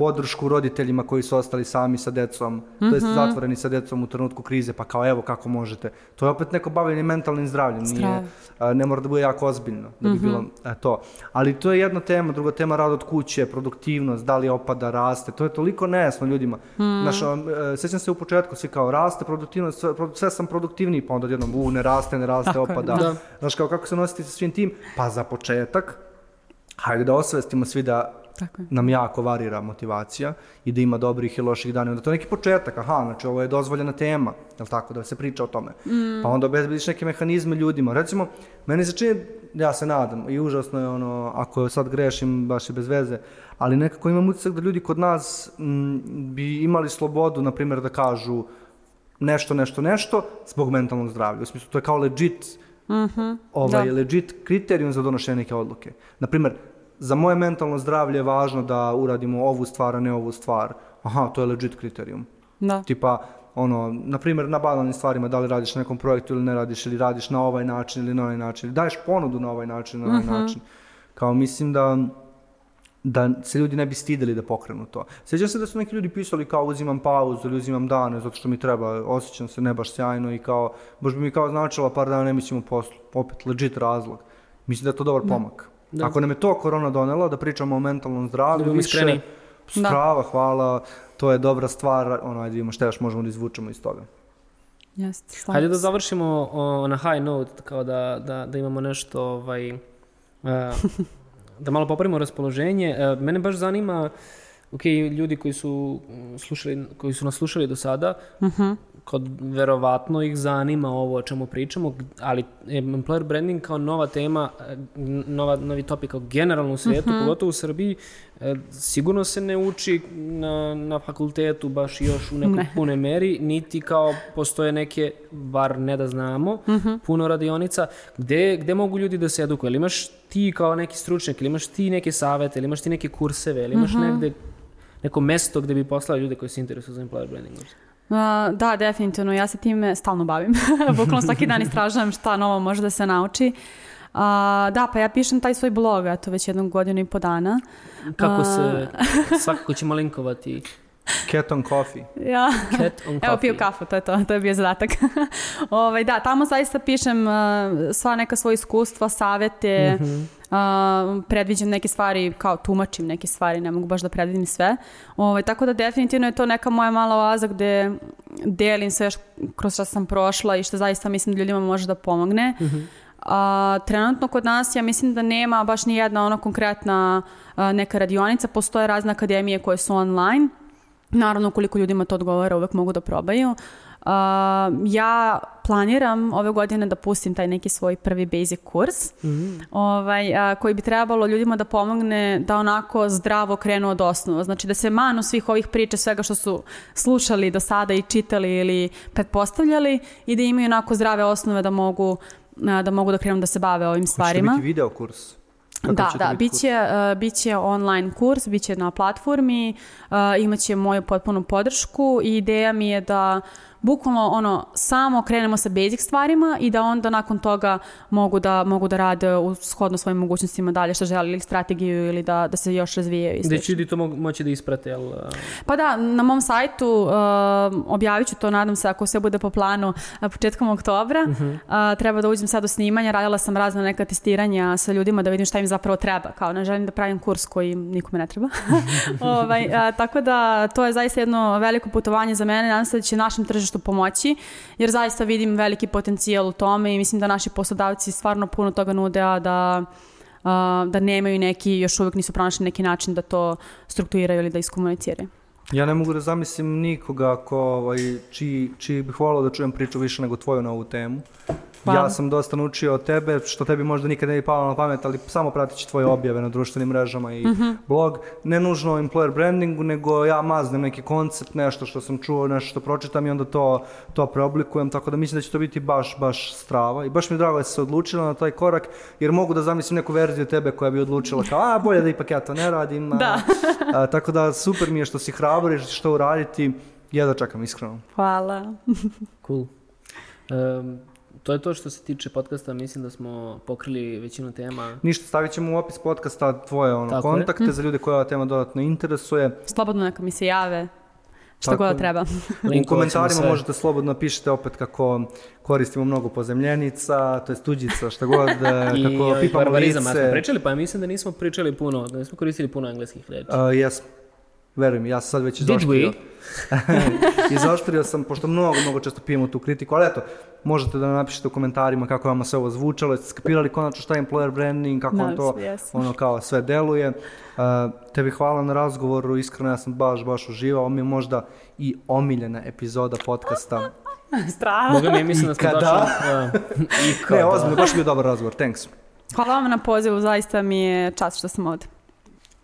Speaker 1: podršku roditeljima koji su ostali sami sa decom, to jest zatvoreni sa decom u trenutku krize, pa kao evo kako možete. To je opet neko bavljenje mentalnim zdravljem, nije,
Speaker 3: Zdravo.
Speaker 1: a, ne mora da bude jako ozbiljno da bi bilo a, to. Ali to je jedna tema, druga tema rad od kuće, produktivnost, da li opada, raste, to je toliko nejasno ljudima. Znaš, a, e, sjećam se u početku, svi kao raste produktivnost, sve, produ- sve sam produktivniji, pa onda odjednom, u, ne raste, ne raste,
Speaker 3: Tako je,
Speaker 1: opada.
Speaker 2: da.
Speaker 1: Znaš, kao kako se nositi sa svim tim? Pa za početak, hajde da osvestimo svi da
Speaker 3: Tako je.
Speaker 1: nam jako varira motivacija i da ima dobrih i loših dana. Onda to je neki početak, aha, znači ovo je dozvoljena tema, jel tako, da se priča o tome. Pa onda obezbediš neke mehanizme ljudima. Recimo, meni se čini, ja se nadam, i užasno je ono, ako sad grešim, baš i bez veze, ali nekako imam utisak da ljudi kod nas m, bi imali slobodu, na primjer, da kažu nešto, nešto, nešto, zbog mentalnog zdravlja. U smislu, to je kao legit, ovaj,
Speaker 3: da.
Speaker 1: legit kriterijum za donošenje neke odluke. Naprimjer, za moje mentalno zdravlje je važno da uradimo ovu stvar, a ne ovu stvar. Aha, to je legit kriterijum.
Speaker 3: Da.
Speaker 1: Tipa, ono, na primjer, na banalnim stvarima, da li radiš na nekom projektu ili ne radiš, ili radiš na ovaj način ili na ovaj način, ili daješ ponudu na ovaj način ili na ovaj način. Kao mislim da da se ljudi ne bi stideli da pokrenu to. Sjećam se da su neki ljudi pisali kao uzimam pauzu ili uzimam dane zato što mi treba, osjećam se ne baš sjajno i kao, baš bi mi kao značilo par dana ne mislim poslu. Opet, legit razlog. Mislim da je to dobar pomak.
Speaker 2: Da.
Speaker 1: Ako nam je to korona donela, da pričamo o mentalnom
Speaker 2: Da
Speaker 1: zdravlju,
Speaker 2: budemo
Speaker 1: više,
Speaker 2: iskreni.
Speaker 1: strava, hvala, to je dobra stvar, ono, ajde vidimo šta još možemo da izvučemo iz toga.
Speaker 3: Jeste. slažem
Speaker 2: Hajde da završimo o, na high note, kao da, da, da imamo nešto, ovaj, e, da malo popravimo raspoloženje. E, mene baš zanima, ok, ljudi koji su, slušali, koji su nas slušali do sada,
Speaker 3: Mhm.
Speaker 2: Kod verovatno ih zanima ovo o čemu pričamo, ali employer branding kao nova tema, nova, novi topik kao generalno u svijetu,
Speaker 3: Mhm.
Speaker 2: pogotovo u Srbiji, e, sigurno se ne uči na, na fakultetu baš još u nekoj
Speaker 3: Ne.
Speaker 2: punoj meri, niti kao postoje neke, bar ne da znamo,
Speaker 3: Mhm.
Speaker 2: puno radionica, gde, gde mogu ljudi da se edukuju? Ili imaš ti kao neki stručnjak, ili imaš ti neke savete, ili imaš ti neke kurseve, ili imaš
Speaker 3: Mhm.
Speaker 2: negde neko mesto gde bi poslali ljude koji se interesuju za employer branding?
Speaker 3: Da, definitivno. Ja se time stalno bavim. Bukvalno svaki dan istražujem šta novo može da se nauči. A, da, pa ja pišem taj svoj blog, eto, već jednu godinu i po dana.
Speaker 2: Kako se, svakako ćemo linkovati
Speaker 1: Cat on coffee.
Speaker 3: Ja.
Speaker 2: Cat on
Speaker 3: Evo
Speaker 2: Coffee.
Speaker 3: piju kafu, to je to, to je bio zadatak. ovaj, da, tamo zaista pišem uh, sva neka svoja iskustva, savete,
Speaker 2: Mhm.
Speaker 3: Uh, predviđam neke stvari, kao tumačim neke stvari, ne mogu baš da predvidim sve. Ovaj, tako da definitivno je to neka moja mala oaza gde delim sve kroz što sam prošla i što zaista mislim da ljudima može da pomogne.
Speaker 2: Mhm.
Speaker 3: A, trenutno kod nas ja mislim da nema baš ni jedna ona konkretna a, neka radionica, postoje razne akademije koje su online. Naravno, ukoliko ljudima to odgovara, uvek mogu da probaju. A, ja planiram ove godine da pustim taj neki svoj prvi basic kurs, ovaj, a, koji bi trebalo ljudima da pomogne da onako zdravo krenu od osnova. Znači da se manu svih ovih priča, svega što su slušali do sada i čitali ili pretpostavljali i da imaju onako zdrave osnove da mogu a, da mogu da krenu da se bave ovim
Speaker 1: Hoće
Speaker 3: stvarima.
Speaker 1: biti video kurs? Kakav
Speaker 3: Da, da,
Speaker 1: biti
Speaker 3: bit će, uh, bit će online kurs, bit će na platformi, uh, imat će moju potpunu podršku i ideja mi je da bukvalno ono, samo krenemo sa basic stvarima i da onda nakon toga mogu da, mogu da rade u shodno svojim mogućnostima dalje što žele ili strategiju ili da, da se još razvijaju i slično.
Speaker 2: će ljudi to mo- moći da isprate, jel?
Speaker 3: Pa da, na mom sajtu uh, objavit ću to, nadam se, ako sve bude po planu, a, početkom oktobra. A, treba da uđem sad u snimanje, radila sam razna neka testiranja sa ljudima da vidim šta im zapravo treba. Kao ne želim da pravim kurs koji nikome ne treba. ovaj, a, tako da to je zaista jedno veliko putovanje za mene. Nadam se da će našem tržištu pomoći, jer zaista vidim veliki potencijal u tome i mislim da naši poslodavci stvarno puno toga nude, a da da nemaju neki, još uvijek nisu pronašli neki način da to strukturiraju ili da iskomuniciraju.
Speaker 1: Ja ne mogu da zamislim nikoga ko, ovaj, čiji, čiji bih volao da čujem priču više nego tvoju na ovu temu.
Speaker 3: Hvala.
Speaker 1: Ja sam dosta naučio od tebe, što tebi možda nikad ne bi palo na pamet, ali samo pratići tvoje objave na društvenim mrežama i
Speaker 3: Mhm.
Speaker 1: blog. Ne nužno o employer brandingu, nego ja maznem neki koncept, nešto što sam čuo, nešto što pročitam i onda to, to preoblikujem, tako da mislim da će to biti baš, baš strava. I baš mi je drago da si se odlučila na taj korak, jer mogu da zamislim neku verziju tebe koja bi odlučila kao, a bolje da ipak ja to ne radim. a-
Speaker 3: Da.
Speaker 1: a, tako da super mi je što si hrabar i što uraditi. Ja da čekam, iskreno.
Speaker 3: Hvala.
Speaker 2: Cool. Um, to je to što se tiče podcasta, mislim da smo pokrili većinu tema.
Speaker 1: Ništa, stavit ćemo u opis podcasta tvoje ono,
Speaker 2: Tako je.
Speaker 1: kontakte za ljude koje ova tema dodatno interesuje.
Speaker 3: Slobodno neka mi se jave. Šta
Speaker 1: Tako
Speaker 3: god
Speaker 1: je.
Speaker 3: da treba.
Speaker 1: U komentarima možete slobodno pišite opet kako koristimo mnogo pozemljenica, to je tuđica, šta god, e,
Speaker 2: I
Speaker 1: kako
Speaker 2: ovaj
Speaker 1: pipamo
Speaker 2: barbarizam, ja smo
Speaker 1: lice.
Speaker 2: pričali, pa ja mislim da nismo pričali puno, da nismo koristili puno engleskih reči.
Speaker 1: Uh, jesmo. Verujem, ja sam sad već
Speaker 2: Did
Speaker 1: izoštrio.
Speaker 2: we?
Speaker 1: izoštrio sam, pošto mnogo, mnogo često pijemo tu kritiku, ali eto, možete da napišete u komentarima kako vam se ovo zvučalo, jeste skapirali konačno šta je employer branding, kako vam
Speaker 3: Nadam
Speaker 1: to
Speaker 3: jesam.
Speaker 1: ono kao sve deluje. Uh, tebi hvala na razgovoru, iskreno ja sam baš, baš uživao, ovo mi je možda i omiljena epizoda podcasta.
Speaker 3: Strava.
Speaker 2: Boga mi, ja mislim da smo došli... Uh, ikada.
Speaker 1: Ne, ozbiljno, baš je bio dobar razgovor, thanks.
Speaker 3: Hvala vam na pozivu, zaista mi je čast što sam ovde.